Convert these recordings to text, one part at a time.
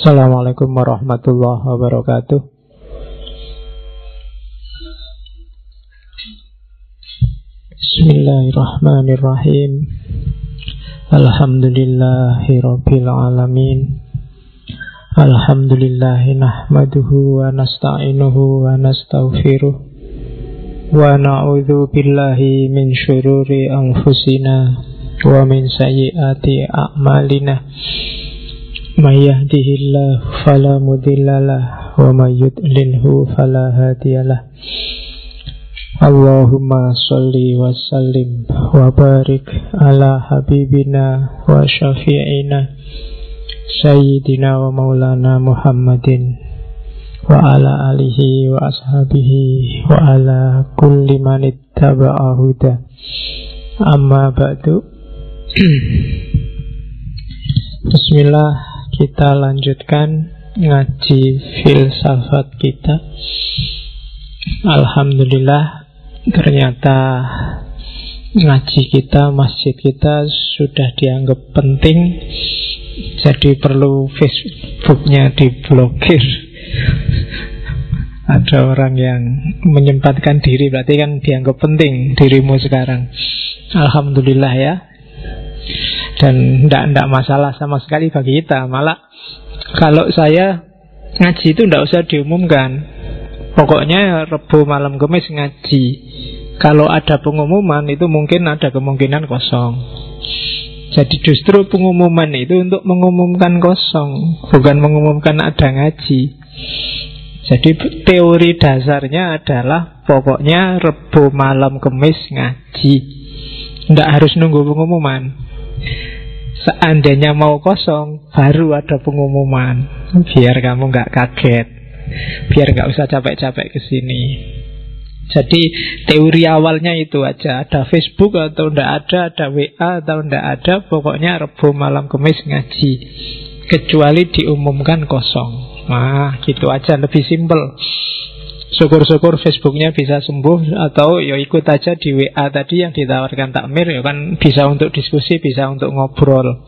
Assalamualaikum warahmatullahi wabarakatuh. Bismillahirrahmanirrahim. Alhamdulillahi Rabbil Alamin. Alhamdulillahi nahmaduhu wa nasta'inuhu wa nasta'ufiruh. Wa na'udhu billahi min syururi anfusina Wa min sayyiati a'malina Man yahdihillahu fala mudillalah Wa man yudlilhu fala hadiyalah Allahumma salli wa sallim wa barik ala habibina wa syafi'ina Sayyidina wa maulana Muhammadin wa ala alihi wa ashabihi wa ala kulli man ittaba'a huda. Amma ba'du. Bismillah kita lanjutkan ngaji filsafat kita. Alhamdulillah ternyata ngaji kita, masjid kita sudah dianggap penting. Jadi perlu Facebooknya diblokir. Ada orang yang menyempatkan diri berarti kan dianggap penting dirimu sekarang. Alhamdulillah ya dan tidak masalah sama sekali bagi kita malah kalau saya ngaji itu tidak usah diumumkan Pokoknya Rebu malam Kemis ngaji. Kalau ada pengumuman itu mungkin ada kemungkinan kosong. Jadi justru pengumuman itu untuk mengumumkan kosong, bukan mengumumkan ada ngaji. Jadi teori dasarnya adalah pokoknya Rebu malam Kemis ngaji. Tidak harus nunggu pengumuman. Seandainya mau kosong, baru ada pengumuman. Biar kamu nggak kaget. Biar nggak usah capek-capek ke sini. Jadi teori awalnya itu aja. Ada Facebook atau tidak ada Ada WA atau tidak ada Pokoknya Rebu malam kemis ngaji. Kecuali diumumkan kosong. Nah gitu aja. Lebih simpel Syukur-syukur Facebooknya bisa sembuh Atau ya ikut aja di WA tadi yang ditawarkan takmir Ya kan bisa untuk diskusi Bisa untuk ngobrol.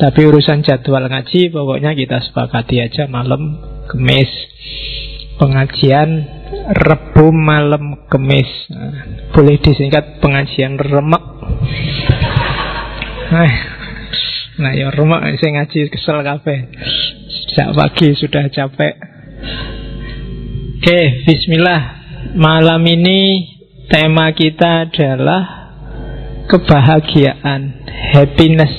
Tapi urusan jadwal ngaji Pokoknya kita sepakati aja malam kemis pengajian Rebu malam Kemis. Nah, Boleh disingkat pengajian remek. Nah, nah ya remek saya ngaji kesel kafe Sejak pagi sudah capek Oke, bismillah Malam ini tema kita adalah Kebahagiaan Happiness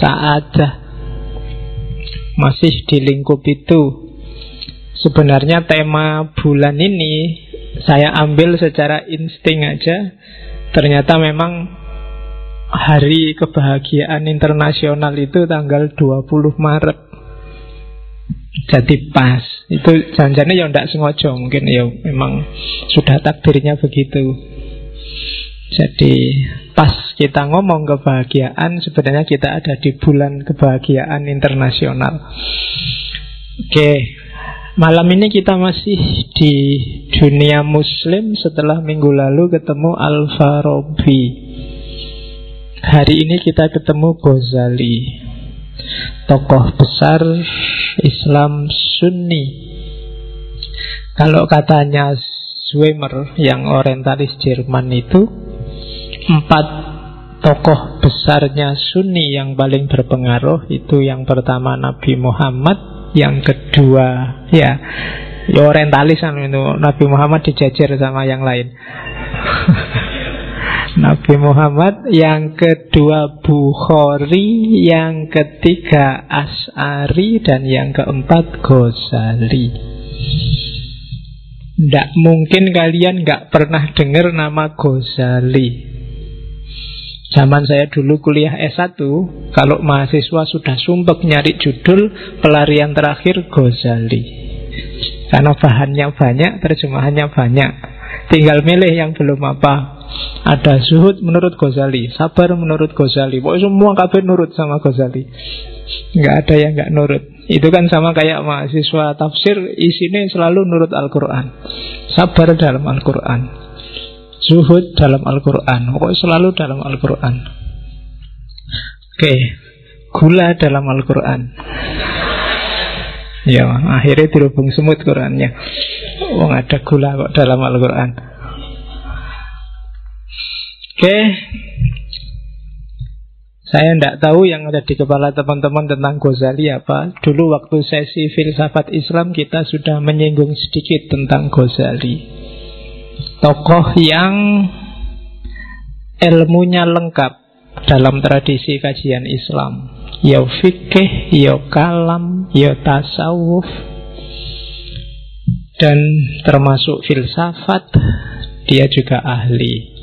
Saadah Masih di lingkup itu Sebenarnya tema bulan ini saya ambil secara insting aja. Ternyata memang hari kebahagiaan internasional itu tanggal 20 Maret. Jadi pas. Itu janjinya ya tidak sengaja mungkin ya memang sudah takdirnya begitu. Jadi pas kita ngomong kebahagiaan sebenarnya kita ada di bulan kebahagiaan internasional. Oke, Malam ini kita masih di dunia muslim setelah minggu lalu ketemu Al-Farabi Hari ini kita ketemu Ghazali Tokoh besar Islam Sunni Kalau katanya Zweimer yang orientalis Jerman itu Empat tokoh besarnya Sunni yang paling berpengaruh Itu yang pertama Nabi Muhammad yang kedua, ya, ya orientalis kan itu Nabi Muhammad dijajar sama yang lain. Nabi Muhammad yang kedua Bukhari Yang ketiga As'ari Dan yang keempat Ghazali Tidak mungkin kalian nggak pernah dengar nama Ghazali Zaman saya dulu kuliah S1, kalau mahasiswa sudah sumpek nyari judul, pelarian terakhir Ghazali. Karena bahannya banyak, terjemahannya banyak. Tinggal milih yang belum apa. Ada zuhud menurut Ghazali, sabar menurut Ghazali. Pokoknya semua kabeh nurut sama Ghazali. Nggak ada yang nggak nurut. Itu kan sama kayak mahasiswa tafsir, isinya selalu nurut Al-Quran. Sabar dalam Al-Quran. Zuhud dalam Al-Quran Pokoknya selalu dalam Al-Quran Oke Gula dalam Al-Quran Ya, akhirnya dirubung semut Qurannya. Oh, ada gula kok dalam Al-Quran. Oke, saya tidak tahu yang ada di kepala teman-teman tentang Ghazali apa. Dulu waktu sesi filsafat Islam kita sudah menyinggung sedikit tentang Ghazali. Tokoh yang ilmunya lengkap dalam tradisi kajian Islam ya fikih, ya kalam, ya tasawuf dan termasuk filsafat dia juga ahli.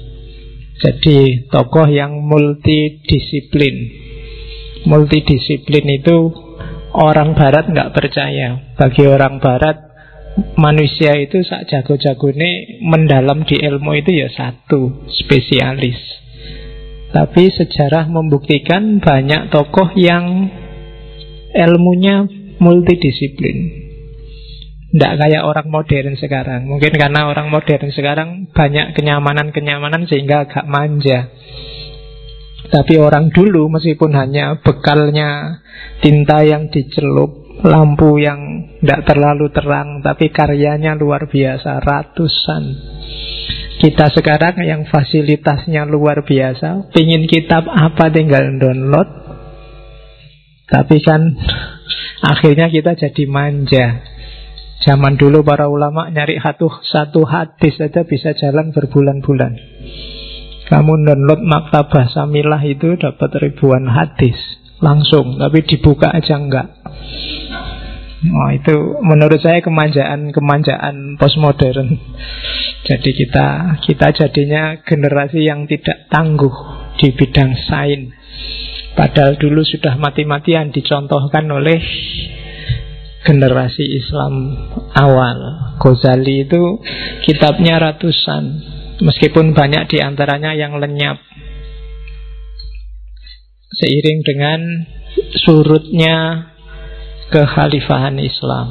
Jadi tokoh yang multidisiplin. Multidisiplin itu orang barat nggak percaya. Bagi orang barat manusia itu sak jago-jago ini mendalam di ilmu itu ya satu spesialis. Tapi sejarah membuktikan banyak tokoh yang ilmunya multidisiplin. Tidak kayak orang modern sekarang. Mungkin karena orang modern sekarang banyak kenyamanan-kenyamanan sehingga agak manja. Tapi orang dulu meskipun hanya bekalnya tinta yang dicelup, lampu yang tidak terlalu terang, tapi karyanya luar biasa, ratusan. Kita sekarang yang fasilitasnya luar biasa Pingin kitab apa tinggal download Tapi kan Akhirnya kita jadi manja Zaman dulu para ulama nyari satu, satu hadis saja bisa jalan berbulan-bulan Kamu download maktabah samilah itu dapat ribuan hadis Langsung, tapi dibuka aja enggak Oh, itu menurut saya kemanjaan-kemanjaan postmodern. Jadi kita kita jadinya generasi yang tidak tangguh di bidang sains. Padahal dulu sudah mati-matian dicontohkan oleh generasi Islam awal. Ghazali itu kitabnya ratusan, meskipun banyak di antaranya yang lenyap. Seiring dengan surutnya kekhalifahan Islam.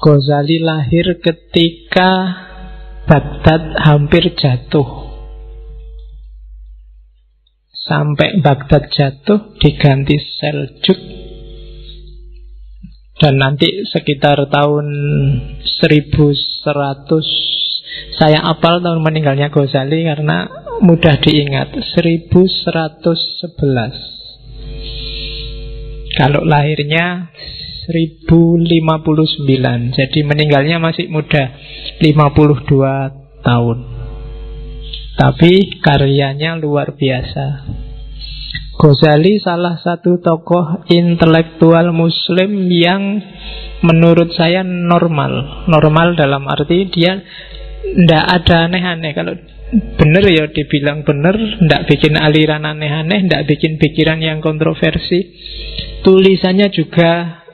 Ghazali lahir ketika Baghdad hampir jatuh. Sampai Baghdad jatuh diganti Seljuk dan nanti sekitar tahun 1100 saya apal tahun meninggalnya Ghazali karena mudah diingat. 1111 kalau lahirnya 1059 Jadi meninggalnya masih muda 52 tahun. Tapi karyanya luar biasa Ghazali salah satu tokoh intelektual muslim yang menurut saya normal. Normal dalam arti dia tidak ada aneh-aneh. Kalau benar ya dibilang benar Tidak bikin aliran aneh-aneh Tidak bikin pikiran yang kontroversi. Tulisannya juga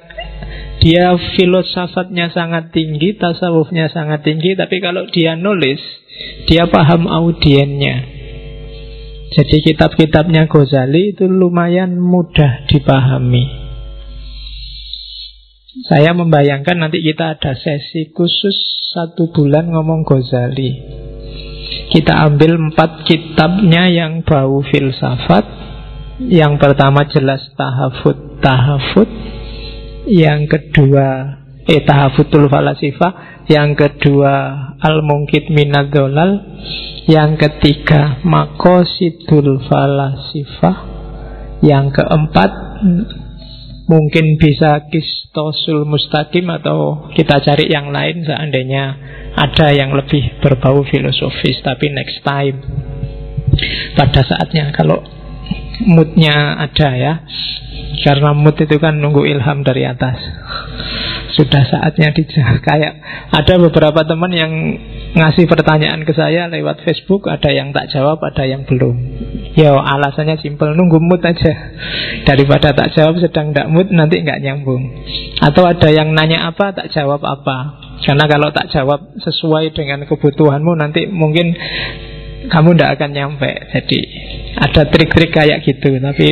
Dia filosofatnya sangat tinggi Tasawufnya sangat tinggi Tapi kalau dia nulis Dia paham audiennya jadi kitab-kitabnya Ghazali itu lumayan mudah dipahami. Saya membayangkan nanti kita ada sesi khusus satu bulan ngomong Ghazali. Kita ambil empat kitabnya yang bau filsafat. Yang pertama jelas tahafut tahafut Yang kedua Eh tahafutul falasifah Yang kedua Al-Mungkit Minadolal Yang ketiga Makosidul falasifah Yang keempat Mungkin bisa kistosul mustaqim Atau kita cari yang lain. Seandainya ada yang lebih berbau filosofis Tapi next time. Pada saatnya Kalau moodnya ada ya. Karena mood itu kan nunggu ilham dari atas. Sudah saatnya dijawab Kayak ada beberapa teman yang ngasih pertanyaan ke saya lewat Facebook Ada yang tak jawab, ada yang belum. Ya alasannya simpel Nunggu mood aja. Daripada tak jawab sedang tak mood Nanti nggak nyambung. Atau ada yang nanya apa, tak jawab apa. Karena kalau tak jawab sesuai dengan kebutuhanmu nanti mungkin kamu tidak akan nyampe. Jadi ada trik-trik kayak gitu. Tapi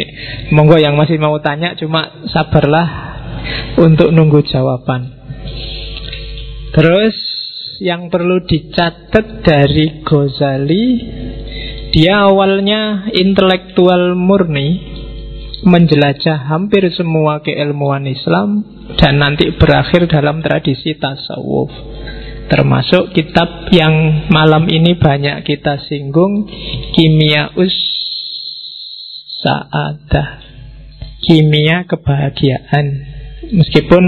monggo yang masih mau tanya cuma sabarlah untuk nunggu jawaban. Terus yang perlu dicatat dari Ghazali dia awalnya intelektual murni menjelajah hampir semua keilmuan Islam dan nanti berakhir dalam tradisi tasawuf. Termasuk kitab yang malam ini banyak kita singgung Kimia Us Sa'adah. Kimia kebahagiaan. Meskipun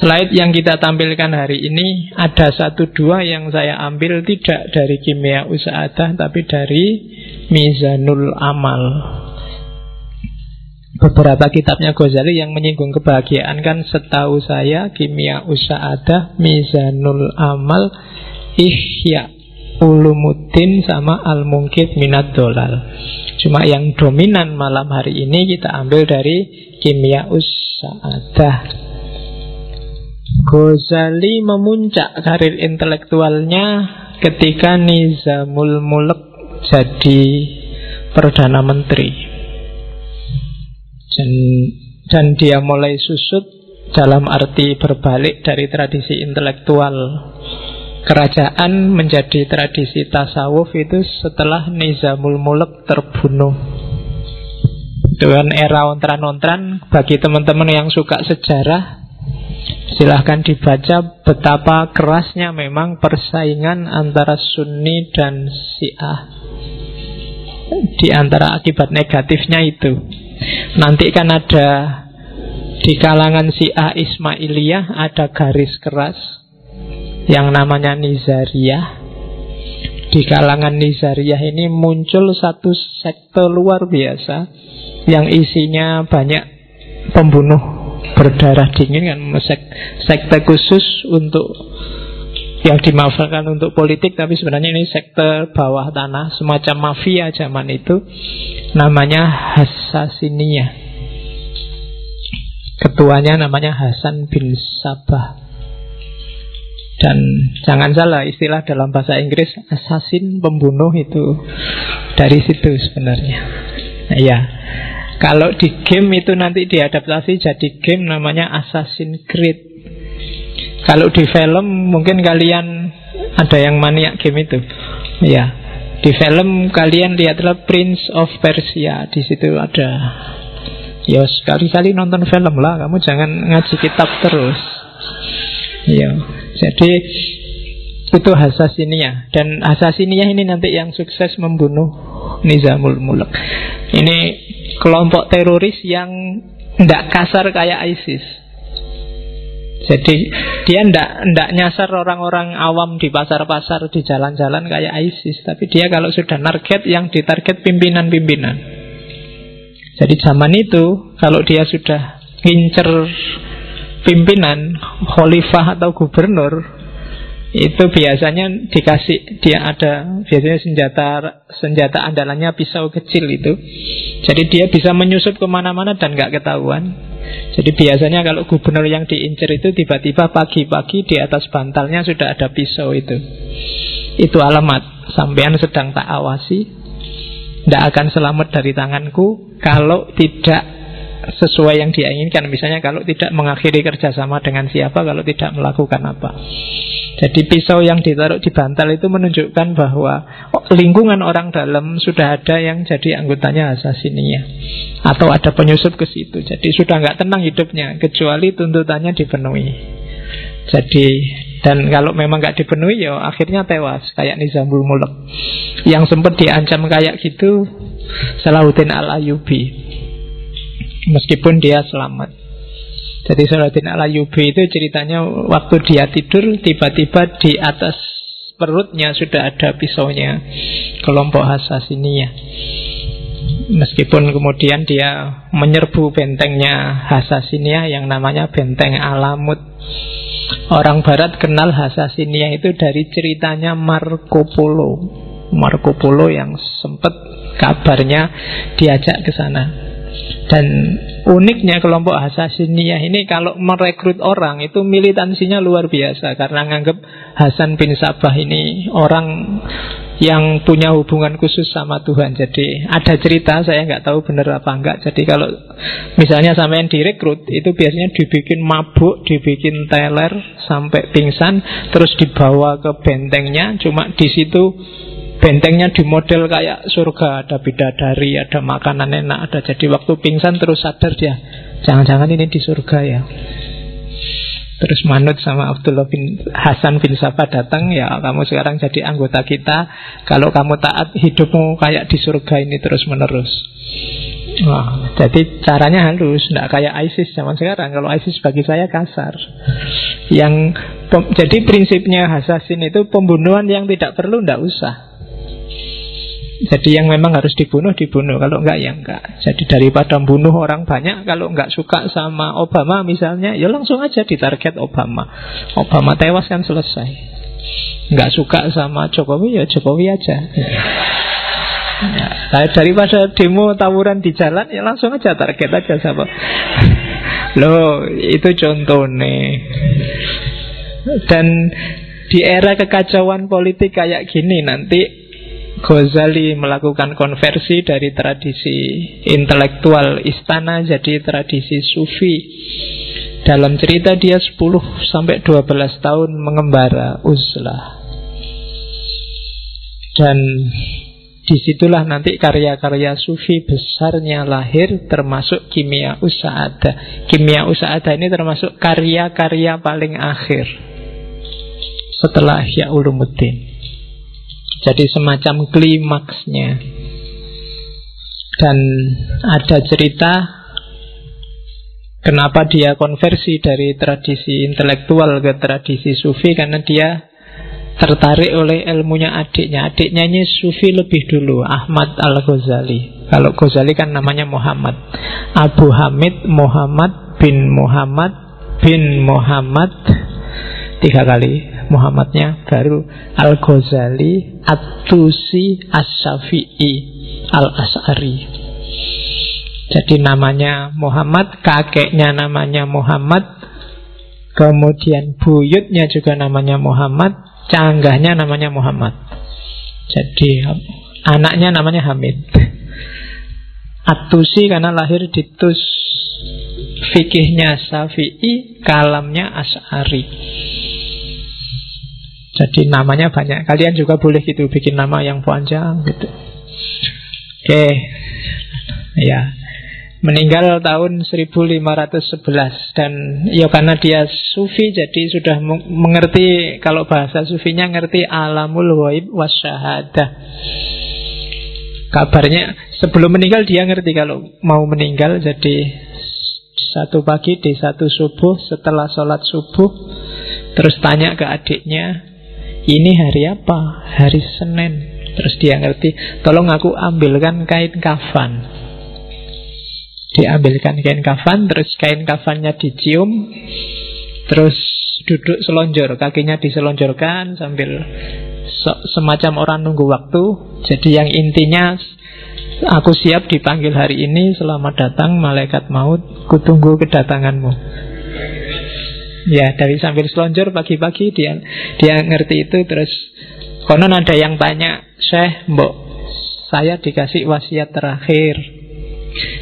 slide yang kita tampilkan hari ini Ada satu dua yang saya ambil tidak dari Kimia Usaadah Tapi dari Mizanul Amal beberapa kitabnya Ghazali yang menyinggung kebahagiaan kan setahu saya Kimia Usaadah, Mizanul Amal, Ihya Ulumuddin sama Al-Mungkit Minat Dolal. Cuma yang dominan malam hari ini kita ambil dari Kimia Usaadah. Ghazali memuncak karir intelektualnya ketika Nizamul Mulk jadi Perdana Menteri dan, dan dia mulai susut dalam arti berbalik dari tradisi intelektual. Kerajaan menjadi tradisi tasawuf itu setelah Nizamul Mulk terbunuh. Dengan era ontran-ontran bagi teman-teman yang suka sejarah silahkan dibaca betapa kerasnya memang persaingan antara Sunni dan Syiah. Di antara akibat negatifnya itu Nanti kan ada di kalangan si A Ismailiyah ada garis keras yang namanya Nizariyah. Di kalangan Nizariyah ini muncul satu sekte luar biasa yang isinya banyak pembunuh berdarah dingin kan sek sekte khusus untuk yang dimaafkan untuk politik tapi sebenarnya ini sekte bawah tanah semacam mafia zaman itu namanya Hassasinia ketuanya namanya Hasan bin Sabah. Dan jangan salah istilah dalam bahasa Inggris assassin pembunuh itu dari situ sebenarnya. Ya kalau di game itu nanti diadaptasi jadi game namanya Assassin's Creed kalau di film mungkin kalian ada yang maniak game itu. Ya. Di film kalian lihatlah Prince of Persia. Di situ ada. Ya sekali-kali nonton film lah. Kamu jangan ngaji kitab terus. Ya Jadi Itu Hasasinia Dan Hasasinia ini nanti yang sukses membunuh Nizamul Mulk Ini kelompok teroris yang Tidak kasar kayak ISIS jadi dia ndak ndak nyasar orang-orang awam di pasar-pasar di jalan-jalan kayak ISIS, tapi dia kalau sudah target yang ditarget pimpinan-pimpinan. Jadi zaman itu kalau dia sudah ngincer pimpinan, khalifah atau gubernur, itu biasanya dikasih dia ada biasanya senjata senjata andalannya pisau kecil itu. Jadi dia bisa menyusup ke mana-mana dan nggak ketahuan jadi biasanya kalau gubernur yang diincer itu tiba-tiba pagi-pagi di atas bantalnya sudah ada pisau itu itu alamat sampean sedang tak awasi tidak akan selamat dari tanganku kalau tidak sesuai yang dia inginkan. Misalnya kalau tidak mengakhiri kerjasama dengan siapa, kalau tidak melakukan apa. Jadi pisau yang ditaruh di bantal itu menunjukkan bahwa lingkungan orang dalam sudah ada yang jadi anggotanya asasinia atau ada penyusup ke situ. Jadi sudah nggak tenang hidupnya kecuali tuntutannya dipenuhi. Jadi dan kalau memang nggak dipenuhi ya akhirnya tewas kayak Nizamul Mulk yang sempat diancam kayak gitu Salahuddin Al Ayubi meskipun dia selamat. Jadi Salahuddin al-Ayyubi itu ceritanya waktu dia tidur tiba-tiba di atas perutnya sudah ada pisaunya kelompok Hasasiniyah. Meskipun kemudian dia menyerbu bentengnya Hasasiniyah yang namanya benteng Alamut. Orang barat kenal Hasasiniyah itu dari ceritanya Marco Polo. Marco Polo yang sempat kabarnya diajak ke sana. Dan uniknya kelompok Hasasiniyah ini kalau merekrut orang itu militansinya luar biasa karena nganggap Hasan bin Sabah ini orang yang punya hubungan khusus sama Tuhan. Jadi ada cerita saya nggak tahu benar apa enggak. Jadi kalau misalnya sama yang direkrut itu biasanya dibikin mabuk, dibikin teler sampai pingsan, terus dibawa ke bentengnya. Cuma di situ bentengnya di model kayak surga, ada bidadari, ada makanan enak, ada jadi waktu pingsan terus sadar dia, jangan-jangan ini di surga ya. Terus Manut sama Abdullah bin Hasan bin Sabah datang Ya kamu sekarang jadi anggota kita Kalau kamu taat hidupmu kayak di surga ini terus menerus Wah, jadi caranya halus, tidak kayak ISIS zaman sekarang. Kalau ISIS bagi saya kasar. Yang jadi prinsipnya Hasasin itu pembunuhan yang tidak perlu tidak usah. Jadi yang memang harus dibunuh dibunuh, kalau enggak ya enggak. Jadi daripada bunuh orang banyak, kalau enggak suka sama Obama misalnya, ya langsung aja ditarget Obama. Obama tewas kan selesai. Enggak suka sama Jokowi ya Jokowi aja. Nah, daripada demo tawuran di jalan ya langsung aja target aja sahabat. Loh, itu contoh nih. Dan di era kekacauan politik kayak gini nanti Ghazali melakukan konversi dari tradisi intelektual istana jadi tradisi sufi. Dalam cerita dia 10 sampai 12 tahun mengembara uzlah. Dan Di situlah nanti karya-karya sufi besarnya lahir termasuk kimia usa'ada Kimia usa'ada ini termasuk karya-karya paling akhir Setelah ya ulumuddin Jadi semacam klimaksnya Dan ada cerita Kenapa dia konversi dari tradisi intelektual ke tradisi sufi Karena dia tertarik oleh ilmunya adiknya. Adiknya ini sufi lebih dulu, Ahmad Al-Ghazali. Kalau Ghazali kan namanya Muhammad. Abu Hamid Muhammad bin Muhammad bin Muhammad tiga kali Muhammadnya baru Al-Ghazali At-Tusi Al-As'ari. Jadi namanya Muhammad Kakeknya namanya Muhammad Kemudian buyutnya juga namanya Muhammad Canggahnya namanya Muhammad. Jadi anaknya namanya Hamid. Atusi karena lahir di Tus Fikihnya Syafi'i Kalamnya As'ari Jadi namanya banyak. Kalian juga boleh gitu Bikin nama yang panjang gitu. Oke. Ya. Meninggal tahun 1511 dan ya karena dia sufi jadi sudah mengerti kalau bahasa sufinya ngerti alamul waib wasyahadah. Kabarnya sebelum meninggal dia ngerti kalau mau meninggal. Jadi satu pagi di satu subuh setelah sholat subuh terus tanya ke adiknya ini hari apa? Hari Senin. Terus dia ngerti, tolong aku ambilkan kain kafan Diambilkan kain kafan Terus kain kafannya dicium Terus duduk selonjor Kakinya diselonjorkan Sambil semacam orang nunggu waktu Jadi yang intinya Aku siap dipanggil hari ini Selamat datang malaikat maut Kutunggu kedatanganmu Ya dari sambil selonjor pagi-pagi Dia dia ngerti itu Terus konon ada yang tanya Syekh mbok Saya dikasih wasiat terakhir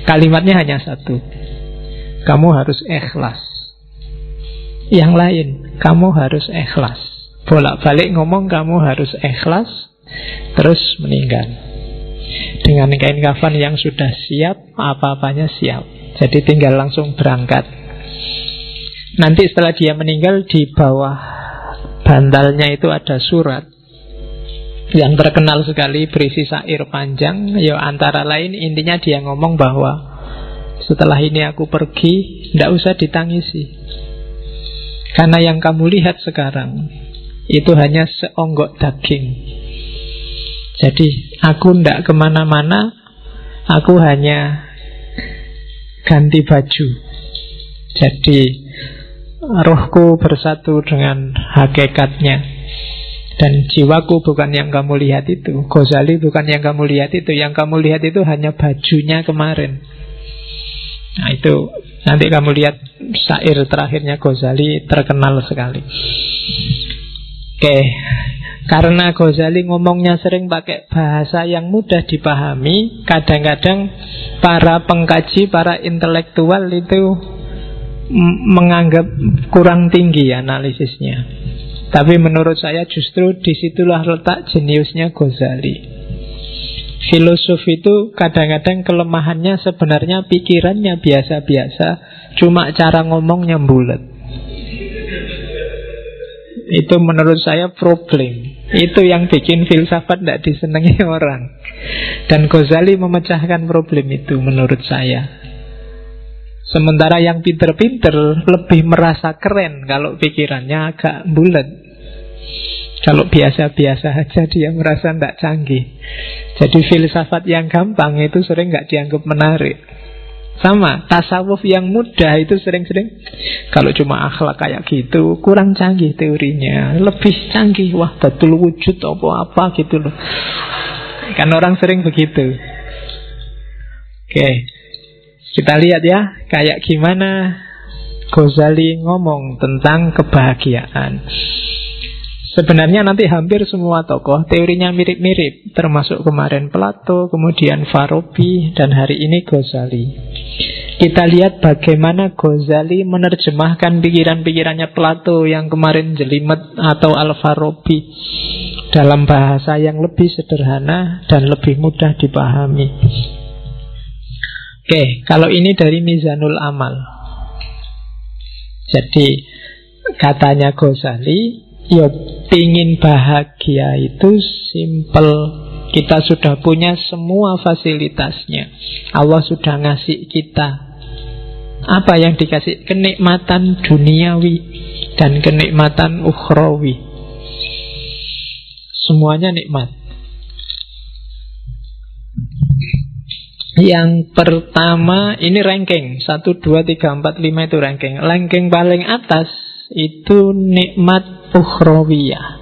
Kalimatnya hanya satu. Kamu harus ikhlas. Yang lain, kamu harus ikhlas. Bolak-balik ngomong kamu harus ikhlas, terus meninggal. Dengan kain kafan yang sudah siap, apa-apanya siap. Jadi tinggal langsung berangkat. Nanti setelah dia meninggal di bawah bantalnya itu ada surat. Yang terkenal sekali berisi syair panjang. Ya antara lain intinya dia ngomong bahwa setelah ini aku pergi tidak usah ditangisi. Karena yang kamu lihat sekarang itu hanya seonggok daging. Jadi aku tidak ke mana-mana aku hanya ganti baju. Jadi rohku bersatu dengan hakikatnya. Dan jiwaku bukan yang kamu lihat itu. Ghazali bukan yang kamu lihat itu. Yang kamu lihat itu hanya bajunya kemarin. Nah itu Nanti kamu lihat Syair terakhirnya Ghazali terkenal sekali. Oke. Karena Ghazali ngomongnya sering pakai bahasa yang mudah dipahami Kadang-kadang para pengkaji, para intelektual itu menganggap kurang tinggi analisisnya Tapi menurut saya justru di situlah letak jeniusnya Ghazali. Filosof itu kadang-kadang kelemahannya sebenarnya pikirannya biasa-biasa, cuma cara ngomongnya bulat. Itu menurut saya problem. Itu yang bikin filsafat tidak disenangi orang. Dan Ghazali memecahkan problem itu menurut saya. Sementara yang pinter-pinter lebih merasa keren kalau pikirannya agak bulat. Kalau biasa-biasa aja dia merasa tidak canggih. Jadi filsafat yang gampang itu sering nggak dianggap menarik. Sama, tasawuf yang mudah itu sering-sering Kalau cuma akhlak kayak gitu Kurang canggih teorinya Lebih canggih, wah betul wujud apa-apa gitu loh Kan orang sering begitu Oke Kita lihat ya Kayak gimana Ghazali ngomong tentang kebahagiaan Sebenarnya nanti hampir semua tokoh teorinya mirip-mirip, termasuk kemarin Plato, kemudian Farabi, dan hari ini Ghazali. Kita lihat bagaimana Ghazali menerjemahkan pikiran-pikirannya Plato yang kemarin jelimet atau Al-Farabi dalam bahasa yang lebih sederhana dan lebih mudah dipahami. Oke, kalau ini dari Mizanul Amal. Jadi katanya Ghazali, Ya pingin bahagia itu simple Kita sudah punya semua fasilitasnya Allah sudah ngasih kita Apa yang dikasih? Kenikmatan duniawi Dan kenikmatan ukhrawi Semuanya nikmat Yang pertama ini ranking 1, 2, 3, 4, 5 itu ranking Ranking paling atas itu nikmat ukhrawiyah.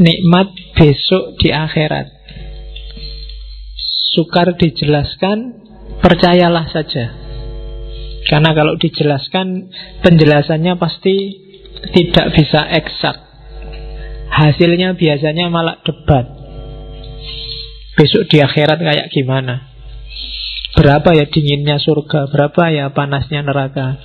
Nikmat besok di akhirat. Sukar dijelaskan, percayalah saja. Karena kalau dijelaskan, penjelasannya pasti tidak bisa eksak. Hasilnya biasanya malah debat. Besok di akhirat kayak gimana? Berapa ya dinginnya surga? Berapa ya panasnya neraka?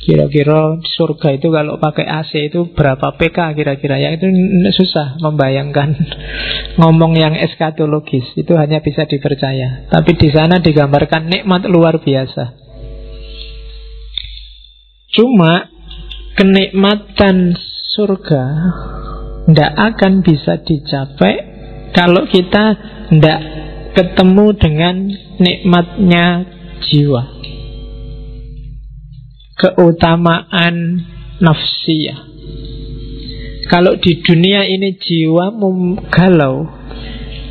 Kira-kira surga itu kalau pakai AC itu berapa PK kira-kira ya itu susah membayangkan ngomong yang eskatologis itu hanya bisa dipercaya. Tapi di sana digambarkan nikmat luar biasa. Cuma kenikmatan surga tidak akan bisa dicapai kalau kita tidak ketemu dengan nikmatnya jiwa keutamaan nafsiyah. Kalau di dunia ini jiwamu galau,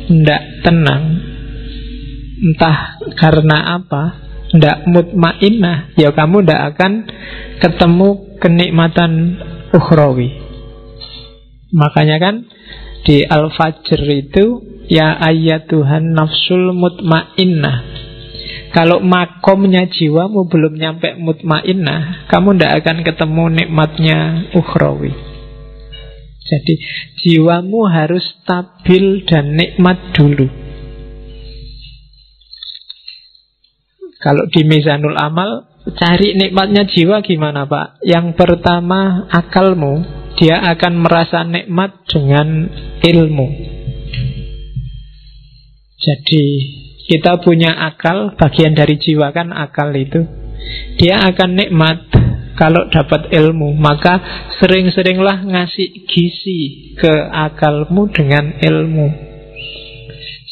tidak tenang, entah karena apa, tidak mutmainah, ya kamu tidak akan ketemu kenikmatan ukhrawi. Makanya kan di Al-Fajr itu ya ayat Tuhan nafsul mutmainnah kalau makomnya jiwamu belum nyampe mutmainnah, kamu tidak akan ketemu nikmatnya ukhrawi. Jadi jiwamu harus stabil dan nikmat dulu. Kalau di Mizanul Amal, cari nikmatnya jiwa gimana Pak? Yang pertama akalmu, dia akan merasa nikmat dengan ilmu. Jadi kita punya akal, bagian dari jiwa kan akal itu. Dia akan nikmat kalau dapat ilmu. Maka sering-seringlah ngasih gizi ke akalmu dengan ilmu.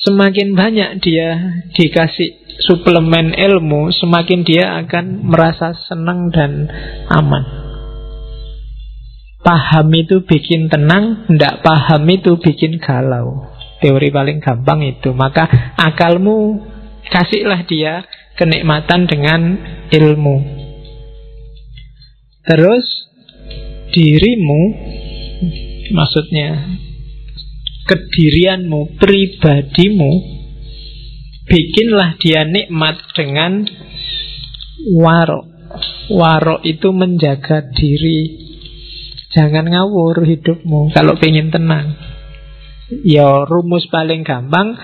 Semakin banyak dia dikasih suplemen ilmu, semakin dia akan merasa senang dan aman. Paham itu bikin tenang, tidak paham itu bikin galau. Teori paling gampang itu. Maka akalmu kasihlah dia kenikmatan dengan ilmu. Terus dirimu maksudnya kedirianmu, pribadimu bikinlah dia nikmat dengan warok. Warok itu menjaga diri. Jangan ngawur hidupmu kalau pengen tenang. Ya rumus paling gampang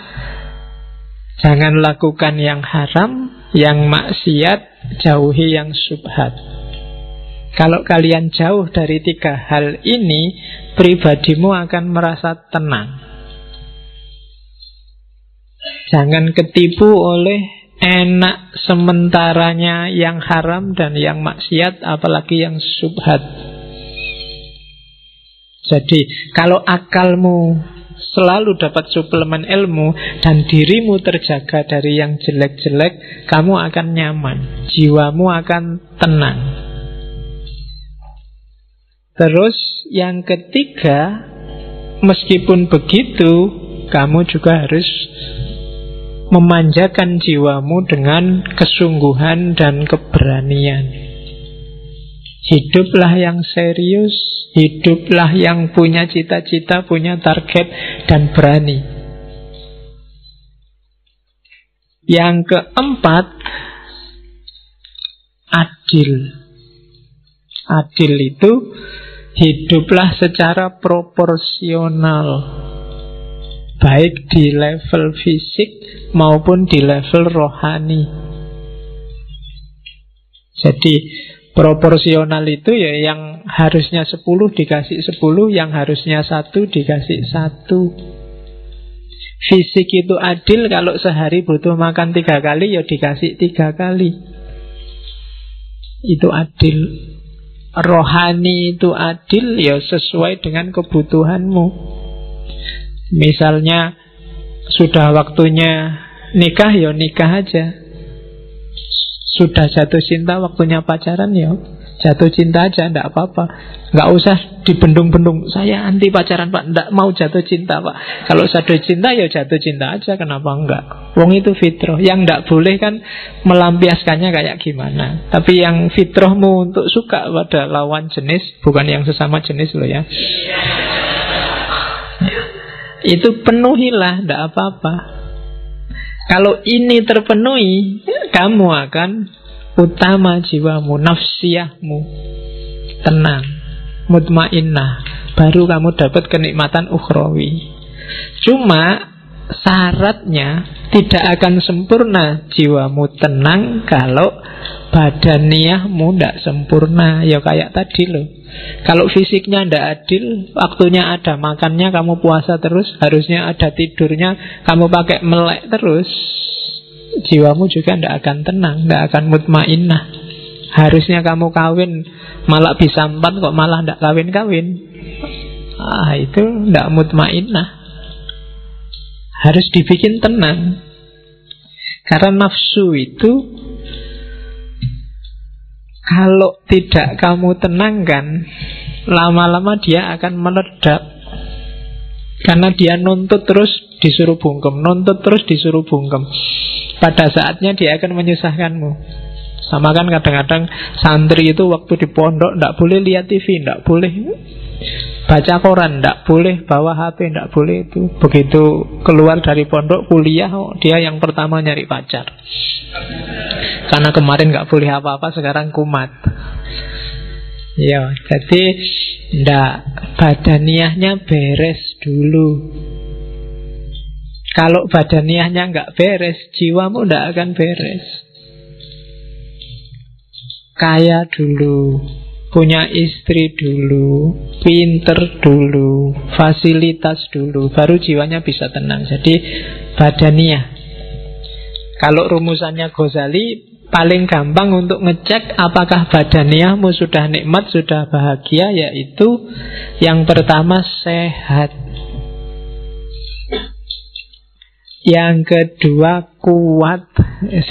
Jangan lakukan yang haram Yang maksiat Jauhi yang subhat Kalau kalian jauh dari tiga hal ini, pribadimu akan merasa tenang. Jangan ketipu oleh enak sementaranya yang haram dan yang maksiat, apalagi yang subhat. Jadi, kalau akalmu selalu dapat suplemen ilmu dan dirimu terjaga dari yang jelek-jelek, kamu akan nyaman, jiwamu akan tenang. Terus yang ketiga, meskipun begitu, kamu juga harus memanjakan jiwamu dengan kesungguhan dan keberanian. Hiduplah yang serius, hiduplah yang punya cita-cita, punya target, dan berani. Yang keempat, adil. Adil itu hiduplah secara proporsional baik di level fisik maupun di level rohani. Jadi proporsional itu ya yang harusnya 10 dikasih 10, yang harusnya satu dikasih satu. Fisik itu adil kalau sehari butuh makan tiga kali ya dikasih tiga kali. Itu adil. Rohani itu adil ya sesuai dengan kebutuhanmu. Misalnya sudah waktunya nikah ya nikah aja. Sudah jatuh cinta waktunya pacaran ya jatuh cinta aja, ndak apa-apa. Nggak usah dibendung-bendung. Saya anti pacaran pak, ndak mau jatuh cinta pak. Kalau jatuh cinta ya jatuh cinta aja, kenapa enggak? Wong itu fitrah. Yang ndak boleh kan melampiaskannya kayak gimana. Tapi yang fitrahmu untuk suka pada lawan jenis, bukan yang sesama jenis loh ya. Itu penuhilah, tidak apa-apa. Kalau ini terpenuhi, kamu akan utama jiwamu, nafsiyahmu, tenang, mutmainnah. Baru kamu dapat kenikmatan ukhrawi. Cuma syaratnya tidak akan sempurna jiwamu tenang kalau badaniahmu tidak sempurna. Ya kayak tadi loh. Kalau fisiknya tidak adil, waktunya ada makannya, kamu puasa terus, harusnya ada tidurnya, kamu pakai melek terus, jiwamu juga tidak akan tenang, tidak akan mutmainnah. Harusnya kamu kawin, malah bisa empat kok malah tidak kawin-kawin. Ah, itu tidak mutmainnah. Harus dibikin tenang. Karena nafsu itu kalau tidak kamu tenangkan, lama-lama dia akan meledak. Karena dia nuntut terus disuruh bungkem, nuntut terus disuruh bungkem. Pada saatnya dia akan menyusahkanmu. Sama kan kadang-kadang santri itu waktu di pondok tidak boleh lihat TV, tidak boleh baca koran, tidak boleh bawa HP, tidak boleh itu. Begitu keluar dari pondok kuliah, dia yang pertama nyari pacar. Karena kemarin nggak boleh apa-apa, sekarang kumat. Ya, jadi ndak badaniahnya beres dulu. Kalau badaniahnya nggak beres, jiwamu ndak akan beres. Kaya dulu, punya istri dulu, pinter dulu, fasilitas dulu, baru jiwanya bisa tenang. Jadi badaniah. Kalau rumusannya Ghazali paling gampang untuk ngecek apakah badaniahmu sudah nikmat, sudah bahagia, yaitu yang pertama sehat. Yang kedua kuat.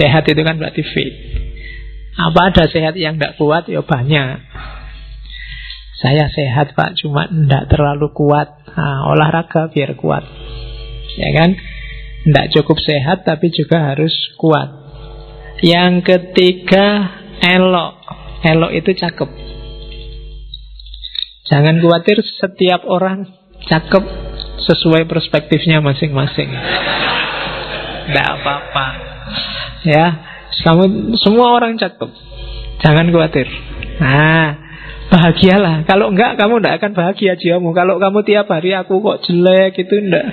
Sehat itu kan berarti fit. Apa ada sehat yang tidak kuat? Ya banyak. Saya sehat pak, cuma tidak terlalu kuat. Nah, olahraga biar kuat. Ya kan? Tidak cukup sehat tapi juga harus kuat. Yang ketiga elok. Elok itu cakep. Jangan khawatir setiap orang cakep sesuai perspektifnya masing-masing. Tidak apa-apa. Ya, kamu semua orang cakep. Jangan khawatir. Nah, bahagialah. Kalau enggak, kamu tidak akan bahagia jiwamu. Kalau kamu tiap hari aku kok jelek itu enggak.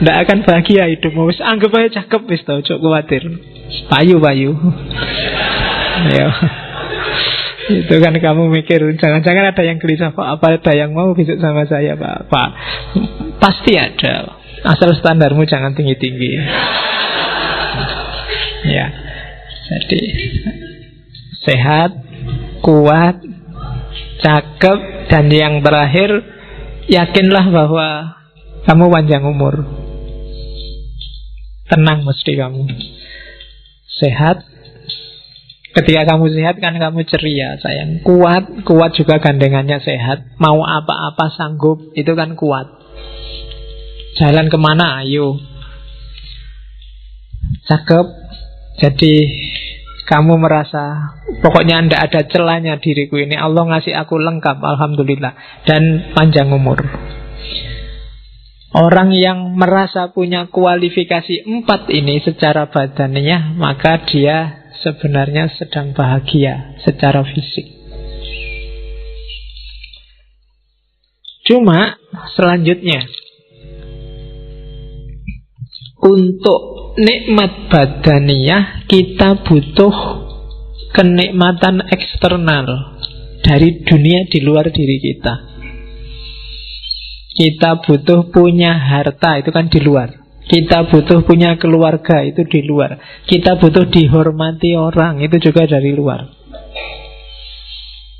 Tidak akan bahagia hidupmu. Anggap aja cakep wis tau, khawatir. Payu payu. ya. Itu kan kamu mikir Jangan-jangan ada yang gelisah Pak apa ada yang mau besok sama saya Pak Pak Pasti ada Asal standarmu jangan tinggi-tinggi Ya Jadi Sehat Kuat Cakep Dan yang terakhir Yakinlah bahwa Kamu panjang umur. Tenang mesti kamu. Sehat. Ketika kamu sehat kan kamu ceria sayang. Kuat, kuat juga gandengannya sehat. Mau apa-apa sanggup Itu kan kuat. Jalan ke mana? Ayo. Cakep Jadi kamu merasa Pokoknya tidak ada celahnya diriku ini. Allah ngasih aku lengkap Alhamdulillah. Dan panjang umur. Orang yang merasa punya kualifikasi empat ini secara badannya Maka dia sebenarnya sedang bahagia secara fisik. Cuma selanjutnya. Untuk nikmat badaniyah kita butuh kenikmatan eksternal dari dunia di luar diri kita. Kita butuh punya harta, itu kan di luar. Kita butuh punya keluarga, itu di luar. Kita butuh dihormati orang, itu juga dari luar.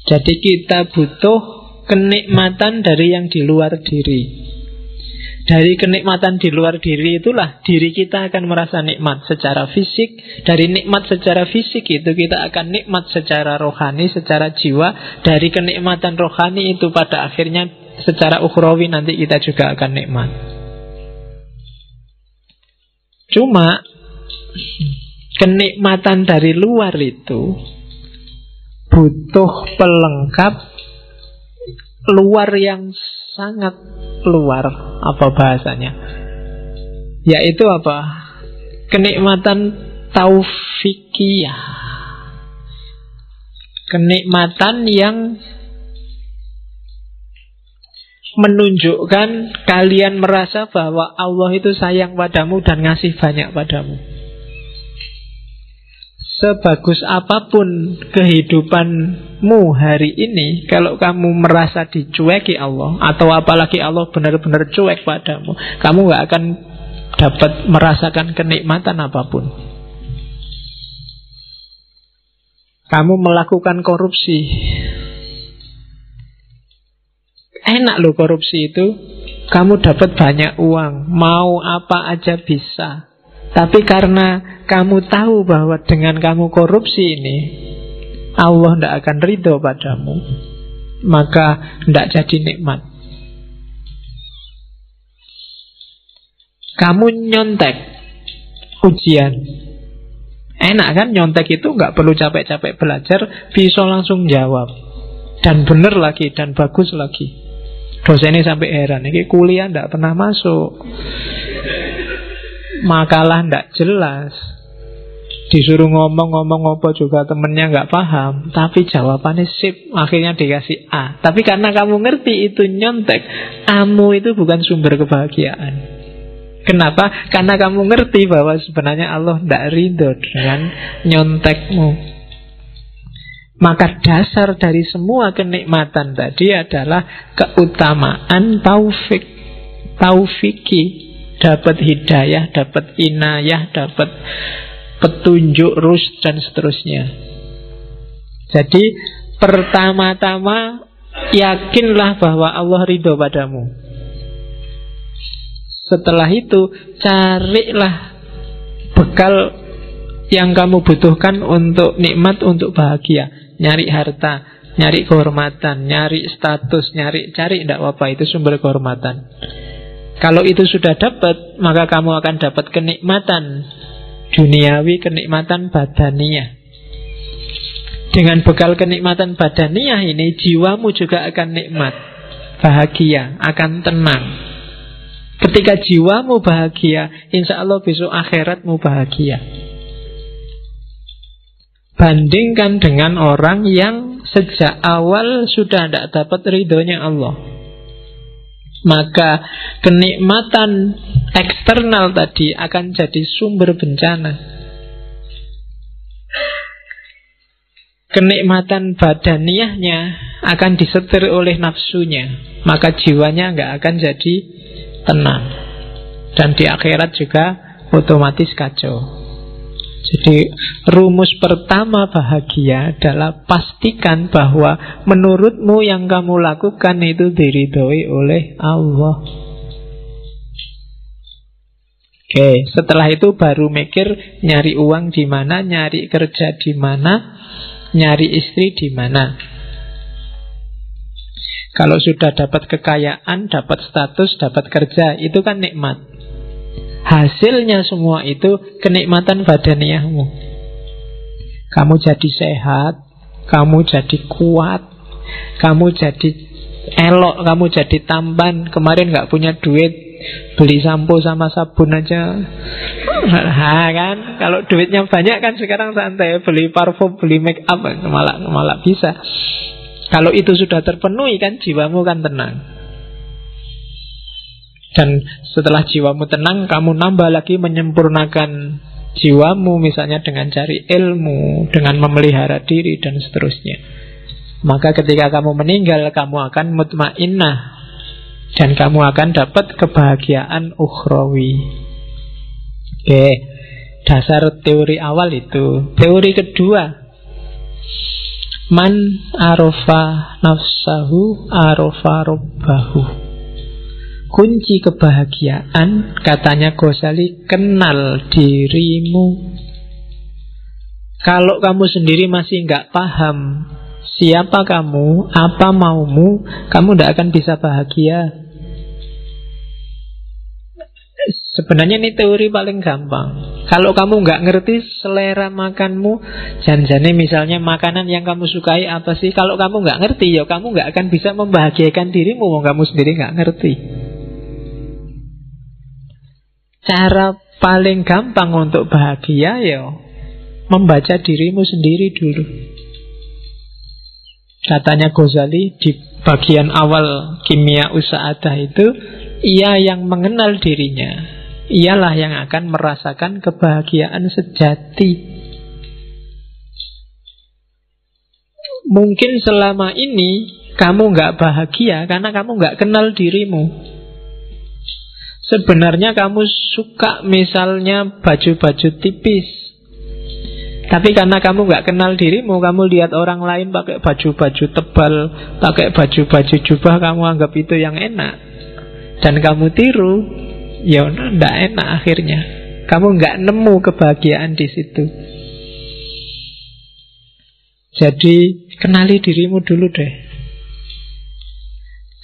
Jadi kita butuh kenikmatan dari yang di luar diri. Dari kenikmatan di luar diri itulah diri kita akan merasa nikmat secara fisik. Dari nikmat secara fisik itu kita akan nikmat secara rohani, secara jiwa. Dari kenikmatan rohani itu pada akhirnya secara ukhrawi nanti kita juga akan nikmat. Cuma kenikmatan dari luar itu butuh pelengkap luar yang sangat luar apa bahasanya? Yaitu apa? Kenikmatan taufikiyah. Kenikmatan yang menunjukkan kalian merasa bahwa Allah itu sayang padamu dan ngasih banyak padamu. Sebagus apa pun kehidupanmu hari ini, kalau kamu merasa dicueki Allah, atau apalagi Allah benar-benar cuek padamu, kamu gak akan dapat merasakan kenikmatan apa pun. Kamu melakukan korupsi, Enak loh korupsi itu. Kamu dapat banyak uang. Mau apa aja bisa Tapi karena kamu tahu bahwa dengan kamu korupsi ini Allah tidak akan ridho padamu Maka tidak jadi nikmat. Kamu nyontek ujian. Enak kan nyontek itu nggak perlu capek-capek belajar Bisa langsung jawab. Dan benar lagi dan bagus lagi. Dosen ini sampai heran, ini kuliah tidak pernah masuk. Makalah tidak jelas. Disuruh ngomong-ngomong apa juga temennya nggak paham, tapi jawabannya sip, akhirnya dikasih A. Tapi karena kamu ngerti itu nyontek, kamu itu bukan sumber kebahagiaan. Kenapa? Karena kamu ngerti bahwa sebenarnya Allah tidak ridho dengan nyontekmu. Maka dasar dari semua kenikmatan tadi adalah keutamaan taufik, taufiki, dapat hidayah, dapat inayah, dapat petunjuk, rus dan seterusnya. Jadi pertama-tama yakinlah bahwa Allah ridho padamu. Setelah itu carilah bekal yang kamu butuhkan untuk nikmat, untuk bahagia nyari harta, nyari kehormatan, nyari status, nyari cari tidak apa itu sumber kehormatan. Kalau itu sudah dapat, maka kamu akan dapat kenikmatan duniawi, kenikmatan badaniah. Dengan bekal kenikmatan badaniah ini, jiwamu juga akan nikmat, bahagia, akan tenang. Ketika jiwamu bahagia, insya Allah besok akhiratmu bahagia. Bandingkan dengan orang yang sejak awal sudah tidak dapat ridhonya Allah Maka kenikmatan eksternal tadi akan jadi sumber bencana kenikmatan badaniahnya akan disetir oleh nafsunya, maka jiwanya nggak akan jadi tenang. Dan di akhirat juga otomatis kacau. Jadi rumus pertama bahagia adalah pastikan bahwa menurutmu yang kamu lakukan itu diridhoi oleh Allah. Oke, setelah itu baru mikir nyari uang di mana, nyari kerja di mana, nyari istri di mana. Kalau sudah dapat kekayaan, dapat status, dapat kerja, itu kan nikmat. Hasilnya semua itu kenikmatan badaniahmu. Kamu jadi sehat, kamu jadi kuat, kamu jadi elok, kamu jadi tampan. Kemarin nggak punya duit, beli sampo sama sabun aja. Ha kan, kalau duitnya banyak kan sekarang santai beli parfum, beli make up malah malah bisa. Kalau itu sudah terpenuhi kan jiwamu kan tenang. Dan setelah jiwamu tenang, kamu nambah lagi menyempurnakan jiwamu misalnya dengan cari ilmu, dengan memelihara diri dan seterusnya. Maka ketika kamu meninggal, kamu akan mutmainnah dan kamu akan dapat kebahagiaan ukhrawi. Oke, dasar teori awal itu. Teori kedua, man arofa nafsahu arofa robbahu. Kunci kebahagiaan katanya Ghazali kenal dirimu. Kalau kamu sendiri masih nggak paham siapa kamu, apa maumu, kamu tidak akan bisa bahagia. Sebenarnya ini teori paling gampang. Kalau kamu nggak ngerti selera makanmu, janjane misalnya makanan yang kamu sukai apa sih? Kalau kamu nggak ngerti, ya kamu nggak akan bisa membahagiakan dirimu, kamu sendiri nggak ngerti. Cara paling gampang untuk bahagia ya membaca dirimu sendiri dulu. Katanya Ghazali di bagian awal kimia usahadah itu, ia yang mengenal dirinya, ialah yang akan merasakan kebahagiaan sejati. Mungkin selama ini kamu nggak bahagia karena kamu nggak kenal dirimu. Sebenarnya kamu suka misalnya baju-baju tipis. Tapi karena kamu nggak kenal dirimu Kamu lihat orang lain pakai baju-baju tebal Pakai baju-baju jubah Kamu anggap itu yang enak. Dan kamu tiru Ya enggak enak akhirnya. Kamu nggak nemu kebahagiaan di situ. Jadi kenali dirimu dulu deh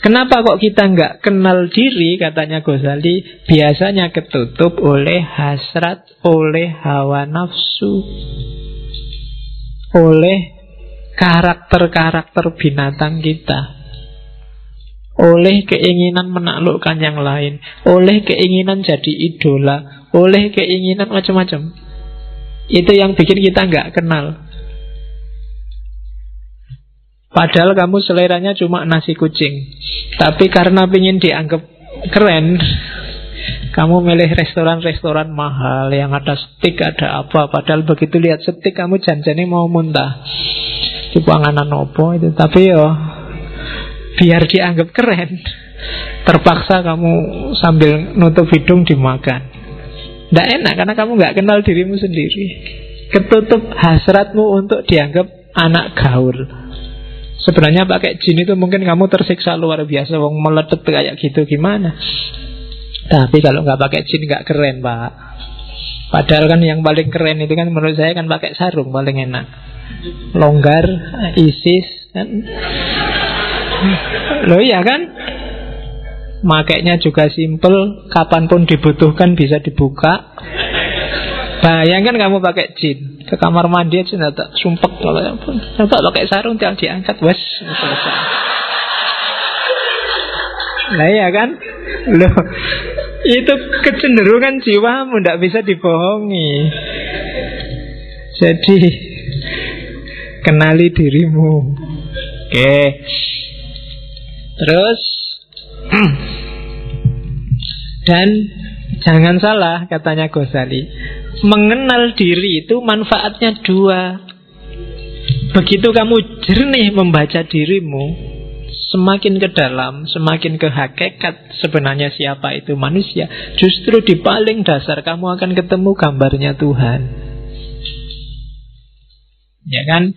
Kenapa kok kita nggak kenal diri, katanya Ghazali, biasanya ketutup oleh hasrat, oleh hawa nafsu, oleh karakter-karakter binatang kita, oleh keinginan menaklukkan yang lain, oleh keinginan jadi idola, oleh keinginan macam-macam. Itu yang bikin kita nggak kenal. Padahal kamu seleranya cuma nasi kucing. Tapi karena ingin dianggap keren Kamu milih restoran-restoran mahal Yang ada steak, ada apa. Padahal begitu lihat steak kamu janjani mau muntah. Di panganan opo itu. Tapi yo Biar dianggap keren Terpaksa kamu sambil nutup hidung dimakan. Tidak enak karena kamu nggak kenal dirimu sendiri. Ketutup hasratmu untuk dianggap anak gaul Sebenarnya pakai jin itu mungkin kamu tersiksa luar biasa Wong meletup kayak gitu gimana? Tapi kalau nggak pakai jin nggak keren pak. Padahal kan yang paling keren itu kan menurut saya kan pakai sarung paling enak. Longgar, isis kan? Loh iya kan? Makainya juga simple Kapan pun dibutuhkan bisa dibuka Bayangkan kamu pakai jin ke kamar mandi aja nggak sumpek kalau pun. Coba pakai sarung tinggal diangkat, wes selesai. Nah ya kan, loh itu kecenderungan jiwamu tidak bisa dibohongi. Jadi kenali dirimu. Oke. Terus dan jangan salah katanya Ghazali mengenal diri itu manfaatnya dua. begitu kamu jernih membaca dirimu, semakin ke dalam, semakin ke hakikat sebenarnya siapa itu manusia, justru di paling dasar kamu akan ketemu gambarnya Tuhan. Ya kan?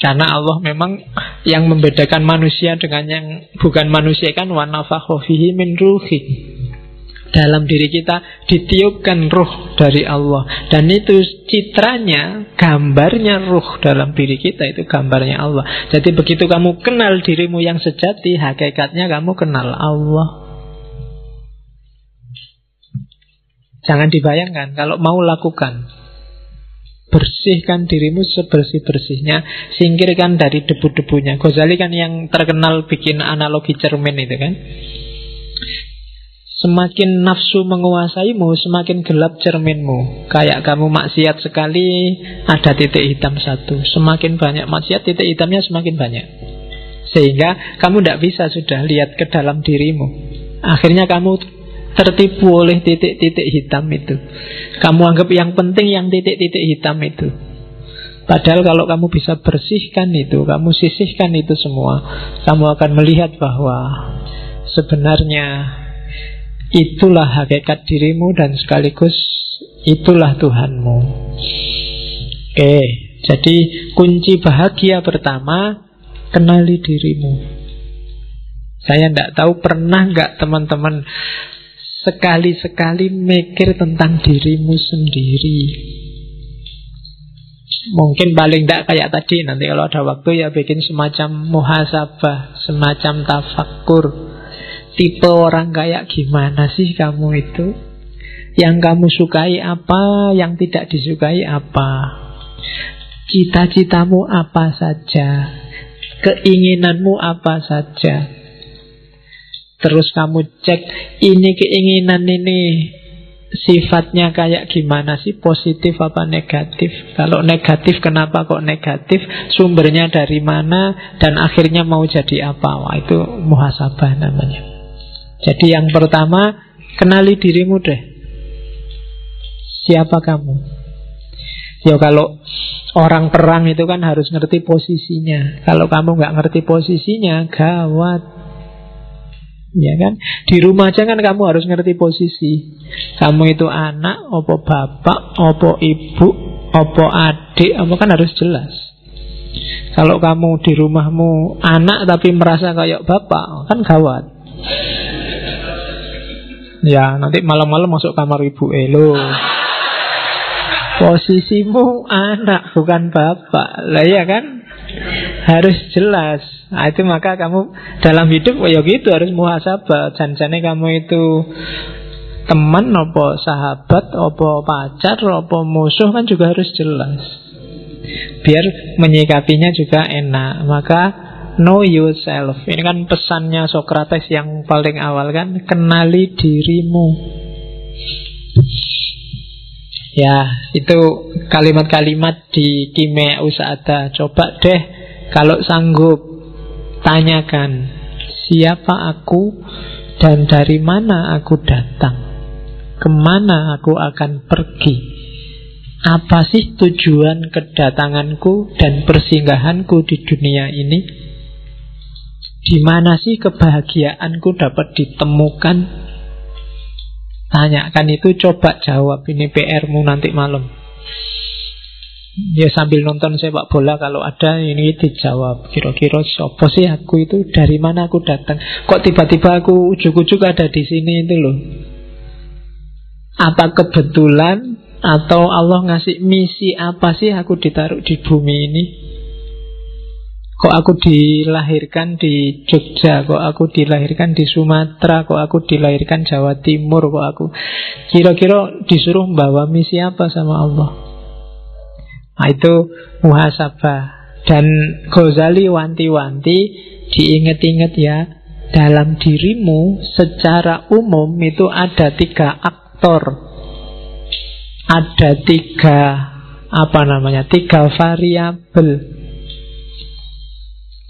Karena Allah memang yang membedakan manusia dengan yang bukan manusia kan wa ruhi dalam diri kita ditiupkan ruh dari Allah. Dan itu citranya gambarnya ruh dalam diri kita itu gambarnya Allah. Jadi begitu kamu kenal dirimu yang sejati hakikatnya kamu kenal Allah. Jangan dibayangkan kalau mau lakukan bersihkan dirimu sebersih-bersihnya singkirkan dari debu-debunya. Ghazali kan yang terkenal bikin analogi cermin itu kan Semakin nafsu menguasaimu, semakin gelap cerminmu. Kayak kamu maksiat sekali, ada titik hitam satu. Semakin banyak maksiat, titik hitamnya semakin banyak. Sehingga kamu tidak bisa sudah lihat ke dalam dirimu. Akhirnya kamu tertipu oleh titik-titik hitam itu. Kamu anggap yang penting yang titik-titik hitam itu. Padahal kalau kamu bisa bersihkan itu, kamu sisihkan itu semua, kamu akan melihat bahwa sebenarnya Itulah hakikat dirimu dan sekaligus itulah Tuhanmu. Oke, jadi kunci bahagia pertama kenali dirimu. Saya tidak tahu pernah nggak teman-teman sekali-sekali mikir tentang dirimu sendiri. Mungkin paling tidak kayak tadi Nanti kalau ada waktu ya bikin semacam muhasabah Semacam tafakur Tipe orang kayak gimana sih kamu itu? Yang kamu sukai apa, yang tidak disukai apa? Cita-citamu apa saja? Keinginanmu apa saja? Terus kamu cek ini keinginan ini sifatnya kayak gimana sih positif apa negatif kalau negatif kenapa kok negatif sumbernya dari mana dan akhirnya mau jadi apa Wah, itu muhasabah namanya jadi yang pertama Kenali dirimu deh. Siapa kamu? Ya kalau orang perang itu kan harus ngerti posisinya. Kalau kamu nggak ngerti posisinya Gawat. Ya kan? Di rumah aja kan kamu harus ngerti posisi. Kamu itu anak Opo bapak Opo ibu Opo adik Kamu kan harus jelas. Kalau kamu di rumahmu anak tapi merasa kayak bapak Kan gawat Ya, nanti malam-malam masuk kamar ibu Elo. Posisimu anak bukan bapak. Lah ya kan? Harus jelas. Nah, itu maka kamu dalam hidup ya gitu harus muhasabah. Janjane kamu itu teman apa sahabat apa pacar apa musuh kan juga harus jelas. Biar menyikapinya juga enak. Maka Know yourself. Ini kan pesannya Socrates yang paling awal kan Kenali dirimu. Ya itu kalimat-kalimat di Kimia Usada. Coba deh kalau sanggup Tanyakan Siapa aku Dan dari mana aku datang? Ke mana aku akan pergi? Apa sih tujuan kedatanganku Dan persinggahanku di dunia ini di mana sih kebahagiaanku dapat ditemukan? Tanyakan itu coba jawab ini PR-mu nanti malam. Ya sambil nonton sepak bola kalau ada ini dijawab. Kira-kira siapa sih aku itu? Dari mana aku datang? Kok tiba-tiba aku ujuk-ujuk ada di sini itu loh? Apa kebetulan Atau Allah ngasih misi apa sih aku ditaruh di bumi ini Kok aku dilahirkan di Jogja, kok aku dilahirkan di Sumatera, kok aku dilahirkan Jawa Timur, kok aku kira-kira disuruh membawa misi apa sama Allah. Nah itu muhasabah. Dan Ghazali wanti-wanti diinget-inget ya dalam dirimu secara umum itu ada tiga aktor. Ada tiga apa namanya tiga variabel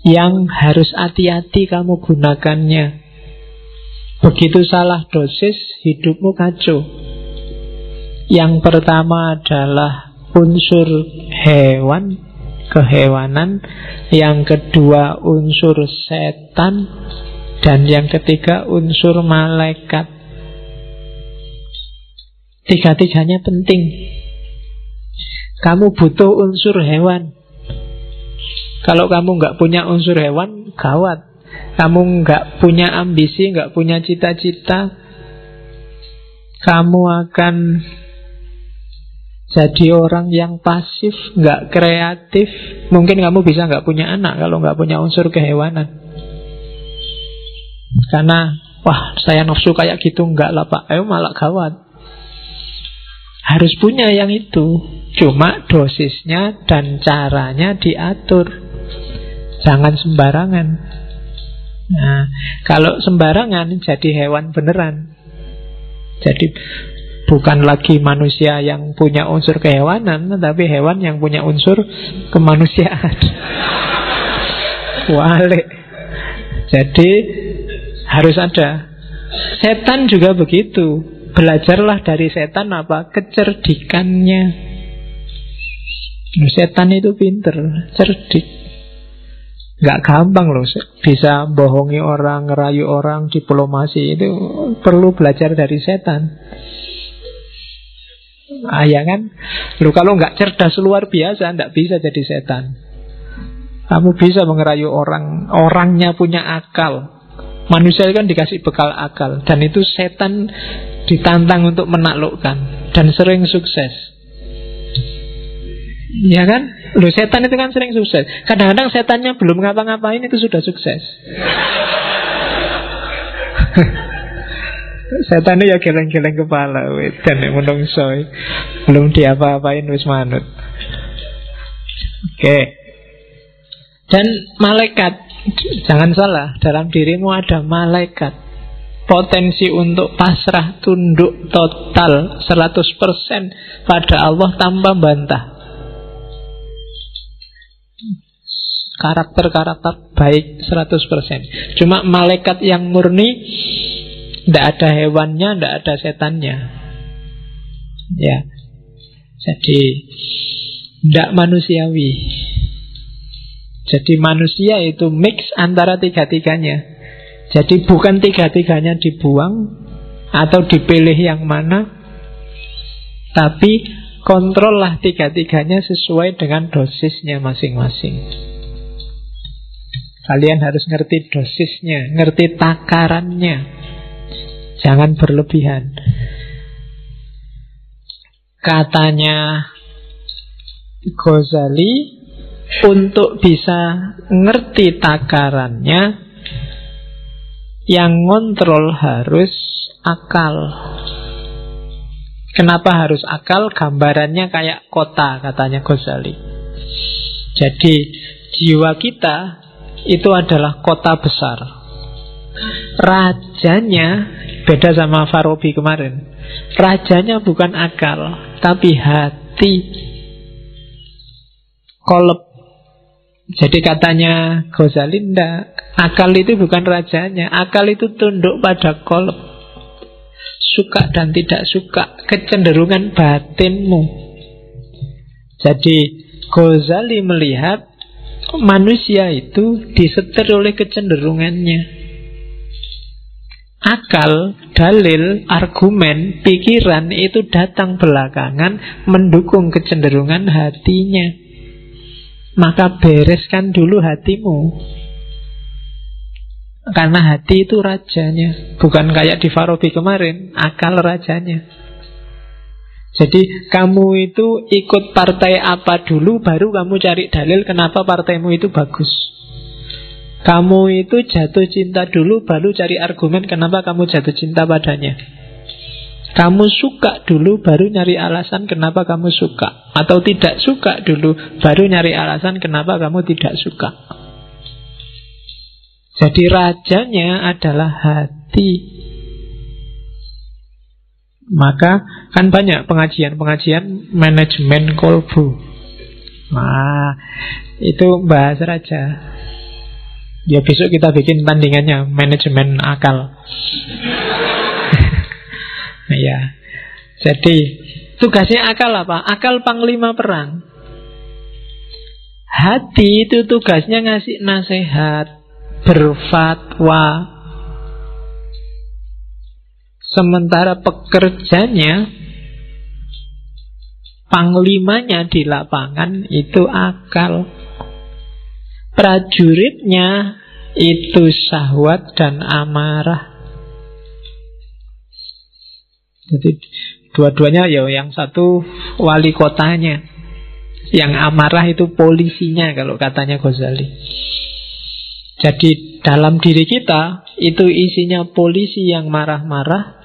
yang harus hati-hati kamu gunakannya. Begitu salah dosis, hidupmu kacau. Yang pertama adalah unsur hewan, kehewanan, yang kedua unsur setan, dan yang ketiga unsur malaikat. Tiga-tiganya penting. Kamu butuh unsur hewan. Kalau kamu nggak punya unsur hewan, gawat. Kamu nggak punya ambisi, nggak punya cita-cita, kamu akan jadi orang yang pasif, nggak kreatif. Mungkin kamu bisa nggak punya anak kalau nggak punya unsur kehewanan. Karena, wah saya nafsu kayak gitu nggak lah pak, ayo malah gawat. Harus punya yang itu. Cuma dosisnya dan caranya diatur. Jangan sembarangan. Nah, kalau sembarangan jadi hewan beneran. Jadi bukan lagi manusia yang punya unsur kehewanan, tapi hewan yang punya unsur kemanusiaan. Walik. Jadi harus ada. Setan juga begitu. Belajarlah dari setan apa? Kecerdikannya. Setan itu pinter, cerdik. Nggak gampang loh Bisa bohongi orang, ngerayu orang, diplomasi. Itu perlu belajar dari setan. Ah ya kan? Lu kalau nggak cerdas luar biasa Nggak bisa jadi setan. Kamu bisa mengerayu orang Orangnya punya akal. Manusia kan dikasih bekal akal Dan itu setan ditantang untuk menaklukkan Dan sering sukses. Ya kan? Loh setan itu kan sering sukses. Kadang-kadang setannya belum ngapa-ngapain itu sudah sukses. Setan itu ya geleng-geleng kepala Dan menungsoy Belum diapa-apain wis manut. Oke. Dan malaikat. Jangan salah Dalam dirimu ada malaikat. Potensi untuk pasrah tunduk total 100% pada Allah tanpa bantah karakter-karakter baik 100%. Cuma malaikat yang murni tidak ada hewannya, tidak ada setannya. Ya. Jadi tidak manusiawi. Jadi manusia itu mix antara tiga-tiganya. Jadi bukan tiga-tiganya dibuang atau dipilih yang mana, tapi kontrollah tiga-tiganya sesuai dengan dosisnya masing-masing. Kalian harus ngerti dosisnya, ngerti takarannya. Jangan berlebihan. Katanya Ghazali untuk bisa ngerti takarannya yang ngontrol harus akal. Kenapa harus akal? Gambarannya kayak kota katanya Ghazali. Jadi jiwa kita itu adalah kota besar. Rajanya beda sama Farabi kemarin. Rajanya bukan akal, tapi hati. Kolep. Jadi katanya Ghazali akal itu bukan rajanya, akal itu tunduk pada kolep. Suka dan tidak suka, kecenderungan batinmu. Jadi Ghazali melihat manusia itu disetir oleh kecenderungannya. Akal, dalil, argumen, pikiran itu datang belakangan mendukung kecenderungan hatinya. Maka bereskan dulu hatimu. Karena hati itu rajanya, bukan kayak di Farabi kemarin, akal rajanya. Jadi kamu itu ikut partai apa dulu baru kamu cari dalil kenapa partaimu itu bagus. Kamu itu jatuh cinta dulu baru cari argumen kenapa kamu jatuh cinta padanya. Kamu suka dulu baru nyari alasan kenapa kamu suka Atau tidak suka dulu baru nyari alasan kenapa kamu tidak suka Jadi rajanya adalah hati maka kan banyak pengajian-pengajian manajemen kolbu. Nah, itu bahas raja. Ya besok kita bikin tandingannya manajemen akal. ya. Jadi tugasnya akal apa? Akal panglima perang. Hati itu tugasnya ngasih nasihat, berfatwa. Sementara pekerjanya, panglimanya di lapangan itu akal. Prajuritnya itu syahwat dan amarah. Jadi dua-duanya ya yang satu wali kotanya, yang amarah itu polisinya kalau katanya Ghazali. Jadi dalam diri kita itu isinya polisi yang marah-marah,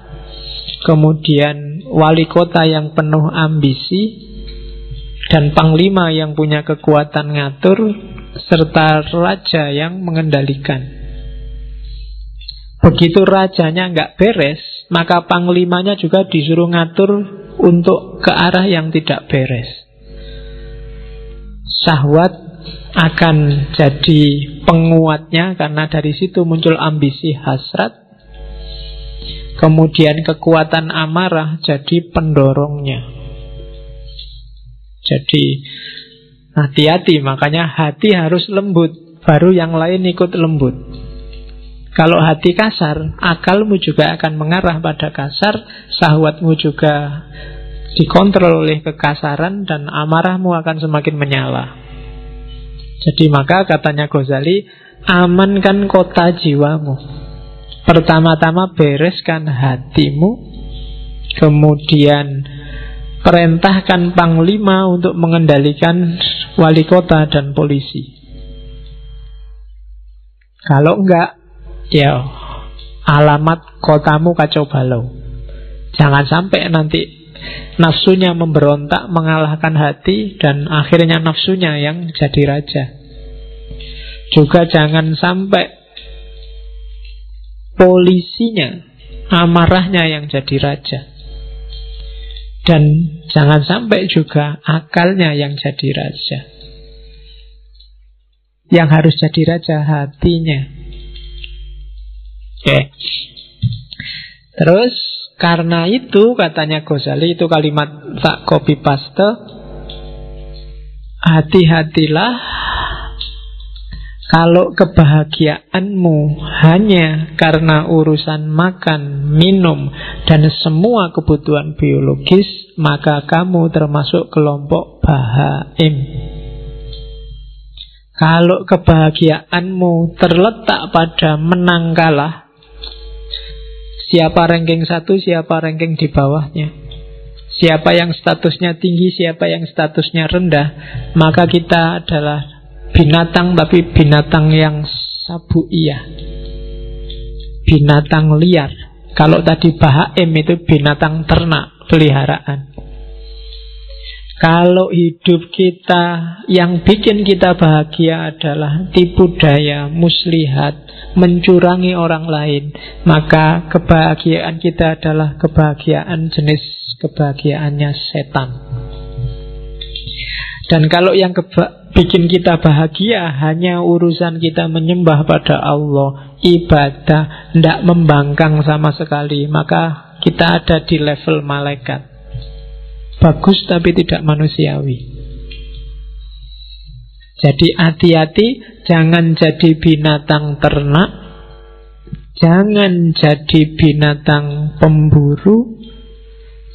kemudian wali kota yang penuh ambisi, dan panglima yang punya kekuatan ngatur, serta raja yang mengendalikan. Begitu rajanya nggak beres, maka panglimanya juga disuruh ngatur untuk ke arah yang tidak beres. Syahwat akan jadi penguatnya karena dari situ muncul ambisi hasrat. Kemudian kekuatan amarah jadi pendorongnya. Jadi Hati-hati, makanya hati harus lembut, baru yang lain ikut lembut. Kalau hati kasar, akalmu juga akan mengarah pada kasar, sahwatmu juga dikontrol oleh kekasaran dan amarahmu akan semakin menyala. Jadi maka katanya Ghazali, amankan kota jiwamu. Pertama-tama bereskan hatimu, kemudian perintahkan panglima untuk mengendalikan wali kota dan polisi. Kalau enggak, ya alamat kotamu kacau balau. Jangan sampai nanti nafsunya memberontak mengalahkan hati dan akhirnya nafsunya yang jadi raja. Juga jangan sampai polisinya amarahnya yang jadi raja. Dan jangan sampai juga akalnya yang jadi raja. Yang harus jadi raja hatinya. Oke. Terus karena itu katanya Ghazali itu kalimat tak copy paste. Hati-hatilah kalau kebahagiaanmu hanya karena urusan makan, minum, dan semua kebutuhan biologis, maka kamu termasuk kelompok bahaim. Kalau kebahagiaanmu terletak pada menang kalah, siapa ranking satu, siapa ranking di bawahnya, siapa yang statusnya tinggi, siapa yang statusnya rendah, maka kita adalah binatang tapi binatang yang sabuiyah. Binatang liar. Kalau tadi bahaim itu binatang ternak peliharaan. Kalau hidup kita yang bikin kita bahagia adalah tipu daya, muslihat, mencurangi orang lain, maka kebahagiaan kita adalah kebahagiaan jenis kebahagiaannya setan. Dan kalau yang keba bikin kita bahagia hanya urusan kita menyembah pada Allah, ibadah, tidak membangkang sama sekali, maka kita ada di level malaikat. Bagus tapi tidak manusiawi. Jadi hati-hati, jangan jadi binatang ternak, jangan jadi binatang pemburu,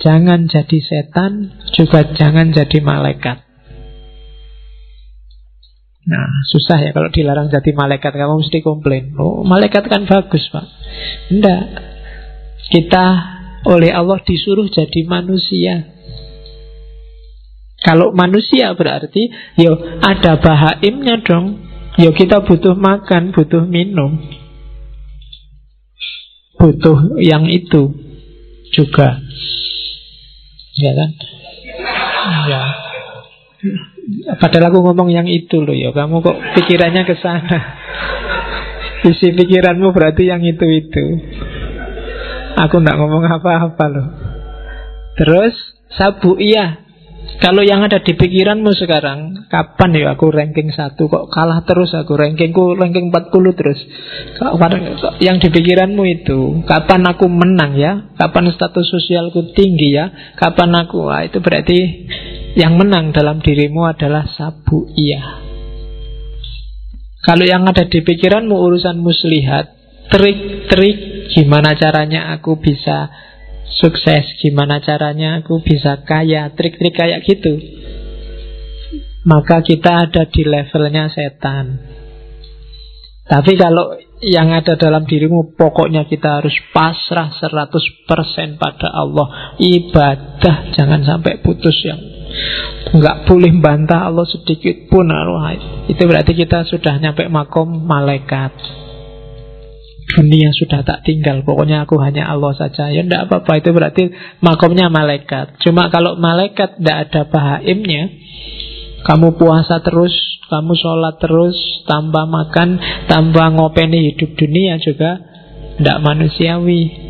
jangan jadi setan, juga jangan jadi malaikat. Nah, susah ya kalau dilarang jadi malaikat. Kamu mesti komplain. Oh, malaikat kan bagus, Pak. Enggak. Kita oleh Allah disuruh jadi manusia. Kalau manusia berarti, yo ada bahaimnya dong. Yo kita butuh makan, butuh minum. Butuh yang itu juga. Ya kan? Ya. Padahal aku ngomong yang itu loh ya. Kamu kok pikirannya ke sana? Isi pikiranmu berarti yang itu-itu. Aku nggak ngomong apa-apa loh. Terus Sabu iya. Kalau yang ada di pikiranmu sekarang Kapan ya aku ranking satu? Kok kalah terus aku? Rankingku ranking 40 terus. Yang di pikiranmu itu? Kapan aku menang ya? Kapan status sosialku tinggi ya? Kapan aku Wah, Itu berarti yang menang dalam dirimu adalah sabu iya Kalau yang ada di pikiranmu urusan muslihat, trik-trik gimana caranya aku bisa sukses, gimana caranya aku bisa kaya, trik-trik kayak gitu. Maka kita ada di levelnya setan. Tapi kalau yang ada dalam dirimu pokoknya kita harus pasrah 100% pada Allah Ibadah jangan sampai putus yang nggak boleh bantah Allah sedikit pun Itu berarti kita sudah nyampe makom malaikat. Dunia sudah tak tinggal Pokoknya aku hanya Allah saja. Ya enggak apa-apa Itu berarti makomnya malaikat. Cuma kalau malaikat tidak ada bahaimnya kamu puasa terus, kamu sholat terus, tanpa makan, tanpa ngopeni hidup dunia juga tidak manusiawi.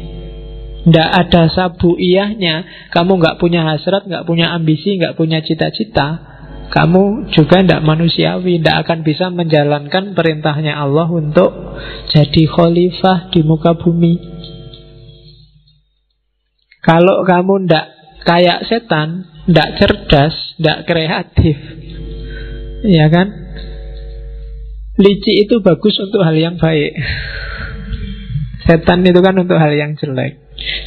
Tidak ada sabu iyahnya. Kamu nggak punya hasrat, nggak punya ambisi, nggak punya cita-cita. Kamu juga tidak manusiawi, tidak akan bisa menjalankan perintahnya Allah untuk jadi khalifah di muka bumi. Kalau kamu tidak kayak setan, tidak cerdas, tidak kreatif, Ya kan? Lici itu bagus untuk hal yang baik. Setan itu kan untuk hal yang jelek.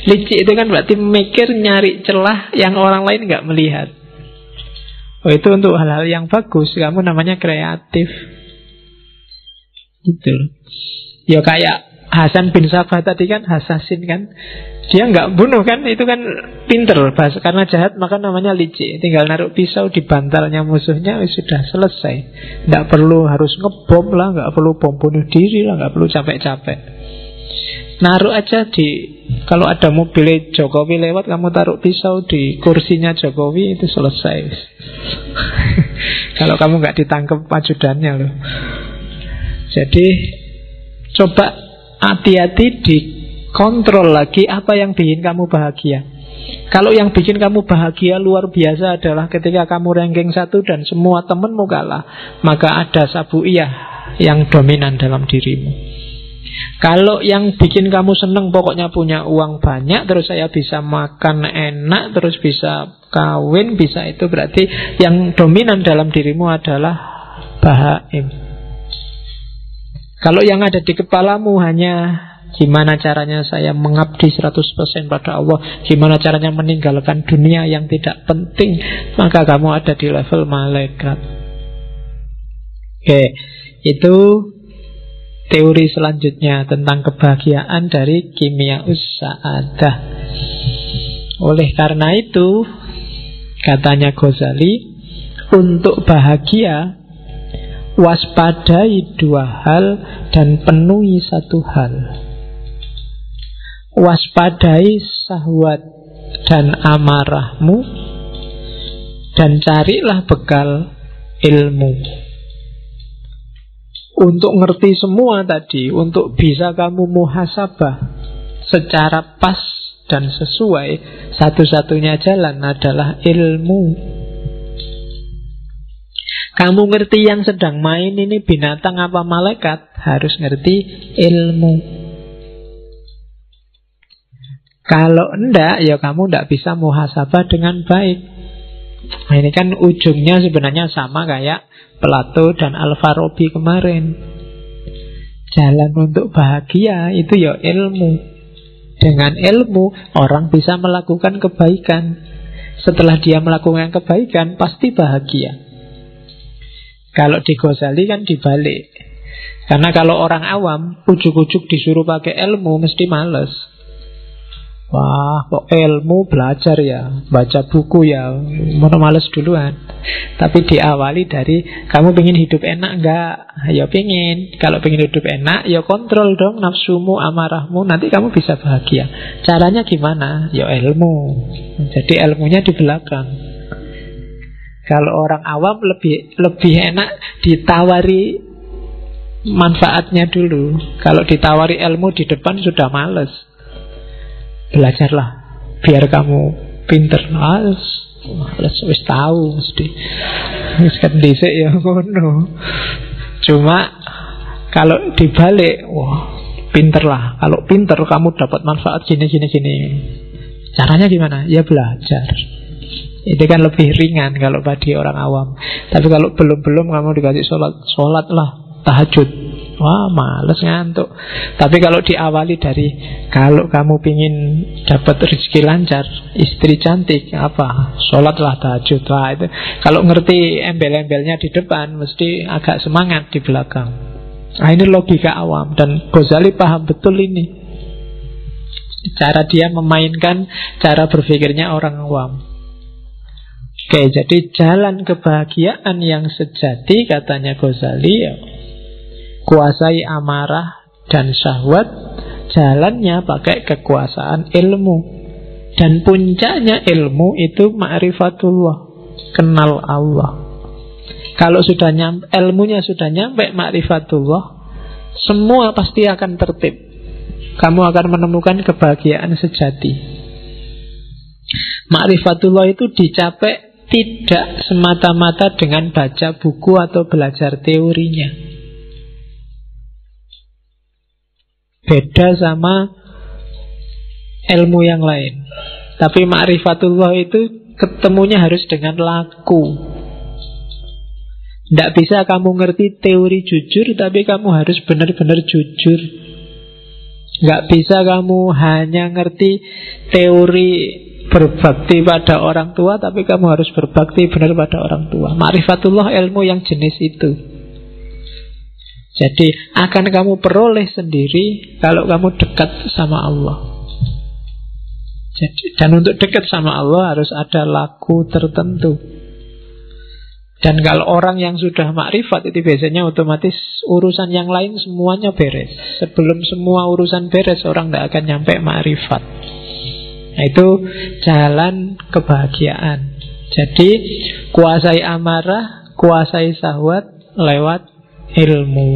Lici itu kan berarti mikir nyari celah yang orang lain nggak melihat. Oh itu untuk hal-hal yang bagus. Kamu namanya kreatif. Gitu. Ya kayak Hasan bin Sabah tadi kan Hasasin kan Dia nggak bunuh kan Itu kan pinter bahas, Karena jahat maka namanya licik Tinggal naruh pisau di bantalnya musuhnya Sudah selesai Nggak perlu harus ngebom lah nggak perlu bom bunuh diri lah nggak perlu capek-capek Naruh aja di Kalau ada mobil Jokowi lewat Kamu taruh pisau di kursinya Jokowi Itu selesai Kalau kamu nggak ditangkap pajudannya loh Jadi Coba hati-hati dikontrol lagi apa yang bikin kamu bahagia. Kalau yang bikin kamu bahagia luar biasa adalah ketika kamu ranking satu dan semua temenmu kalah, maka ada sabu iya yang dominan dalam dirimu. Kalau yang bikin kamu seneng pokoknya punya uang banyak Terus saya bisa makan enak Terus bisa kawin Bisa itu berarti yang dominan dalam dirimu adalah Bahaim. Kalau yang ada di kepalamu hanya Gimana caranya saya mengabdi 100% pada Allah Gimana caranya meninggalkan dunia yang tidak penting Maka kamu ada di level malaikat. Oke Itu teori selanjutnya Tentang kebahagiaan dari kimia usahadah Oleh karena itu Katanya Ghazali Untuk bahagia Waspadai dua hal dan penuhi satu hal. Waspadai sahwat dan amarahmu dan carilah bekal ilmu. Untuk ngerti semua tadi, untuk bisa kamu muhasabah secara pas dan sesuai, satu-satunya jalan adalah ilmu. Kamu ngerti yang sedang main ini binatang apa malaikat Harus ngerti ilmu Kalau enggak ya kamu enggak bisa muhasabah dengan baik Nah ini kan ujungnya sebenarnya sama kayak Plato dan Al-Farabi kemarin Jalan untuk bahagia itu ya ilmu Dengan ilmu orang bisa melakukan kebaikan Setelah dia melakukan kebaikan pasti bahagia kalau di Ghazali kan dibalik. Karena kalau orang awam, ujuk-ujuk disuruh pakai ilmu mesti males. Wah, kok ilmu belajar ya, baca buku ya, mau males duluan. Tapi diawali dari kamu pengen hidup enak enggak? Ya pengen. Kalau pengen hidup enak, ya kontrol dong nafsumu, amarahmu. Nanti kamu bisa bahagia. Caranya gimana? Ya ilmu. Jadi ilmunya di belakang. Kalau orang awam lebih lebih enak ditawari manfaatnya dulu. Kalau ditawari ilmu di depan sudah males. Belajarlah biar kamu pinter. Males, males wis tahu mesti. Wis kan dhisik ya ngono. Cuma kalau dibalik, wah pinter lah. Kalau pinter kamu dapat manfaat gini gini gini. Caranya gimana? Ya belajar. Itu kan lebih ringan kalau bagi orang awam. Tapi kalau belum-belum kamu dikasih sholat, sholat lah. tahajud. Wah, males ngantuk. Tapi kalau diawali dari kalau kamu pingin dapat rezeki lancar, istri cantik, apa? Sholatlah tahajud lah itu. Kalau ngerti embel-embelnya di depan, mesti agak semangat di belakang. Nah, ini logika awam dan Ghazali paham betul ini. Cara dia memainkan cara berpikirnya orang awam. Oke, jadi jalan kebahagiaan yang sejati katanya Ghazali ya, kuasai amarah dan syahwat, jalannya pakai kekuasaan ilmu. Dan puncaknya ilmu itu ma'rifatullah, kenal Allah. Kalau sudah nyampe, ilmunya sudah nyampe ma'rifatullah, semua pasti akan tertib. Kamu akan menemukan kebahagiaan sejati. Ma'rifatullah itu dicapai tidak semata-mata dengan baca buku atau belajar teorinya. Beda sama ilmu yang lain. Tapi ma'rifatullah itu ketemunya harus dengan laku. Tidak bisa kamu ngerti teori jujur, tapi kamu harus benar-benar jujur. Nggak bisa kamu hanya ngerti teori berbakti pada orang tua, tapi kamu harus berbakti benar pada orang tua. Ma'rifatullah ilmu yang jenis itu. Jadi akan kamu peroleh sendiri kalau kamu dekat sama Allah. Jadi, dan untuk dekat sama Allah harus ada laku tertentu. Dan kalau orang yang sudah makrifat itu biasanya otomatis urusan yang lain semuanya beres. Sebelum semua urusan beres orang tidak akan nyampe makrifat. Nah, itu jalan kebahagiaan. Jadi kuasai amarah, kuasai sahwat lewat ilmu.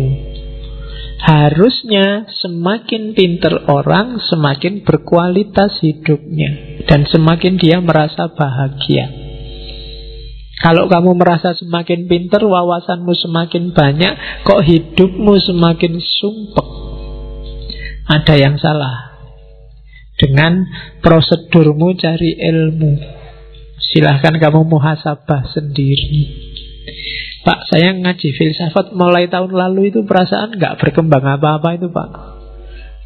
Harusnya semakin pinter orang, semakin berkualitas hidupnya. Dan semakin dia merasa bahagia. Kalau kamu merasa semakin pinter, wawasanmu semakin banyak, kok hidupmu semakin sumpek. Ada yang salah dengan prosedurmu cari ilmu. Silahkan kamu muhasabah sendiri. Pak, saya ngaji filsafat mulai tahun lalu itu perasaan nggak berkembang apa-apa itu Pak.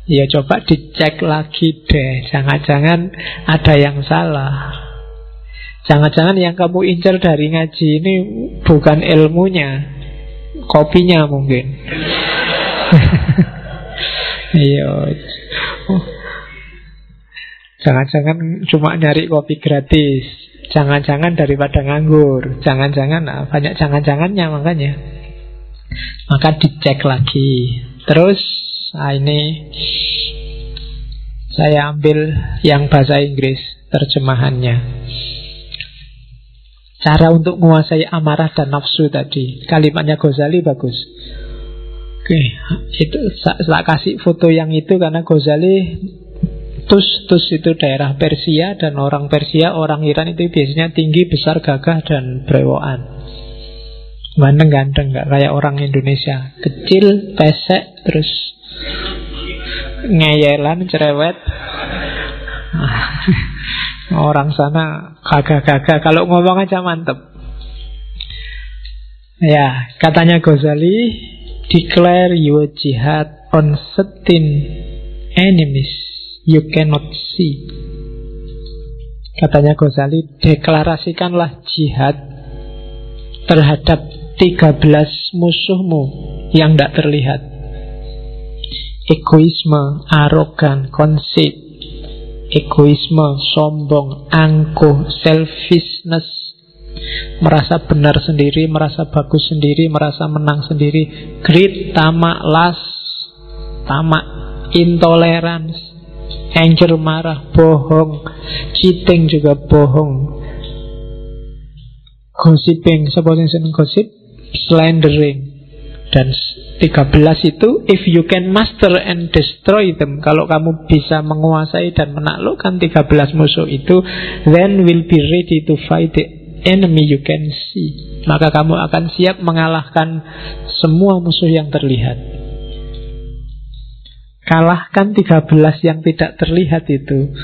Ya coba dicek lagi deh, jangan-jangan ada yang salah. Jangan-jangan yang kamu incar dari ngaji ini bukan ilmunya, kopinya mungkin. Iya. Oh. Jangan-jangan cuma nyari kopi gratis. Jangan-jangan daripada nganggur. Jangan-jangan nah, banyak jangan-jangannya makanya. Maka dicek lagi. Terus nah ini Saya ambil yang bahasa Inggris Terjemahannya. Cara untuk menguasai amarah dan nafsu tadi. Kalimatnya Ghazali bagus. Oke, itu saya kasih foto yang itu karena Ghazali Tus, Tus itu daerah Persia dan orang Persia, orang Iran itu biasanya tinggi, besar, gagah dan brewoan. Ganteng-ganteng, nggak kayak orang Indonesia. Kecil, pesek, terus ngeyelan, cerewet. orang sana gagah-gagah. Kalau ngomong aja mantep. Ya, katanya Ghazali, declare your jihad on certain enemies you cannot see. Katanya Ghazali, deklarasikanlah jihad terhadap 13 musuhmu yang tidak terlihat. Egoisme, arogan, konsep, egoisme, sombong, angkuh, selfishness, merasa benar sendiri, merasa bagus sendiri, merasa menang sendiri, greed, tamak, las, tamak, intolerance, Anger marah, bohong. Cheating juga bohong. Gossiping Siapa yang seneng gosip? Slandering. Dan 13 itu If you can master and destroy them Kalau kamu bisa menguasai dan menaklukkan 13 musuh itu Then will be ready to fight the enemy you can see. Maka kamu akan siap mengalahkan semua musuh yang terlihat Kalahkan 13 yang tidak terlihat itu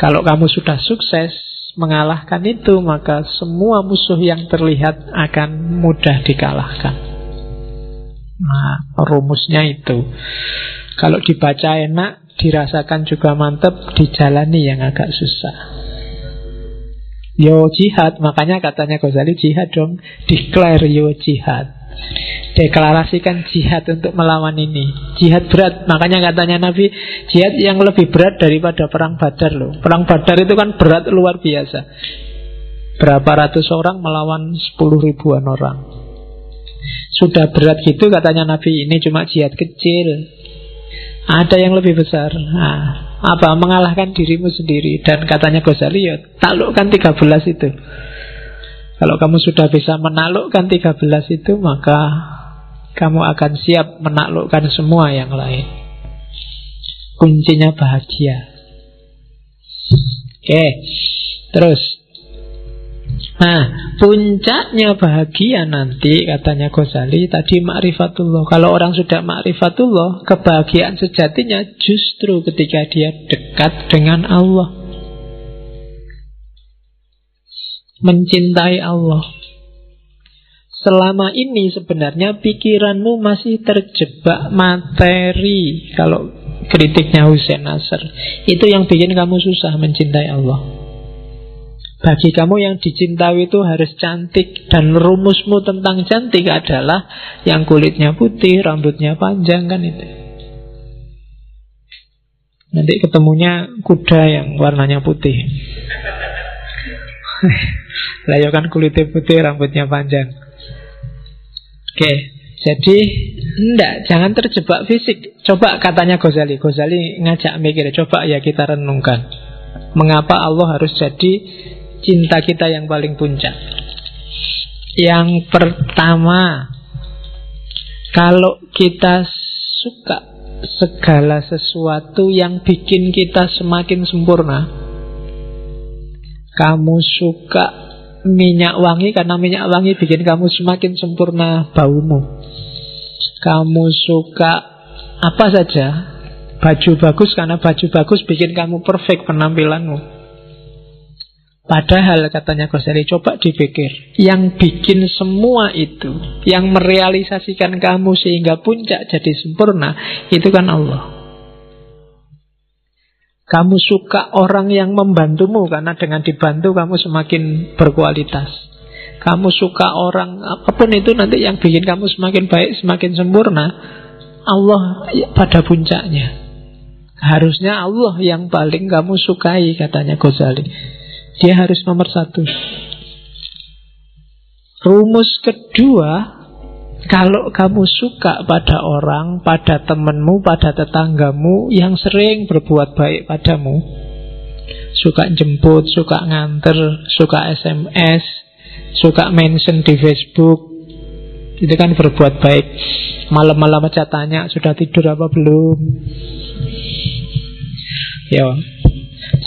Kalau kamu sudah sukses mengalahkan itu Maka semua musuh yang terlihat akan mudah dikalahkan Nah, rumusnya itu. Kalau dibaca enak, dirasakan juga mantep, dijalani yang agak susah. Yo jihad, makanya katanya Ghazali jihad dong, declare yo jihad. Deklarasikan jihad untuk melawan ini. Jihad berat, makanya katanya Nabi, jihad yang lebih berat daripada perang Badar loh. Perang Badar itu kan berat luar biasa. Berapa ratus orang melawan sepuluh ribuan orang. Sudah berat gitu katanya Nabi ini cuma jihad kecil. Ada yang lebih besar. Nah, apa? Mengalahkan dirimu sendiri. Dan katanya Ghazali ya, taklukkan 13 itu. Kalau kamu sudah bisa menaklukkan 13 itu, maka kamu akan siap menaklukkan semua yang lain. Kuncinya bahagia. Oke, terus Nah, puncaknya bahagia nanti katanya Ghazali tadi ma'rifatullah. Kalau orang sudah ma'rifatullah, kebahagiaan sejatinya justru ketika dia dekat dengan Allah. Mencintai Allah. Selama ini sebenarnya pikiranmu masih terjebak materi. Kalau kritiknya Hussein Nasr, itu yang bikin kamu susah mencintai Allah. Bagi kamu yang dicintai itu harus cantik Dan rumusmu tentang cantik adalah Yang kulitnya putih, rambutnya panjang kan itu Nanti ketemunya kuda yang warnanya putih Lah ya kan kulitnya putih, rambutnya panjang. Oke, jadi enggak, jangan terjebak fisik. Coba katanya Ghazali. Ghazali ngajak mikir, coba ya kita renungkan. Mengapa Allah harus jadi cinta kita yang paling puncak? Yang pertama, kalau kita suka segala sesuatu yang bikin kita semakin sempurna, kamu suka minyak wangi karena minyak wangi bikin kamu semakin sempurna baumu. Kamu suka apa saja, baju bagus karena baju bagus bikin kamu perfect penampilanmu. Padahal katanya Ghazali coba dipikir Yang bikin semua itu Yang merealisasikan kamu sehingga puncak jadi sempurna Itu kan Allah Kamu suka orang yang membantumu Karena dengan dibantu kamu semakin berkualitas. Kamu suka orang apa pun itu nanti yang bikin kamu semakin baik Semakin sempurna Allah pada puncaknya. Harusnya Allah yang paling kamu sukai katanya Ghazali. Dia harus nomor satu. Rumus kedua, kalau kamu suka pada orang, pada temanmu, pada tetanggamu yang sering berbuat baik padamu, suka jemput, suka nganter, suka SMS, suka mention di Facebook, itu kan berbuat baik. Malam-malam aja tanya sudah tidur apa belum. Ya,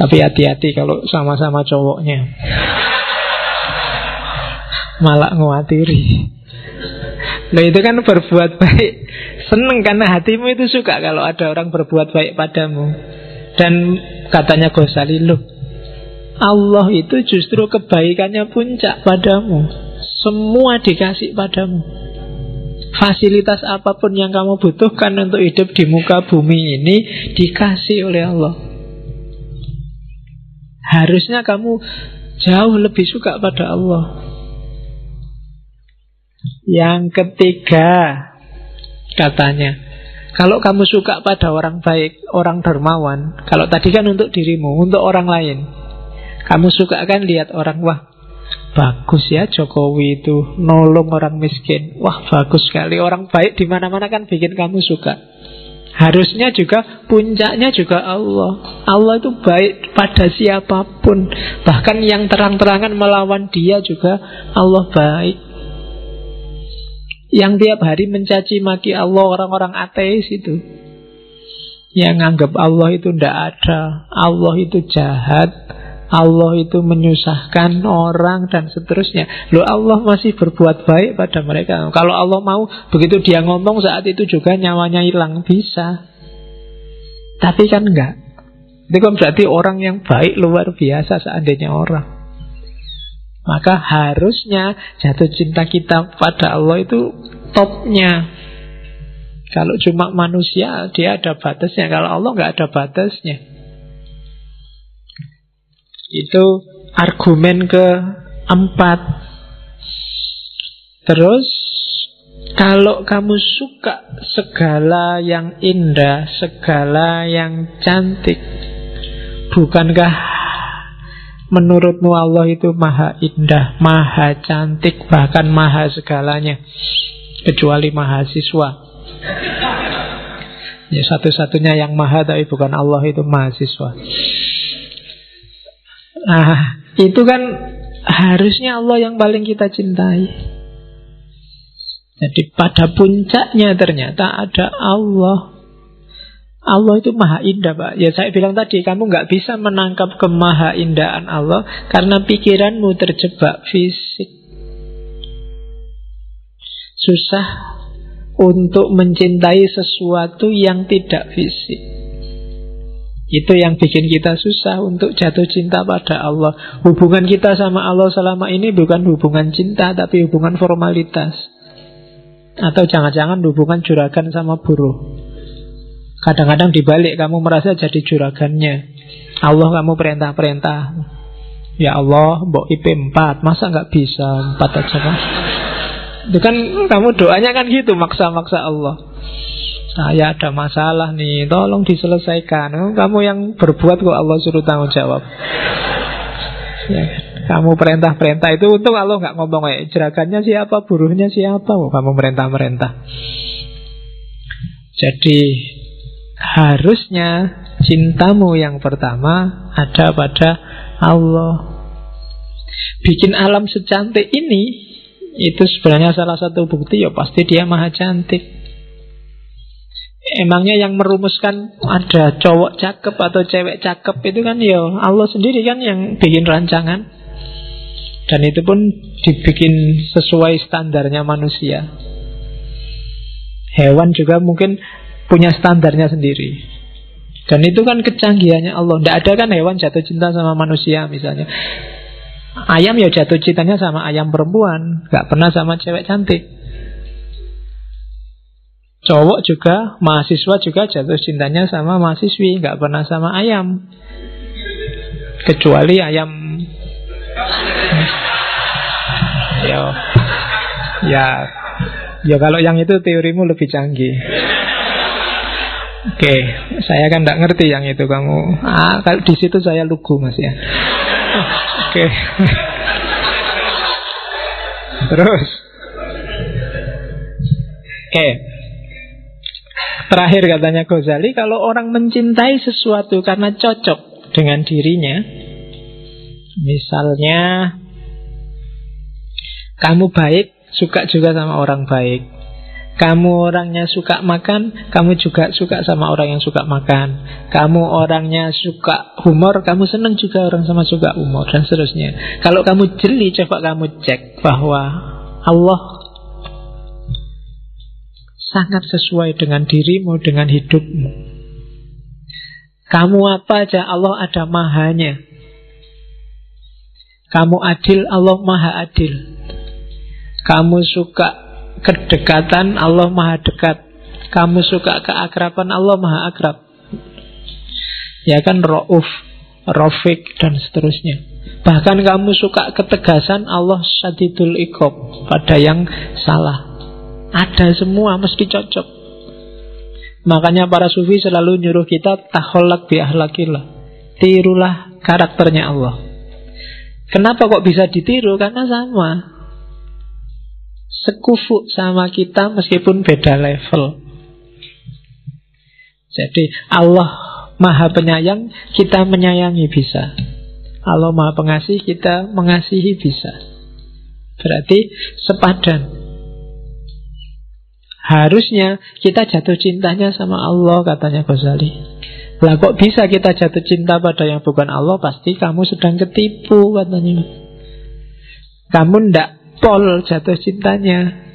tapi hati-hati kalau sama-sama cowoknya Malah nguatiri Nah itu kan berbuat baik. Seneng karena hatimu itu suka Kalau ada orang berbuat baik padamu. Dan katanya Ghazali Loh Allah itu justru kebaikannya puncak padamu. Semua dikasih padamu. Fasilitas apa pun yang kamu butuhkan untuk hidup di muka bumi ini Dikasih oleh Allah. Harusnya kamu jauh lebih suka pada Allah. Yang ketiga, katanya, kalau kamu suka pada orang baik, orang dermawan, kalau tadi kan untuk dirimu, untuk orang lain, kamu suka kan lihat orang, wah, bagus ya Jokowi itu nolong orang miskin, wah bagus sekali, orang baik di mana-mana kan bikin kamu suka. Harusnya juga puncaknya juga Allah. Allah itu baik pada siapa pun. Bahkan yang terang-terangan melawan dia juga Allah baik. Yang tiap hari mencaci maki Allah orang-orang ateis itu. Yang anggap Allah itu tidak ada. Allah itu jahat. Allah itu menyusahkan orang dan seterusnya. Loh Allah masih berbuat baik pada mereka. Kalau Allah mau begitu dia ngomong saat itu juga nyawanya hilang bisa. Tapi kan enggak. Itu kan berarti orang yang baik luar biasa seandainya orang. Maka harusnya jatuh cinta kita pada Allah itu topnya. Kalau cuma manusia, dia ada batasnya. Kalau Allah nggak ada batasnya. Itu argumen keempat. Terus, kalau kamu suka segala yang indah, segala yang cantik, bukankah menurutmu Allah itu maha indah, maha cantik, bahkan maha segalanya, kecuali mahasiswa? Ya satu-satunya yang maha tapi bukan Allah itu mahasiswa. Nah, itu kan harusnya Allah yang paling kita cintai. Jadi pada puncaknya ternyata ada Allah. Allah itu maha indah Pak Ya saya bilang tadi Kamu nggak bisa menangkap kemaha indahan Allah Karena pikiranmu terjebak fisik Susah untuk mencintai sesuatu yang tidak fisik. Itu yang bikin kita susah untuk jatuh cinta pada Allah. Hubungan kita sama Allah selama ini bukan hubungan cinta, tapi hubungan formalitas. Atau jangan-jangan hubungan juragan sama buruh. Kadang-kadang dibalik kamu merasa jadi juragannya. Allah kamu perintah-perintah. Ya Allah, mbok IP 4, masa nggak bisa 4 aja mas? Itu kan kamu doanya kan gitu maksa-maksa Allah. Saya ada masalah nih, tolong diselesaikan. Oh, kamu yang berbuat kok Allah suruh tanggung jawab. Ya, kamu perintah-perintah itu untuk Allah nggak ngomong ya jerakannya siapa, buruhnya siapa, kamu merintah-merintah. Jadi harusnya cintamu yang pertama ada pada Allah. Bikin alam secantik ini itu sebenarnya salah satu bukti ya pasti dia maha cantik. Emangnya yang merumuskan ada cowok cakep atau cewek cakep itu kan ya Allah sendiri kan yang bikin rancangan. Dan itu pun dibikin sesuai standarnya manusia. Hewan juga mungkin punya standarnya sendiri. Dan itu kan kecanggihannya Allah. Tidak ada kan hewan jatuh cinta sama manusia misalnya. Ayam ya jatuh cintanya sama ayam perempuan Gak pernah sama cewek cantik Cowok juga, mahasiswa juga jatuh cintanya sama mahasiswi Gak pernah sama ayam Kecuali ayam Ya Ya Ya kalau yang itu teorimu lebih canggih Oke, saya kan tidak ngerti yang itu kamu. Ah, kalau di situ saya lugu mas ya. Oke. Terus. Oke. Terakhir katanya Ghazali, kalau orang mencintai sesuatu karena cocok dengan dirinya, misalnya kamu baik, suka juga sama orang baik. Kamu orangnya suka makan, kamu juga suka sama orang yang suka makan. Kamu orangnya suka humor, kamu senang juga orang sama suka humor dan seterusnya. Kalau kamu jeli, coba kamu cek bahwa Allah sangat sesuai dengan dirimu, dengan hidupmu. Kamu apa aja, Allah ada mahanya. Kamu adil, Allah maha adil. Kamu suka kedekatan Allah maha dekat. Kamu suka keakraban Allah maha akrab. Ya kan Ra'uf, Rofik dan seterusnya. Bahkan kamu suka ketegasan Allah syadidul ikob Pada yang salah. Ada semua mesti cocok. Makanya para sufi selalu nyuruh kita Taholak bi ahlakillah. Tirulah karakternya Allah. Kenapa kok bisa ditiru? Karena sama sekufu sama kita meskipun beda level. Jadi Allah maha penyayang, kita menyayangi bisa. Allah maha pengasih, kita mengasihi bisa. Berarti sepadan. Harusnya kita jatuh cintanya sama Allah, katanya Ghazali. Lah kok bisa kita jatuh cinta pada yang bukan Allah Pasti kamu sedang ketipu katanya Kamu ndak pol jatuh cintanya.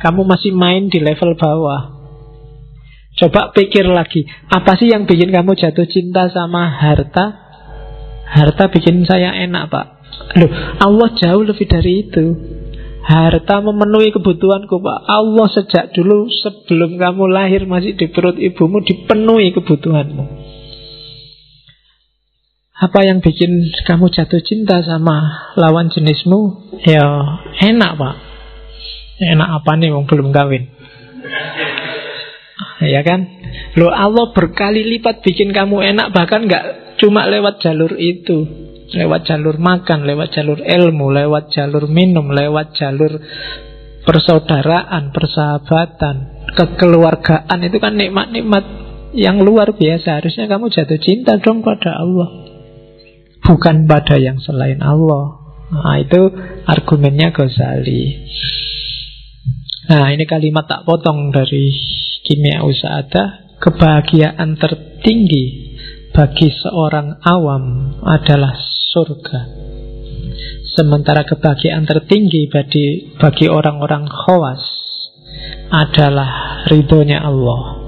Kamu masih main di level bawah. Coba pikir lagi, apa sih yang bikin kamu jatuh cinta sama harta? Harta bikin saya enak, Pak. Loh, Allah jauh lebih dari itu. Harta memenuhi kebutuhanku Pak Allah sejak dulu sebelum kamu lahir Masih di perut ibumu dipenuhi kebutuhanmu Apa yang bikin kamu jatuh cinta sama lawan jenismu? Ya enak Pak. Enak apa nih wong belum kawin? Ya kan? Lo Allah berkali lipat bikin kamu enak Bahkan nggak cuma lewat jalur itu. Lewat jalur makan, lewat jalur ilmu Lewat jalur minum, lewat jalur persaudaraan, persahabatan Kekeluargaan. Itu kan nikmat-nikmat yang luar biasa. Harusnya kamu jatuh cinta dong pada Allah Bukan pada yang selain Allah. Nah itu argumennya Ghazali. Nah ini kalimat tak potong dari kimia usada Kebahagiaan tertinggi bagi seorang awam adalah surga. Sementara kebahagiaan tertinggi bagi, bagi orang-orang khawas adalah ridhonya Allah.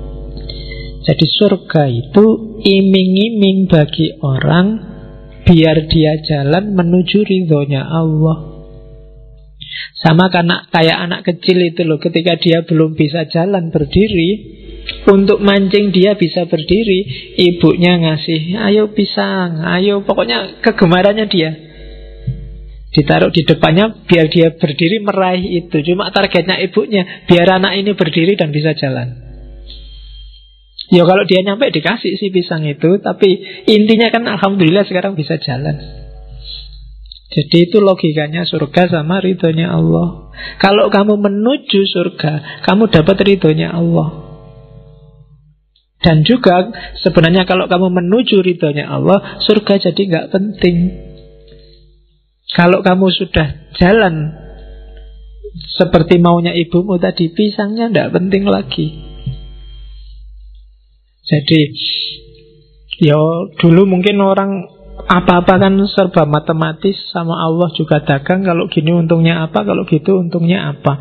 Jadi surga itu iming-iming bagi orang biar dia jalan menuju ridhonya Allah. Sama karena kayak anak kecil itu loh Ketika dia belum bisa jalan berdiri Untuk mancing dia bisa berdiri Ibunya ngasih Ayo pisang, ayo Pokoknya kegemarannya dia. Ditaruh di depannya Biar dia berdiri meraih itu. Cuma targetnya ibunya Biar anak ini berdiri dan bisa jalan Ya kalau dia nyampe dikasih si pisang itu Tapi intinya kan Alhamdulillah sekarang bisa jalan jadi itu logikanya surga sama ridhonya Allah. Kalau kamu menuju surga, kamu dapat ridhonya Allah. Dan juga sebenarnya kalau kamu menuju ridhonya Allah, surga jadi nggak penting. Kalau kamu sudah jalan seperti maunya ibumu tadi, pisangnya nggak penting lagi. Jadi, ya dulu mungkin orang apa-apa kan serba matematis sama Allah juga dagang kalau gini untungnya apa kalau gitu untungnya apa.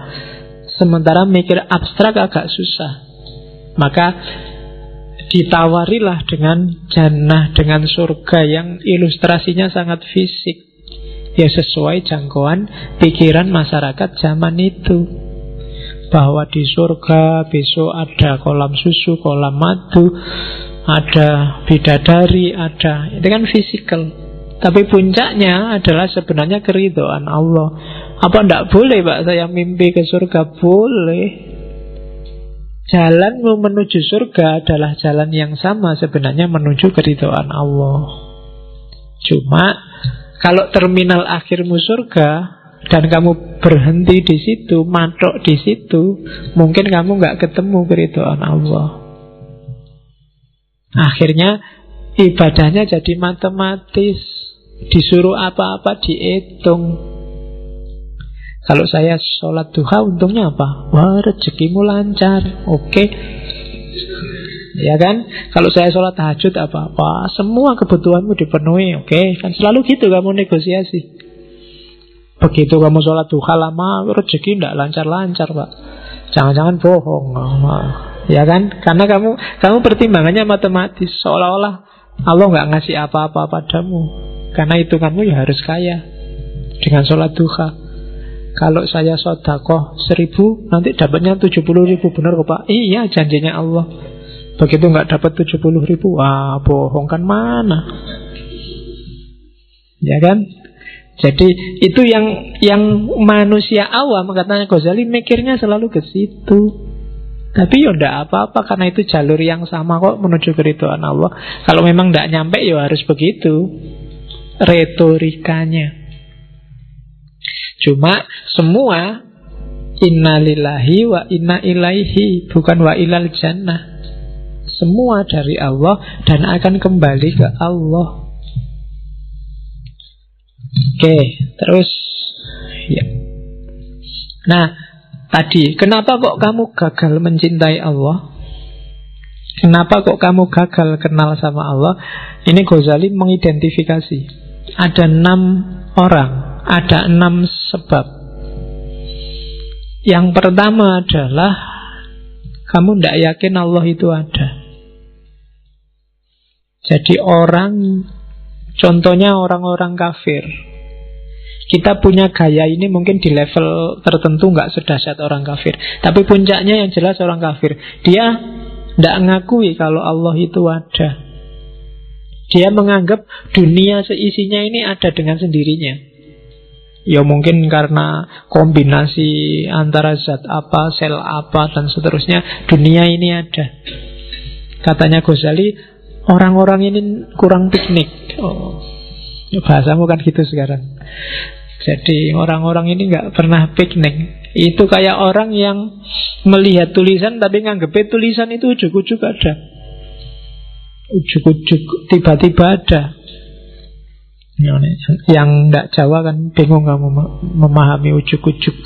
Sementara mikir abstrak agak susah. Maka ditawarilah dengan jannah dengan surga yang ilustrasinya sangat fisik. Ya sesuai jangkauan pikiran masyarakat zaman itu bahwa di surga besok ada kolam susu, kolam madu, ada bidadari, ada itu kan fisikal. Tapi puncaknya adalah sebenarnya keridoan Allah. Apa ndak boleh Pak saya mimpi ke surga? Boleh. Jalanmu menuju surga adalah jalan yang sama sebenarnya menuju keridoan Allah. Cuma kalau terminal akhirmu surga dan kamu berhenti di situ, matok di situ, mungkin kamu nggak ketemu keridoan Allah. Akhirnya ibadahnya jadi matematis Disuruh apa-apa dihitung Kalau saya sholat duha untungnya apa? Wah rezekimu lancar Oke okay. Ya kan? Kalau saya sholat tahajud apa-apa Semua kebutuhanmu dipenuhi Oke okay. Kan selalu gitu kamu negosiasi Begitu kamu sholat duha lama Rezeki tidak lancar-lancar pak Jangan-jangan bohong Ya kan? Karena kamu kamu pertimbangannya matematis seolah-olah Allah nggak ngasih apa-apa padamu. Karena itu kamu ya harus kaya dengan sholat duha. Kalau saya sodakoh seribu, nanti dapatnya tujuh puluh ribu. Benar kok Pak? Iya janjinya Allah. Begitu nggak dapat tujuh puluh ribu, wah bohong kan mana? Ya kan? Jadi itu yang yang manusia awam katanya Ghazali mikirnya selalu ke situ. Tapi ya tidak apa-apa karena itu jalur yang sama kok menuju keriduan Allah. Kalau memang tidak nyampe ya harus begitu. Retorikanya. Cuma semua innalillahi wa inna ilaihi bukan wa ilal jannah. Semua dari Allah dan akan kembali ke Allah. Oke, terus ya. Nah, Tadi, kenapa kok kamu gagal mencintai Allah? Kenapa kok kamu gagal kenal sama Allah? Ini Ghazali mengidentifikasi. Ada enam orang, ada enam sebab. Yang pertama adalah kamu tidak yakin Allah itu ada. Jadi orang, contohnya orang-orang kafir, Kita punya gaya ini mungkin di level tertentu nggak sedahsyat orang kafir. Tapi puncaknya yang jelas orang kafir. Dia tidak ngakui kalau Allah itu ada. Dia menganggap dunia seisinya ini ada dengan sendirinya. Ya mungkin karena kombinasi antara zat apa, sel apa, dan seterusnya Dunia ini ada Katanya Ghazali Orang-orang ini kurang piknik oh, Bahasamu kan gitu sekarang Jadi orang-orang ini nggak pernah piknik. Itu kayak orang yang melihat tulisan Tapi nganggep tulisan itu ujuk-ujuk ada. Ujuk-ujuk tiba-tiba ada. Yang tidak Jawa kan bingung kamu memahami ujuk-ujuk.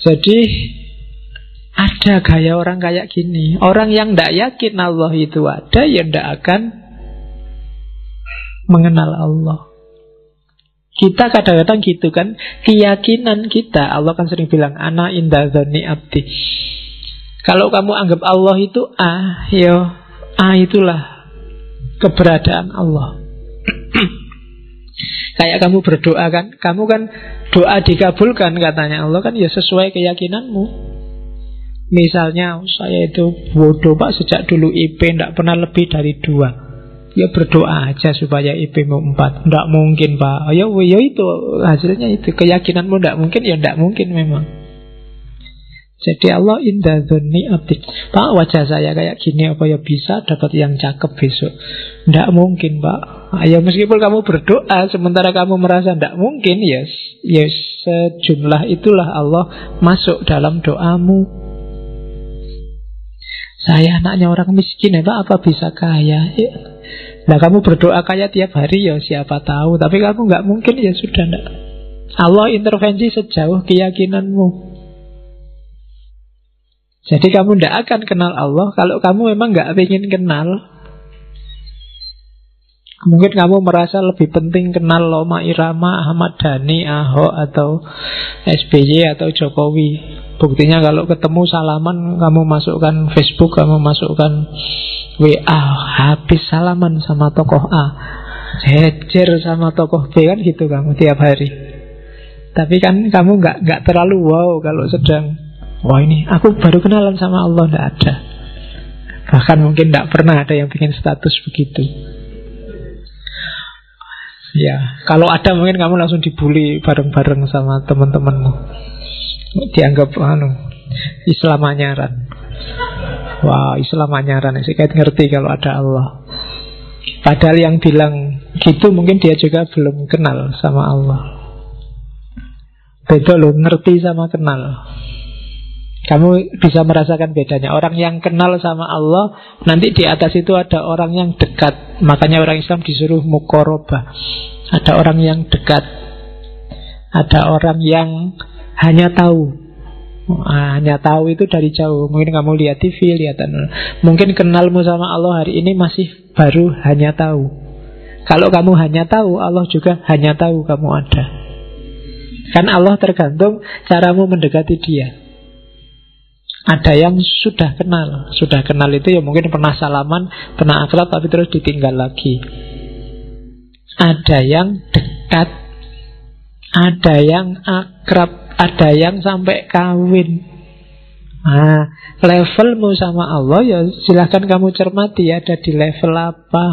Jadi ada gaya orang kayak gini. Orang yang tidak yakin Allah itu ada Ya tidak akan mengenal Allah kita kadang-kadang gitu kan Keyakinan kita Allah kan sering bilang Ana indah abdi Kalau kamu anggap Allah itu A Ya A itulah keberadaan Allah. Kayak kamu berdoa kan, kamu kan doa dikabulkan katanya Allah kan ya sesuai keyakinanmu. Misalnya saya itu bodoh pak sejak dulu IP tidak pernah lebih dari dua. Ya berdoa aja supaya IP mau empat. Tidak mungkin pak. Ya, ya itu hasilnya itu keyakinanmu tidak mungkin ya tidak mungkin memang. Jadi Allah indah dhoni abdi Pak wajah saya kayak gini apa ya bisa dapat yang cakep besok Tidak mungkin pak Ya meskipun kamu berdoa Sementara kamu merasa tidak mungkin Yes, yes sejumlah itulah Allah masuk dalam doamu Saya anaknya orang miskin ya pak Apa bisa kaya ya. Nah kamu berdoa kaya tiap hari ya siapa tahu Tapi kamu nggak mungkin ya sudah enggak Allah intervensi sejauh keyakinanmu jadi kamu tidak akan kenal Allah kalau kamu memang nggak ingin kenal. Mungkin kamu merasa lebih penting kenal Loma Irama, Ahmad Dhani, Ahok atau SBY atau Jokowi. Buktinya kalau ketemu salaman kamu masukkan Facebook, kamu masukkan WA, habis salaman sama tokoh A. Jejer sama tokoh B kan gitu kamu tiap hari. Tapi kan kamu nggak nggak terlalu wow kalau sedang Wah ini aku baru kenalan sama Allah Tidak ada Bahkan mungkin tidak pernah ada yang bikin status begitu Ya, kalau ada mungkin kamu langsung dibully bareng-bareng sama teman-temanmu. Dianggap anu Islam anyaran. Wah, Islam anyaran sih kayak ngerti kalau ada Allah. Padahal yang bilang gitu mungkin dia juga belum kenal sama Allah. Beda loh, ngerti sama kenal. Kamu bisa merasakan bedanya. Orang yang kenal sama Allah, nanti di atas itu ada orang yang dekat. Makanya orang Islam disuruh mukorobah. Ada orang yang dekat. Ada orang yang hanya tahu. Hanya tahu itu dari jauh. Mungkin kamu lihat TV, lihat Mungkin kenalmu sama Allah hari ini masih baru hanya tahu. Kalau kamu hanya tahu, Allah juga hanya tahu kamu ada. Kan Allah tergantung caramu mendekati dia. Ada yang sudah kenal Sudah kenal itu ya mungkin pernah salaman Pernah akrab tapi terus ditinggal lagi Ada yang dekat Ada yang akrab Ada yang sampai kawin Nah, levelmu sama Allah ya silahkan kamu cermati ada di level apa.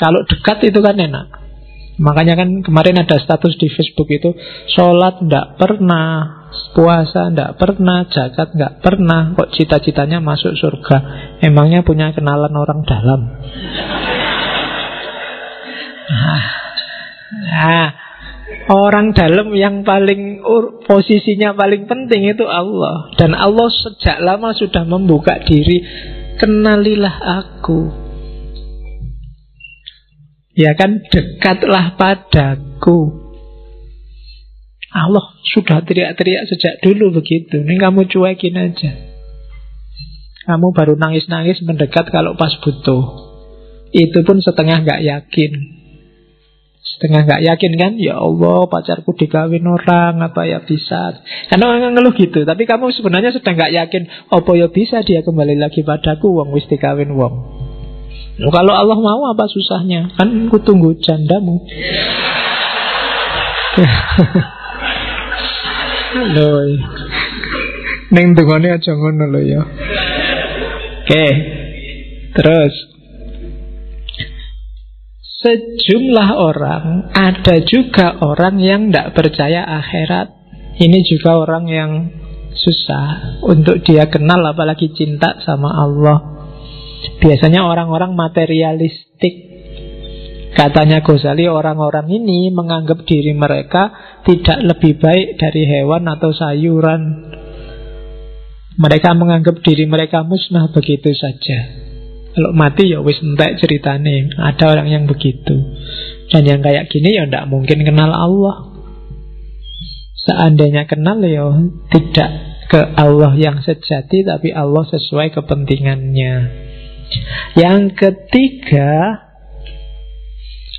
Kalau dekat itu kan enak. Makanya kan kemarin ada status di Facebook itu Sholat tidak pernah Puasa tidak pernah Zakat nggak pernah Kok cita-citanya masuk surga Emangnya punya kenalan orang dalam nah, nah Orang dalam yang paling Posisinya paling penting itu Allah. Dan Allah sejak lama sudah membuka diri Kenalilah aku. Ya kan dekatlah padaku. Allah sudah teriak-teriak sejak dulu begitu. Ini kamu cuekin aja. Kamu baru nangis-nangis mendekat kalau pas butuh. Itu pun setengah gak yakin Setengah gak yakin kan Ya Allah pacarku dikawin orang Apa ya bisa Karena orang ngeluh gitu Tapi kamu sebenarnya sedang gak yakin Apa ya bisa dia kembali lagi padaku Wong wis dikawin wong Loh, kalau Allah mau apa susahnya? Kan ku tunggu jandamu. Loh. Neng dungane aja ngono lho ya. Oke. Terus sejumlah orang ada juga orang yang tidak percaya akhirat. Ini juga orang yang susah untuk dia kenal apalagi cinta sama Allah. Biasanya orang-orang materialistik Katanya Ghazali orang-orang ini menganggap diri mereka tidak lebih baik dari hewan atau sayuran. Mereka menganggap diri mereka musnah begitu saja. Kalau mati ya wis entek ceritane. Ada orang yang begitu. Dan yang kayak gini ya tidak mungkin kenal Allah. Seandainya kenal ya tidak ke Allah yang sejati tapi Allah sesuai kepentingannya. Yang ketiga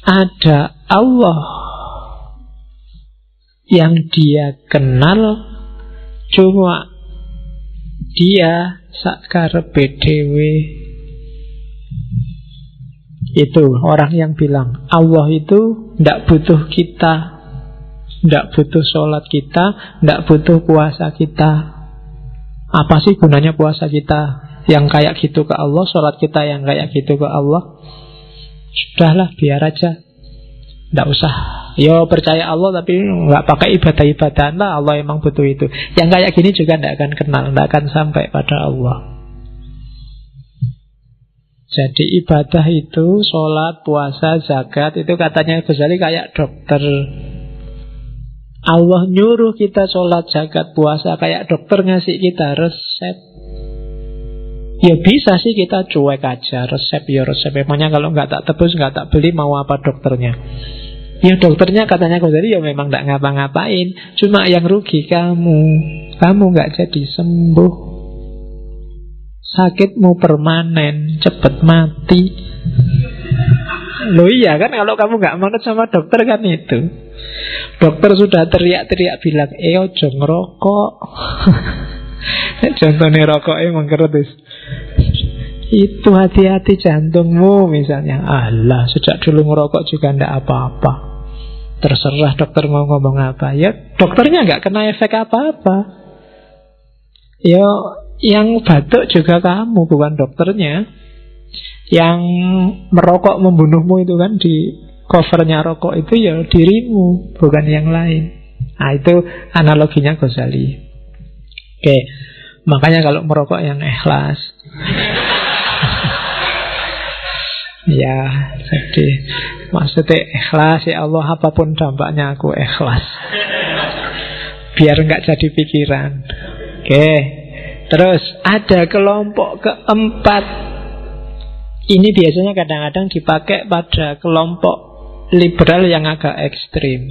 ada Allah yang dia kenal cuma dia sakar BDW itu orang yang bilang Allah itu tidak butuh kita tidak butuh sholat kita tidak butuh puasa kita. Apa sih gunanya puasa kita? Yang kayak gitu ke Allah sholat kita yang kayak gitu ke Allah? Sudahlah biar aja. Tidak usah. Yo percaya Allah tapi nggak pakai ibadah-ibadah. Lah Allah emang butuh itu. Yang kayak gini juga tidak akan kenal Tidak akan sampai pada Allah Jadi ibadah itu Sholat, puasa, zakat Itu katanya Ghazali kayak dokter Allah nyuruh kita sholat, zakat, puasa Kayak dokter ngasih kita resep Ya bisa sih kita cuek aja resep ya resep. Emangnya kalau nggak tak tebus nggak tak beli mau apa dokternya? Ya dokternya katanya tadi ya memang nggak ngapa-ngapain. Cuma yang rugi kamu. Kamu nggak jadi sembuh. Sakitmu permanen, cepet mati. Loh iya kan kalau kamu nggak manut sama dokter kan itu. Dokter sudah teriak-teriak bilang, "Eh ojo ngerokok." Contohnya rokok emang keretis itu hati-hati jantungmu misalnya Allah sejak dulu ngerokok juga ndak apa-apa Terserah dokter mau ngomong apa Ya dokternya nggak kena efek apa-apa Ya yang batuk juga kamu bukan dokternya Yang merokok membunuhmu itu kan di covernya rokok itu ya dirimu bukan yang lain Nah itu analoginya Ghazali Oke Makanya kalau merokok yang ikhlas Ya, jadi maksudnya ikhlas ya Allah apa pun dampaknya aku ikhlas. Biar nggak jadi pikiran. Oke. Terus ada kelompok keempat. Ini biasanya kadang-kadang dipakai pada kelompok liberal yang agak ekstrim.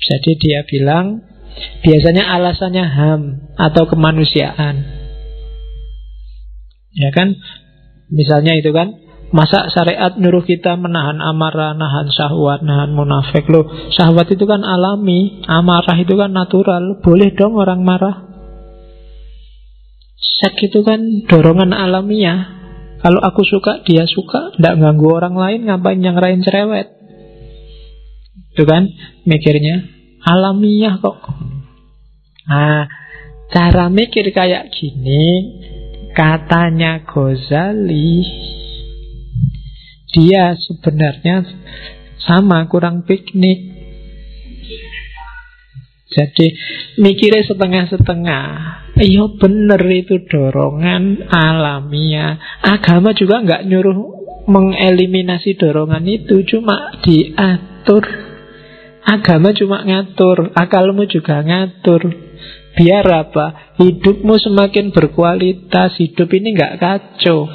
Jadi dia bilang biasanya alasannya HAM atau kemanusiaan. Ya kan? Misalnya itu kan Masa syariat nyuruh kita menahan amarah, nahan syahwat, nahan munafik Loh, syahwat itu kan alami Amarah itu kan natural Boleh dong orang marah Seks itu kan dorongan alamiah. Kalau aku suka, dia suka. Tidak ganggu orang lain, ngapain yang lain cerewet? Itu kan mikirnya. Alamiah kok. Nah, cara mikir kayak gini Katanya Ghazali dia sebenarnya sama kurang piknik. Jadi mikirnya setengah-setengah. Iya bener itu dorongan alamiah. Agama juga nggak nyuruh mengeliminasi dorongan itu, cuma diatur. Agama cuma ngatur, akalmu juga ngatur. Biar apa? Hidupmu semakin berkualitas, hidup ini nggak kacau.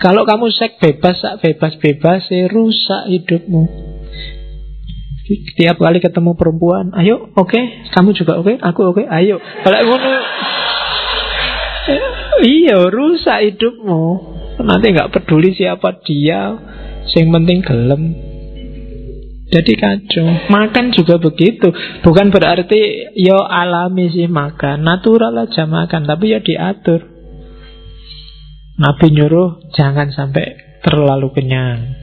Kalau kamu seks bebas, bebas-bebas, ya rusak hidupmu. Tiap kali ketemu perempuan, ayo, oke, okay. kamu juga oke, okay? aku oke, okay? ayo. Kalau ngono, iya rusak hidupmu. Nanti nggak peduli siapa dia, yang penting gelem. Jadi kacau. Makan juga begitu. Bukan berarti yo alami sih makan, natural aja makan, tapi ya diatur. Nabi nyuruh jangan sampai terlalu kenyang.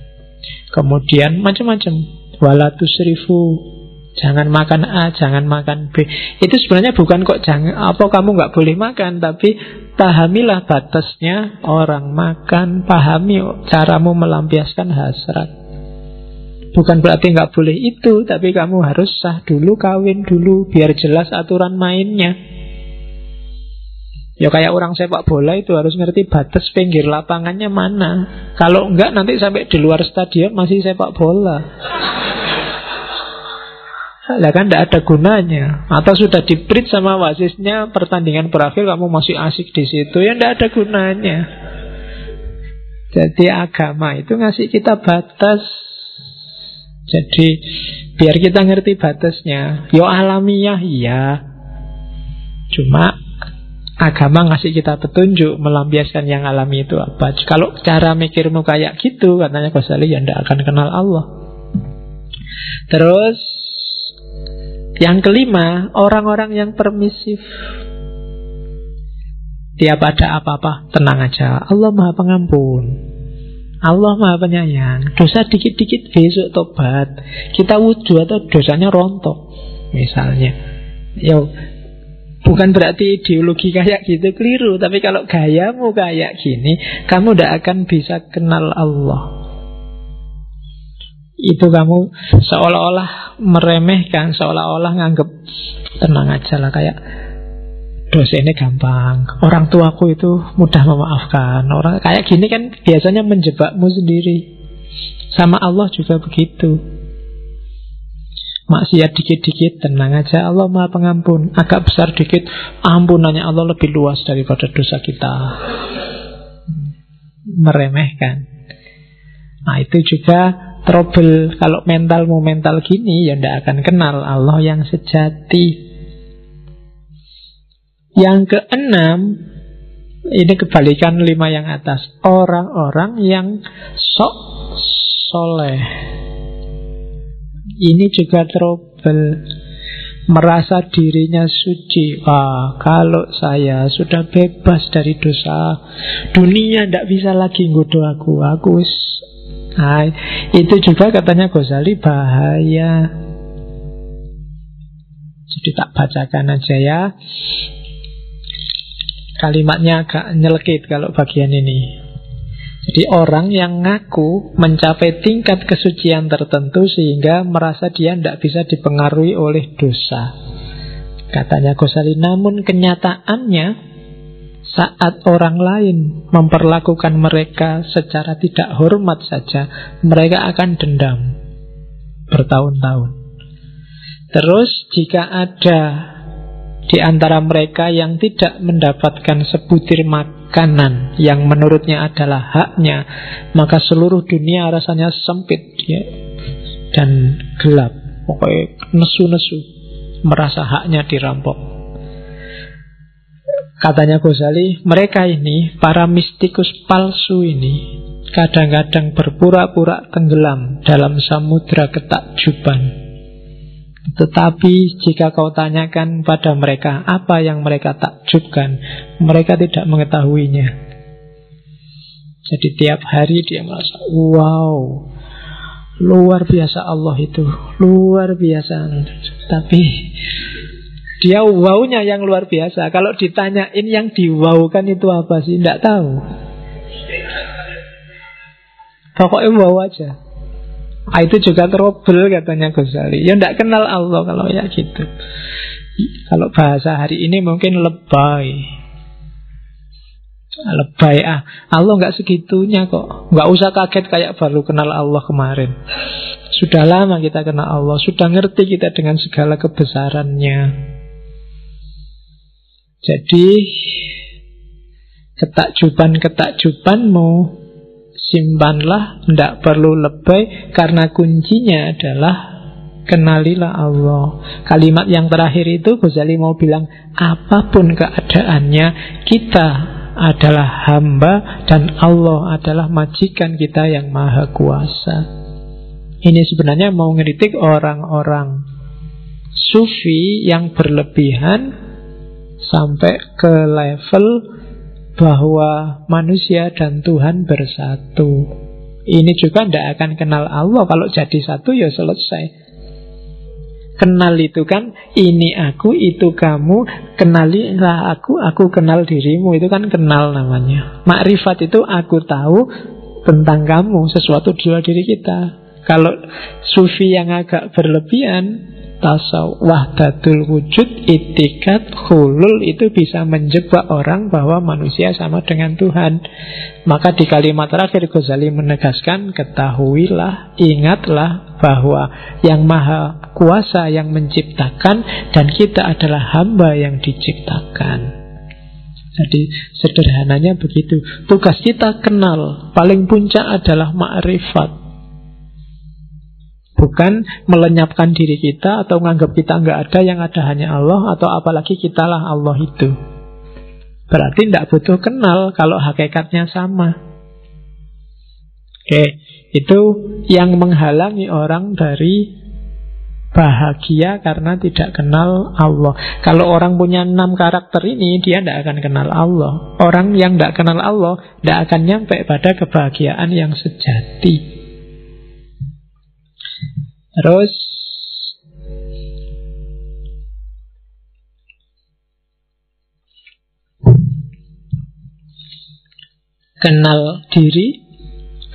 Kemudian macam-macam. Wala Jangan makan A, jangan makan B. Itu sebenarnya bukan kok jangan apa kamu nggak boleh makan, tapi pahamilah batasnya orang makan, pahami caramu melampiaskan hasrat. Bukan berarti nggak boleh itu, tapi kamu harus sah dulu, kawin dulu, biar jelas aturan mainnya. Ya kayak orang sepak bola itu harus ngerti batas pinggir lapangannya mana. Kalau enggak nanti sampai di luar stadion masih sepak bola. Lah kan tidak ada gunanya. Atau sudah di sama wasisnya Pertandingan berakhir kamu masih asik di situ Ya tidak ada gunanya. Jadi agama itu ngasih kita batas. Jadi biar kita ngerti batasnya. Yo alamiah iya. Cuma agama ngasih kita petunjuk Melampiaskan yang alami itu apa Kalau cara mikirmu kayak gitu Katanya Ghazali ya tidak akan kenal Allah Terus yang kelima, orang-orang yang permisif. Tiap ada apa-apa, tenang aja. Allah Maha Pengampun. Allah Maha Penyayang. Dosa dikit-dikit besok tobat. Kita wujud atau dosanya rontok. Misalnya. Yo, bukan berarti ideologi kayak gitu keliru. Tapi kalau gayamu kayak gini, kamu tidak akan bisa kenal Allah itu kamu seolah-olah meremehkan, seolah-olah nganggep tenang aja lah kayak dosa ini gampang. Orang tuaku itu mudah memaafkan. Orang kayak gini kan biasanya menjebakmu sendiri. Sama Allah juga begitu. Maksiat dikit-dikit tenang aja. Allah maha pengampun. Agak besar dikit. Ampunannya Allah lebih luas daripada dosa kita. Meremehkan. Nah itu juga trouble. Kalau mentalmu mental gini ya ndak akan kenal Allah yang sejati. Yang keenam ini kebalikan lima yang atas. Orang-orang yang sok soleh. Ini juga trouble merasa dirinya suci. Wah, kalau saya sudah bebas dari dosa, dunia tidak bisa lagi ngodo aku. Aku Nah, itu juga katanya Ghazali bahaya. Jadi tak bacakan aja ya. Kalimatnya agak nyelekit kalau bagian ini. Jadi orang yang ngaku mencapai tingkat kesucian tertentu sehingga merasa dia tidak bisa dipengaruhi oleh dosa. Katanya Ghazali, namun kenyataannya saat orang lain memperlakukan mereka secara tidak hormat saja, mereka akan dendam bertahun-tahun. Terus jika ada di antara mereka yang tidak mendapatkan sebutir makanan yang menurutnya adalah haknya, maka seluruh dunia rasanya sempit ya, dan gelap. Pokoknya nesu-nesu merasa haknya dirampok. Katanya Ghazali, mereka ini, para mistikus palsu ini, kadang-kadang berpura-pura tenggelam dalam samudra ketakjuban. Tetapi jika kau tanyakan pada mereka apa yang mereka takjubkan, mereka tidak mengetahuinya. Jadi tiap hari dia merasa, wow, luar biasa Allah itu, luar biasa. Tapi dia wownya yang luar biasa. Kalau ditanyain yang diwaukan itu apa sih? Tidak tahu. Pokoknya wow aja. Ah, itu juga trouble katanya Ghazali. Ya tidak kenal Allah kalau ya gitu. Kalau bahasa hari ini mungkin lebay. Lebay ah. Allah nggak segitunya kok. Nggak usah kaget kayak baru kenal Allah kemarin. Sudah lama kita kenal Allah. Sudah ngerti kita dengan segala kebesarannya. Jadi ketakjuban-ketakjubanmu simpanlah, tidak perlu lebay karena kuncinya adalah kenalilah Allah. Kalimat yang terakhir itu Ghazali mau bilang apa pun keadaannya kita adalah hamba dan Allah adalah majikan kita yang maha kuasa. Ini sebenarnya mau ngeritik orang-orang sufi yang berlebihan sampai ke level bahwa manusia dan Tuhan bersatu. Ini juga tidak akan kenal Allah Kalau jadi satu ya selesai Kenal itu kan ini aku, itu kamu, kenalilah aku, aku kenal dirimu. Itu kan kenal namanya. Makrifat itu aku tahu tentang kamu, sesuatu di luar diri kita. Kalau sufi yang agak berlebihan, tasawuf wahdatul wujud itikat hulul itu bisa menjebak orang bahwa manusia sama dengan Tuhan maka di kalimat terakhir Ghazali menegaskan ketahuilah ingatlah bahwa yang maha kuasa yang menciptakan dan kita adalah hamba yang diciptakan jadi sederhananya begitu. Tugas kita kenal. Paling puncak adalah ma'rifat. Bukan melenyapkan diri kita atau menganggap kita nggak ada yang ada hanya Allah atau apalagi kitalah Allah itu. Berarti tidak butuh kenal kalau hakikatnya sama. Oke, itu yang menghalangi orang dari bahagia karena tidak kenal Allah. Kalau orang punya enam karakter ini, dia tidak akan kenal Allah. Orang yang tidak kenal Allah tidak akan nyampe pada kebahagiaan yang sejati. Terus kenal diri,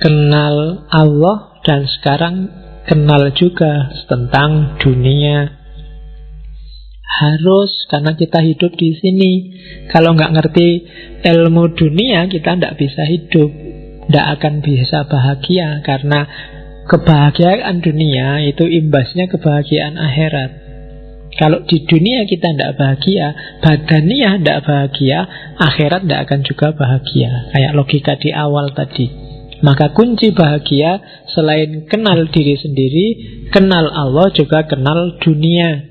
kenal Allah dan sekarang kenal juga tentang dunia. Harus karena kita hidup di sini. Kalau nggak ngerti ilmu dunia kita tidak bisa hidup, tidak akan bisa bahagia karena kebahagiaan dunia itu imbasnya kebahagiaan akhirat. Kalau di dunia kita tidak bahagia, badaniah tidak bahagia, akhirat tidak akan juga bahagia. Kayak logika di awal tadi. Maka kunci bahagia selain kenal diri sendiri, kenal Allah juga kenal dunia.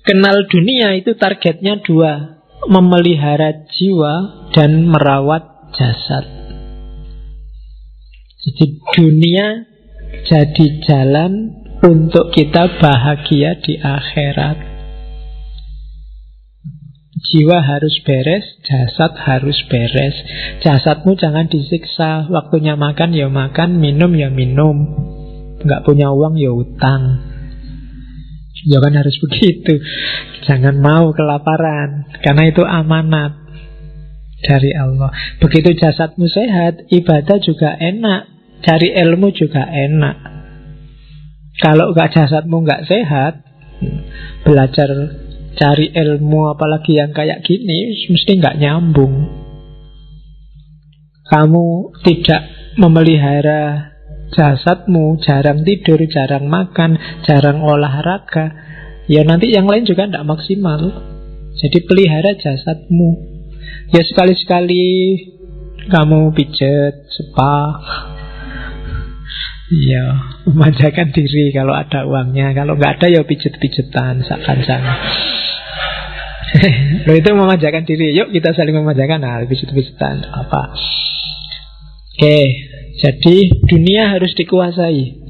Kenal dunia itu targetnya dua, memelihara jiwa dan merawat jasad. Jadi dunia jadi jalan untuk kita bahagia di akhirat. Jiwa harus beres, jasad harus beres. Jasadmu jangan disiksa, waktunya makan ya makan, minum ya minum. Nggak punya uang ya utang. Ya kan harus begitu. Jangan mau kelaparan, karena itu amanat dari Allah. Begitu jasadmu sehat, ibadah juga enak, cari ilmu juga enak. Kalau gak jasadmu gak sehat, belajar cari ilmu apalagi yang kayak gini mesti gak nyambung. Kamu tidak memelihara jasadmu, jarang tidur, jarang makan, jarang olahraga, ya nanti yang lain juga tidak maksimal. Jadi pelihara jasadmu. Ya sekali-sekali kamu pijet, spa, Iya, memanjakan diri kalau ada uangnya. Kalau nggak ada ya pijet-pijetan, sakan sana. Lo itu memanjakan diri. Yuk kita saling memanjakan. Nah, pijet-pijetan apa? Oke, jadi dunia harus dikuasai.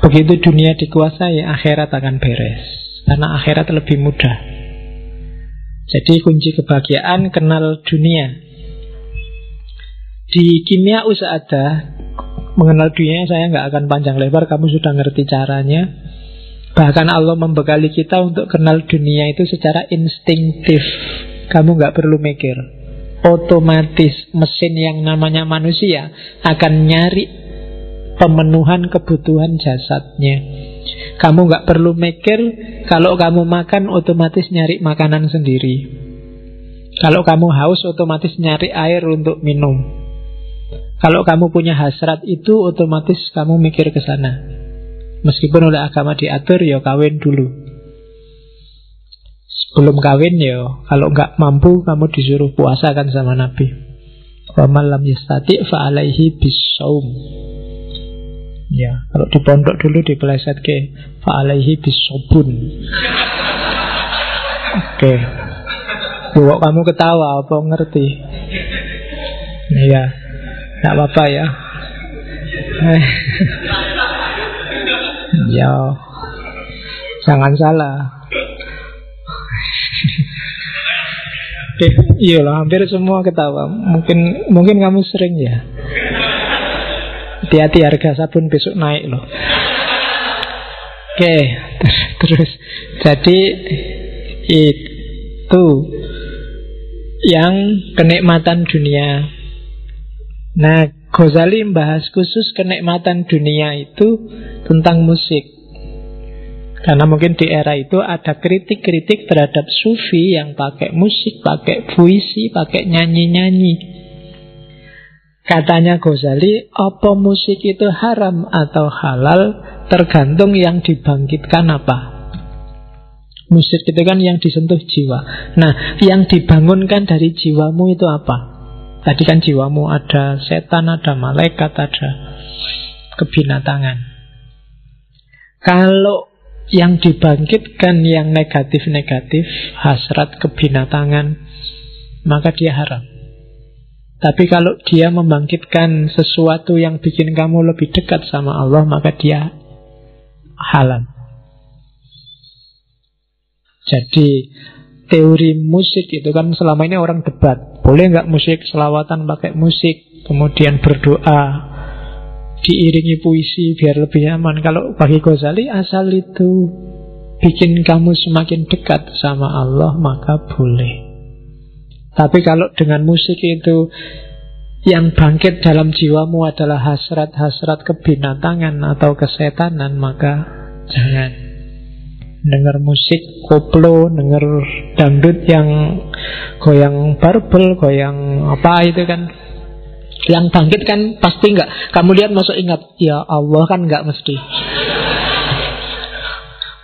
Begitu dunia dikuasai, akhirat akan beres. Karena akhirat lebih mudah. Jadi kunci kebahagiaan kenal dunia. Di kimia usaha ada mengenal dunia saya nggak akan panjang lebar, kamu sudah ngerti caranya. Bahkan Allah membekali kita untuk kenal dunia itu secara instinktif. Kamu nggak perlu mikir. Otomatis mesin yang namanya manusia akan nyari pemenuhan kebutuhan jasadnya. Kamu nggak perlu mikir kalau kamu makan otomatis nyari makanan sendiri. Kalau kamu haus otomatis nyari air untuk minum. Kalau kamu punya hasrat itu otomatis kamu mikir ke sana. Meskipun oleh agama diatur ya kawin dulu. Sebelum kawin ya kalau nggak mampu kamu disuruh puasa kan sama Nabi. Wa malam yastati fa alaihi bisawm. Ya, kalau di pondok dulu dipeleset ke fa alaihi bisobun. Oke. Okay. kamu ketawa apa ngerti? Iya. Tidak apa-apa ya Ya Jangan salah Eh, iya lah, hampir semua ketawa. Mungkin mungkin kamu sering ya. Hati-hati harga sabun besok naik loh. Oke, terus jadi itu yang kenikmatan dunia. Nah, Ghazali membahas khusus kenikmatan dunia itu tentang musik. Karena mungkin di era itu ada kritik-kritik terhadap sufi yang pakai musik, pakai puisi, pakai nyanyi-nyanyi. Katanya Ghazali, apa musik itu haram atau halal tergantung yang dibangkitkan apa. Musik itu kan yang disentuh jiwa. Nah, yang dibangunkan dari jiwamu itu apa? Tadi kan jiwamu ada setan, ada malaikat, ada kebinatangan. Kalau yang dibangkitkan yang negatif-negatif, hasrat kebinatangan, maka dia haram. Tapi kalau dia membangkitkan sesuatu yang bikin kamu lebih dekat sama Allah, maka dia halal. Jadi teori musik itu kan selama ini orang debat. Boleh nggak musik selawatan pakai musik, kemudian berdoa, diiringi puisi biar lebih aman. Kalau bagi Ghazali asal itu bikin kamu semakin dekat sama Allah maka boleh. Tapi kalau dengan musik itu yang bangkit dalam jiwamu adalah hasrat-hasrat kebinatangan atau kesetanan maka jangan. Dengar musik koplo, dengar dangdut yang goyang barbel, goyang apa itu kan. Yang bangkit kan pasti enggak Kamu lihat masuk ingat Ya Allah kan enggak mesti.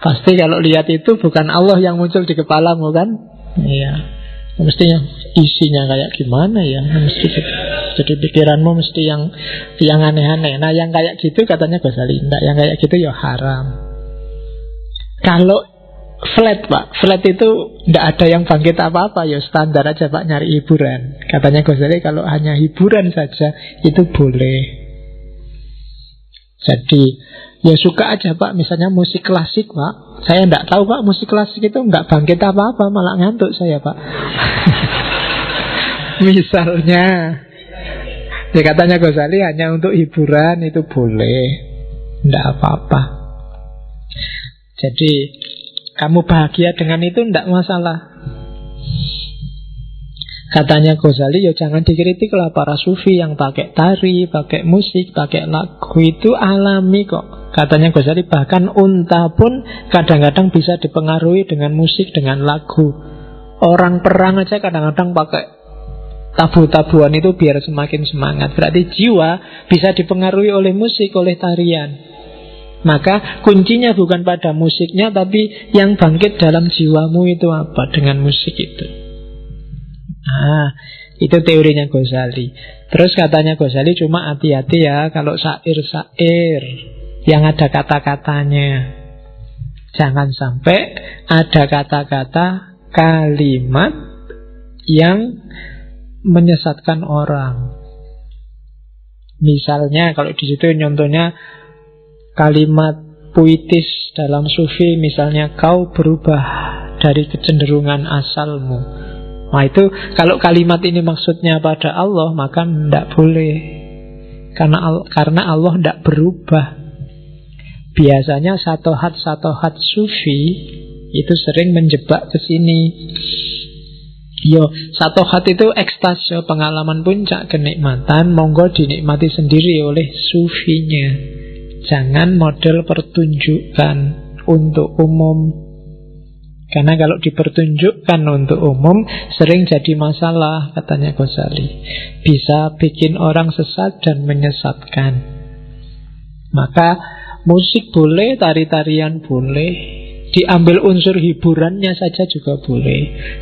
Pasti kalau lihat itu bukan Allah yang muncul di kepalamu kan. Iya. Mestinya isinya kayak gimana ya? Mesti jadi pikiranmu mesti yang yang aneh-aneh. Nah yang kayak gitu katanya Ghazali. Enggak, yang kayak gitu ya haram. Kalau flat pak, flat itu tidak ada yang bangkit apa-apa. Ya standar aja pak. Nyari hiburan. Katanya Ghazali kalau hanya hiburan saja itu boleh. Jadi ya suka aja pak, misalnya musik klasik pak. Saya tidak tahu pak musik klasik itu nggak bangkit apa-apa, malah ngantuk saya pak. misalnya, ya katanya Ghazali hanya untuk hiburan itu boleh, tidak apa-apa. Jadi kamu bahagia dengan itu tidak masalah. Katanya Ghazali, ya jangan dikritik lah para sufi yang pakai tari, pakai musik, pakai lagu itu alami kok. Katanya Ghazali, bahkan unta pun kadang-kadang bisa dipengaruhi dengan musik, dengan lagu. Orang perang aja kadang-kadang pakai tabu-tabuan itu biar semakin semangat. Berarti jiwa bisa dipengaruhi oleh musik, oleh tarian. Maka kuncinya bukan pada musiknya Tapi yang bangkit dalam jiwamu itu apa Dengan musik itu Ah, itu teorinya Ghazali Terus katanya Ghazali cuma hati-hati ya Kalau sair-sair Yang ada kata-katanya Jangan sampai ada kata-kata kalimat yang menyesatkan orang. Misalnya kalau di situ contohnya kalimat puitis dalam sufi misalnya kau berubah dari kecenderungan asalmu. Nah itu kalau kalimat ini maksudnya pada Allah maka tidak boleh karena karena Allah tidak berubah. Biasanya satu hat satu hat sufi itu sering menjebak ke sini. Yo, satu hat itu ekstase pengalaman puncak kenikmatan, monggo dinikmati sendiri oleh sufinya. Jangan model pertunjukan untuk umum karena kalau dipertunjukkan untuk umum sering jadi masalah katanya Ghazali. Bisa bikin orang sesat dan menyesatkan. Maka musik boleh, tari-tarian boleh, diambil unsur hiburannya saja juga boleh.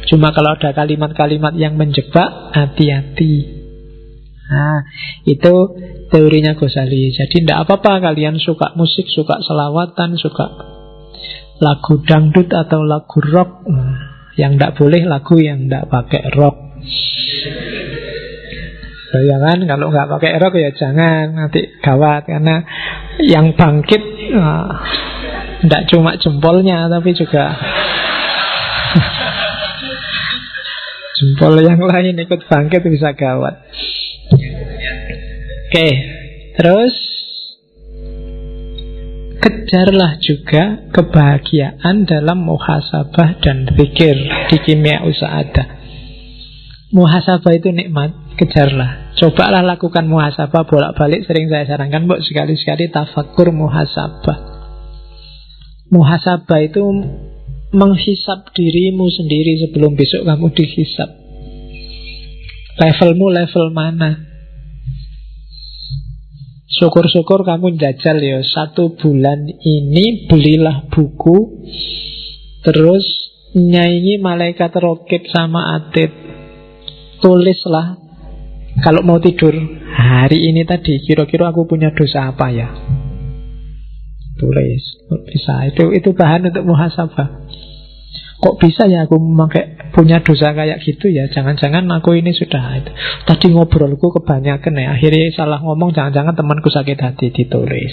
Cuma kalau ada kalimat-kalimat yang menjebak, hati-hati. Nah, itu teorinya Ghazali. Jadi tidak apa-apa kalian suka musik, suka selawatan, suka lagu dangdut atau lagu rock. Nah, yang tidak boleh lagu yang tidak pakai rock. So, ya kan, kalau nggak pakai rock ya jangan nanti gawat karena yang bangkit tidak cuma jempolnya tapi juga jempol yang lain ikut bangkit bisa gawat. Oke, Terus kejarlah juga kebahagiaan dalam muhasabah dan pikir di kimia ada. Muhasabah itu nikmat, kejarlah. Cobalah lakukan muhasabah bolak-balik sering saya sarankan, Mbok sekali-sekali tafakur muhasabah. Muhasabah itu menghisap dirimu sendiri sebelum besok kamu dihisap. Levelmu level mana? Syukur-syukur kamu jajal ya Satu bulan ini belilah buku Terus nyanyi malaikat roket sama atit Tulislah Kalau mau tidur Hari ini tadi kira-kira aku punya dosa apa ya Tulis Bisa. Itu itu bahan untuk muhasabah. Kok bisa ya aku memakai punya dosa kayak gitu ya? Jangan-jangan aku ini sudah itu. Tadi ngobrolku kebanyakan ya. Akhirnya salah ngomong Jangan-jangan temanku sakit hati ditulis.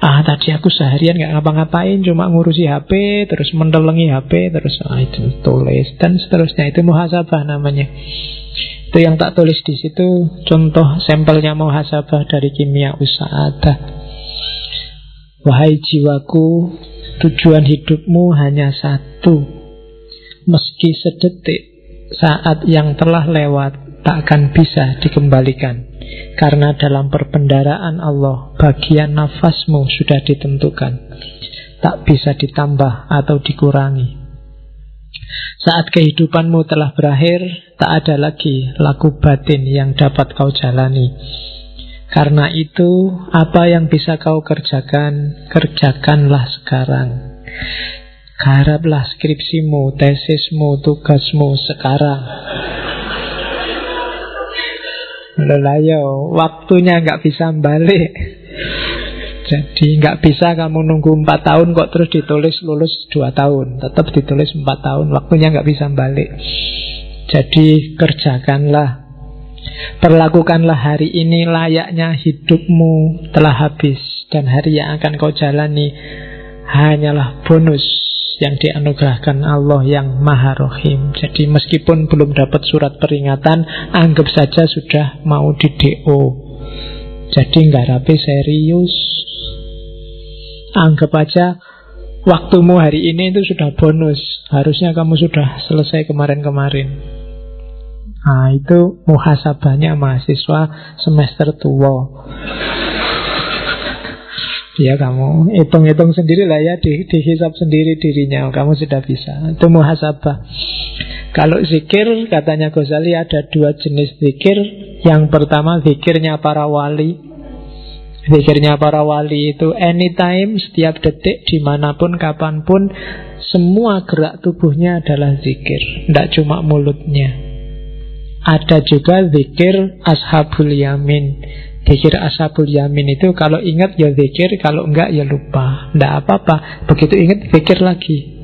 Ah tadi aku seharian nggak ngapa-ngapain Cuma ngurusi HP Terus mendelengi HP Terus ah, itu tulis Dan seterusnya. Itu muhasabah namanya. Itu yang tak tulis di situ. Contoh sampelnya muhasabah Dari kimia usaha Wahai jiwaku Tujuan hidupmu hanya satu. Meski sedetik Saat yang telah lewat Tak akan bisa dikembalikan. Karena dalam perbendaraan Allah Bagian nafasmu sudah ditentukan. Tak bisa ditambah atau dikurangi. Saat kehidupanmu telah berakhir, tak ada lagi laku batin yang dapat kau jalani. Karena itu, apa yang bisa kau kerjakan, kerjakanlah sekarang. Garaplah skripsimu, tesismu, tugasmu sekarang. Lelayo, waktunya nggak bisa balik. Jadi nggak bisa kamu nunggu 4 tahun kok terus ditulis lulus 2 tahun. Tetap ditulis 4 tahun, waktunya nggak bisa balik. Jadi kerjakanlah Perlakukanlah hari ini layaknya hidupmu telah habis dan hari yang akan kau jalani hanyalah bonus yang dianugerahkan Allah yang Maha Rohim. Jadi meskipun belum dapat surat peringatan, anggap saja sudah mau di DO. Jadi nggak rapi serius. Anggap aja waktumu hari ini itu sudah bonus. Harusnya kamu sudah selesai kemarin-kemarin. Nah itu muhasabahnya mahasiswa semester tua. Ya kamu hitung-hitung sendiri lah ya di, Dihisap sendiri dirinya. Kamu sudah bisa. Itu muhasabah. Kalau zikir katanya Ghazali ada dua jenis zikir. Yang pertama zikirnya para wali. Zikirnya para wali itu anytime, setiap detik, di mana pun, kapan pun Semua gerak tubuhnya adalah zikir. Tidak cuma mulutnya ada juga zikir ashabul yamin Zikir ashabul yamin itu kalau ingat ya zikir Kalau enggak ya lupa Tidak apa-apa Begitu ingat zikir lagi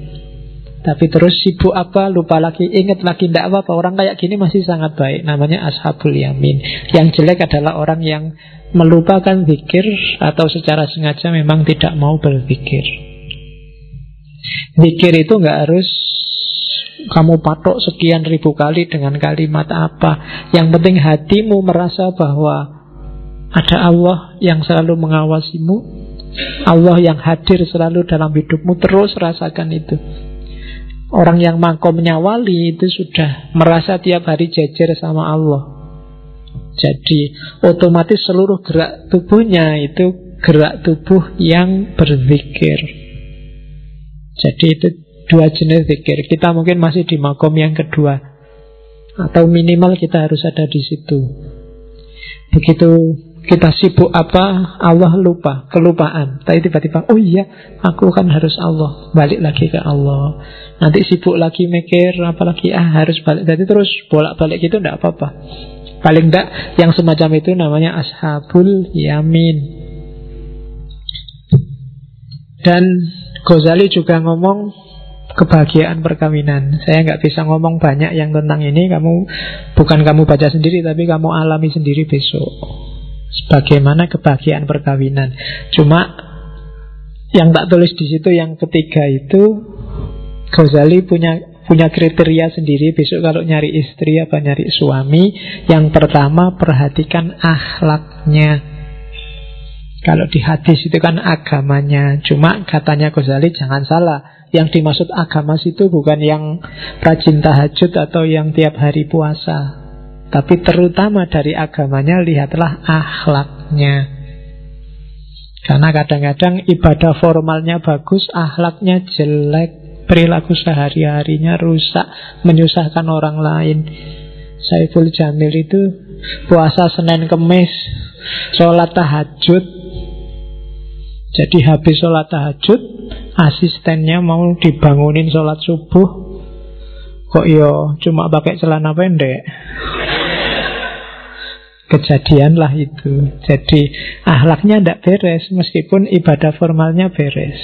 tapi terus sibuk apa, lupa lagi, ingat lagi, tidak apa-apa. Orang kayak gini masih sangat baik. Namanya ashabul yamin. Yang jelek adalah orang yang melupakan zikir atau secara sengaja memang tidak mau berzikir. Zikir itu nggak harus kamu patok sekian ribu kali dengan kalimat apa. Yang penting hatimu merasa bahwa ada Allah yang selalu mengawasimu, Allah yang hadir selalu dalam hidupmu, terus rasakan itu. Orang yang makomnya wali itu sudah merasa tiap hari jajar sama Allah. Jadi otomatis seluruh gerak tubuhnya itu gerak tubuh yang berzikir. Jadi itu Dua jenis zikir. Kita mungkin masih di makom yang kedua. Atau minimal kita harus ada di situ. Begitu kita sibuk apa, Allah lupa, kelupaan. Tapi tiba-tiba, oh iya, aku kan harus Allah. Balik lagi ke Allah. Nanti sibuk lagi mikir, apalagi ah harus balik. Jadi terus bolak-balik gitu tidak apa-apa. Paling tidak yang semacam itu namanya ashabul yamin. Dan Ghazali juga ngomong kebahagiaan perkawinan. Saya nggak bisa ngomong banyak yang tentang ini. Kamu bukan kamu baca sendiri, tapi kamu alami sendiri besok. Bagaimana kebahagiaan perkawinan. Cuma yang tak tulis di situ yang ketiga itu Ghazali punya punya kriteria sendiri. Besok kalau nyari istri apa nyari suami, yang pertama perhatikan akhlaknya. Kalau di hadis itu kan agamanya. Cuma katanya Ghazali jangan salah. Yang dimaksud agama itu bukan yang rajin tahajud atau yang tiap hari puasa. Tapi terutama dari agamanya lihatlah akhlaknya. Karena kadang-kadang ibadah formalnya bagus, akhlaknya jelek, perilaku sehari-harinya rusak, menyusahkan orang lain. Saiful Jamil itu puasa Senin Kemis, sholat tahajud. Jadi habis sholat tahajud, asistennya mau dibangunin sholat subuh. Kok yo cuma pakai celana pendek? Kejadian lah itu Jadi ahlaknya tidak beres Meskipun ibadah formalnya beres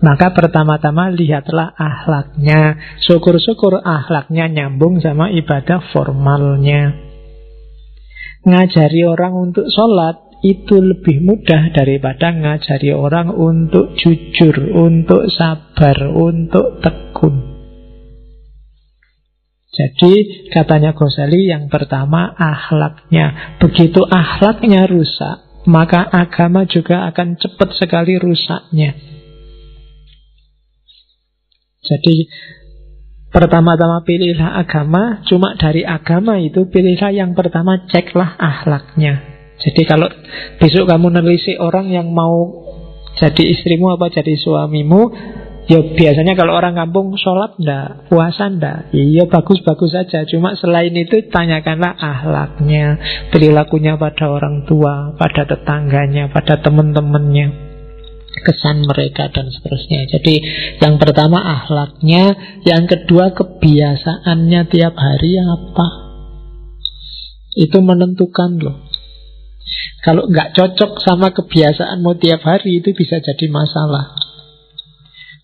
Maka pertama-tama lihatlah ahlaknya Syukur-syukur ahlaknya nyambung sama ibadah formalnya Ngajari orang untuk sholat itu lebih mudah daripada ngajari orang untuk jujur, untuk sabar, untuk tekun. Jadi katanya Ghazali yang pertama akhlaknya. Begitu akhlaknya rusak, maka agama juga akan cepat sekali rusaknya. Jadi pertama-tama pilihlah agama, cuma dari agama itu pilihlah yang pertama ceklah akhlaknya. Jadi kalau besok kamu nelisi orang yang mau jadi istrimu apa jadi suamimu, Ya biasanya kalau orang kampung sholat ndak, puasa ndak. Iya bagus-bagus saja. Cuma selain itu tanyakanlah ahlaknya Perilakunya pada orang tua Pada tetangganya, pada teman-temannya Kesan mereka dan seterusnya. Jadi yang pertama ahlaknya Yang kedua kebiasaannya tiap hari apa? Itu menentukan loh Kalau nggak cocok sama kebiasaanmu tiap hari Itu bisa jadi masalah.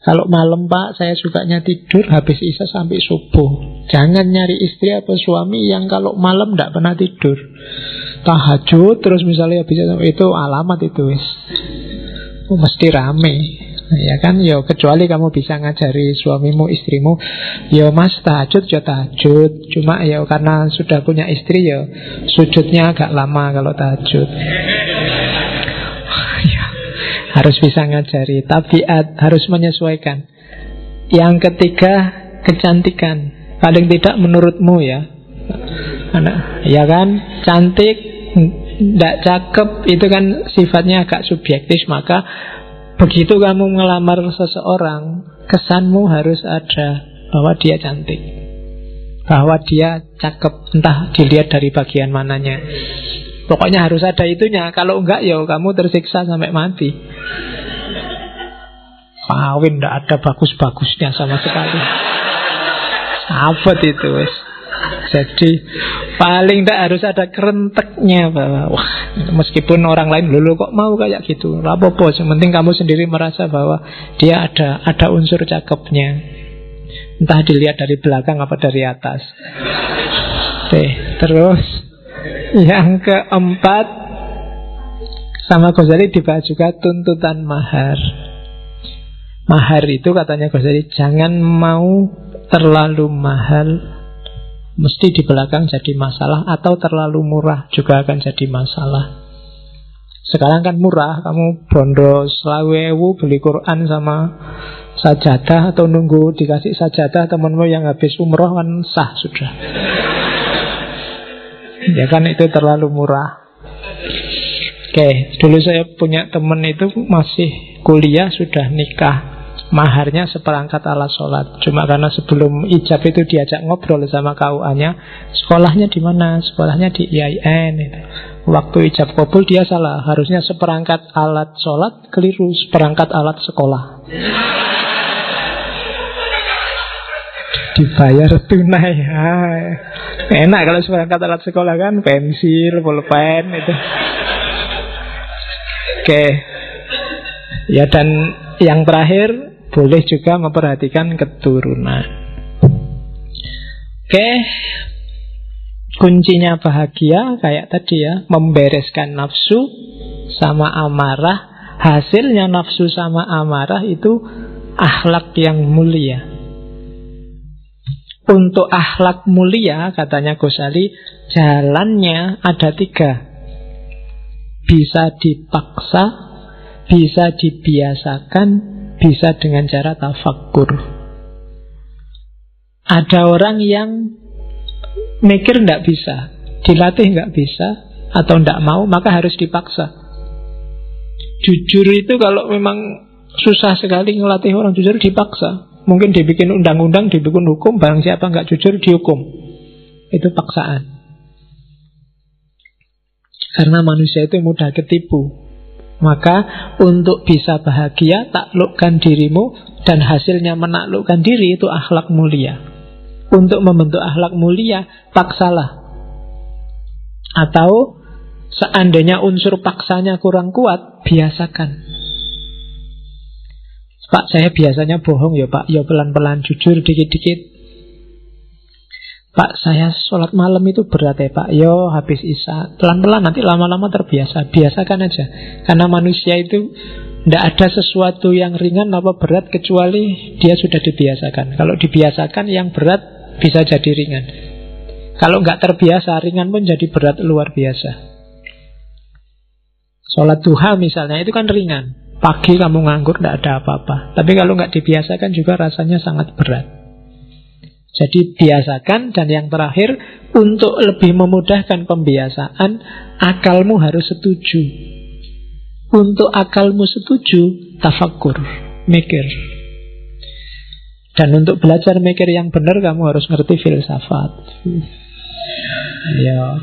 Kalau malam pak saya sukanya tidur habis isya sampai subuh. Jangan nyari istri atau suami yang kalau malam tidak pernah tidur. Tahajud terus misalnya habis itu alamat itu wis. Oh, Mesti rame Ya kan, ya kecuali kamu bisa ngajari suamimu, istrimu Ya mas tahajud, ya tahajud. Cuma ya karena sudah punya istri ya Sujudnya agak lama kalau tahajud. Harus bisa ngajari. Tabiat harus menyesuaikan. Yang ketiga Kecantikan. Paling tidak menurutmu ya. Anak, Ya kan? Cantik Tidak cakep Itu kan sifatnya agak subjektif Maka Begitu kamu melamar seseorang Kesanmu harus ada Bahwa dia cantik Bahwa dia cakep Entah dilihat dari bagian mananya Pokoknya harus ada itunya. Kalau enggak ya kamu tersiksa sampai mati. Kawin tidak ada bagus-bagusnya sama sekali. Sahabat itu wes. Jadi paling tidak harus ada kerenteknya bahwa wah meskipun orang lain dulu kok mau kayak gitu, apa-apa. Yang penting kamu sendiri merasa bahwa dia ada ada unsur cakepnya. Entah dilihat dari belakang apa dari atas. Oke, terus yang keempat sama Ghazali dibahas juga tuntutan mahar. Mahar itu katanya Ghazali jangan mau terlalu mahal mesti di belakang jadi masalah atau terlalu murah juga akan jadi masalah. Sekarang kan murah, kamu bondo selawewu beli Quran sama sajadah atau nunggu dikasih sajadah temanmu yang habis umroh kan sah sudah. Ya kan itu terlalu murah Oke, dulu saya punya temen itu masih kuliah sudah nikah Maharnya seperangkat alat sholat. Cuma karena sebelum ijab itu diajak ngobrol sama KUA-nya Sekolahnya di mana? Sekolahnya di IAIN Waktu ijab kabul dia salah. Harusnya seperangkat alat sholat Keliru seperangkat alat sekolah. Dibayar tunai. Enak kalau seperangkat alat sekolah kan? Pensil, pulpen itu. Oke. Ya dan yang terakhir Boleh juga memperhatikan keturunan. Oke. Kuncinya bahagia Kayak tadi ya. Membereskan nafsu Sama amarah. Hasilnya nafsu sama amarah itu Akhlak yang mulia. Untuk akhlak mulia, katanya Ghazali, jalannya ada tiga. bisa dipaksa, bisa dibiasakan, bisa dengan cara tafakkur. Ada orang yang mikir tidak bisa, dilatih nggak bisa, atau tidak mau, maka harus dipaksa. Jujur itu kalau memang susah sekali ngelatih orang jujur dipaksa. Mungkin dibikin undang-undang, dibikin hukum, barang siapa nggak jujur dihukum. Itu paksaan. Karena manusia itu mudah ketipu. Maka untuk bisa bahagia, taklukkan dirimu dan hasilnya menaklukkan diri itu akhlak mulia. Untuk membentuk akhlak mulia, paksalah. Atau seandainya unsur paksanya kurang kuat, biasakan. Pak, saya biasanya bohong ya Pak, ya pelan-pelan, jujur dikit-dikit. Pak saya sholat malam itu berat ya Pak. Yo habis isya. Pelan-pelan nanti lama-lama terbiasa. Biasakan aja. Karena manusia itu Tidak ada sesuatu yang ringan apa berat Kecuali dia sudah dibiasakan. Kalau dibiasakan yang berat Bisa jadi ringan. Kalau nggak terbiasa ringan pun jadi berat luar biasa. Sholat duha misalnya itu kan ringan. Pagi kamu nganggur tidak ada apa-apa. Tapi kalau nggak dibiasakan juga rasanya sangat berat jadi biasakan dan yang terakhir untuk lebih memudahkan pembiasaan akalmu harus setuju. Untuk akalmu setuju tafakur, mikir. Dan untuk belajar mikir yang benar kamu harus ngerti filsafat. Ya,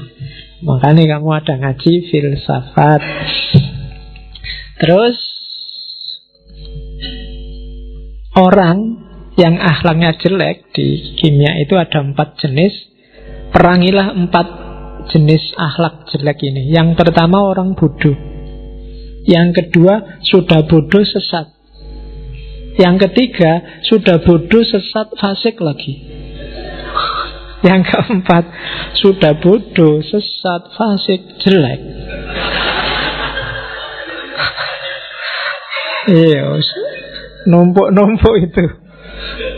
makanya kamu ada ngaji filsafat. Terus orang yang akhlaknya jelek di kimia itu ada empat jenis. Perangilah empat jenis akhlak jelek ini. Yang pertama orang bodoh. Yang kedua sudah bodoh sesat. Yang ketiga sudah bodoh sesat fasik lagi. Yang keempat sudah bodoh sesat fasik jelek. Iya, numpuk-numpuk itu.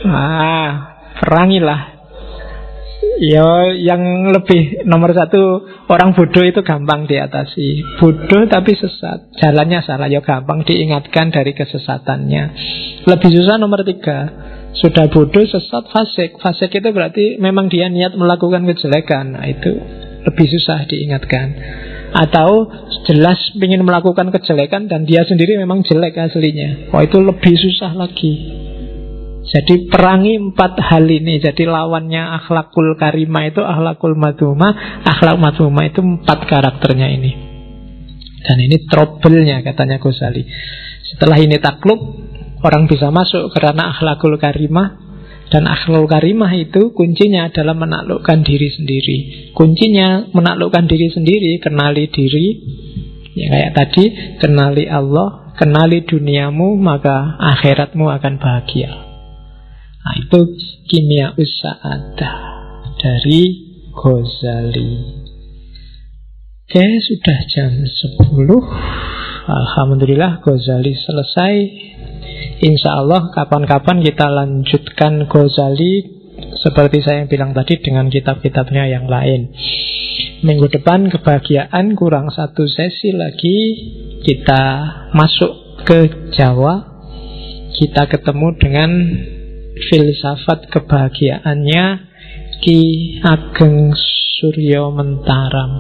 Ah, perangilah. Ya, yang lebih nomor satu orang bodoh itu gampang diatasi. Bodoh tapi sesat, jalannya salah ya gampang diingatkan dari kesesatannya. Lebih susah nomor tiga, sudah bodoh sesat fasik. Fasik itu berarti memang dia niat melakukan kejelekan. Nah, itu lebih susah diingatkan. Atau jelas ingin melakukan kejelekan dan dia sendiri memang jelek aslinya. Wah itu lebih susah lagi. Jadi perangi empat hal ini. Jadi lawannya akhlakul karimah itu akhlakul madhumah. Akhlak madhumah itu empat karakternya ini. Dan ini trouble-nya katanya Ghazali. Setelah ini takluk Orang bisa masuk karena akhlakul karimah Dan akhlakul karimah itu kuncinya adalah menaklukkan diri sendiri. Kuncinya menaklukkan diri sendiri Kenali diri. Ya kayak tadi Kenali Allah Kenali duniamu Maka akhiratmu akan bahagia Nah itu kimia usa'ada dari Ghazali. Oke, sudah jam 10. Alhamdulillah Ghazali selesai. Insya Allah kapan-kapan kita lanjutkan Ghazali seperti saya bilang tadi dengan kitab-kitabnya yang lain. Minggu depan kebahagiaan kurang satu sesi lagi kita masuk ke Jawa. Kita ketemu dengan filsafat kebahagiaannya Ki Ageng Suryo Mentaram.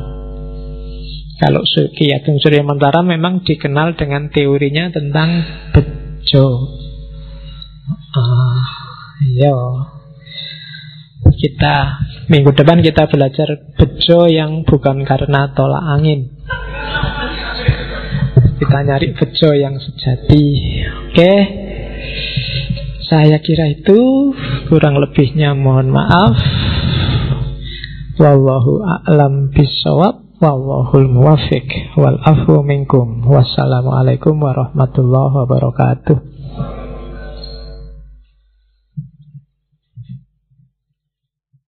Kalau Ki Ageng Suryo Mentaram memang dikenal dengan teorinya tentang bejo. Ah, iya. Kita minggu depan kita belajar bejo yang bukan karena tolak angin. Kita nyari bejo yang sejati. Oke. Okay? Saya kira itu. Kurang lebihnya mohon maaf. Wallahu a'lam bisawab Wallahul muwafiq Wal afu minkum. Wassalamualaikum warahmatullahi wabarakatuh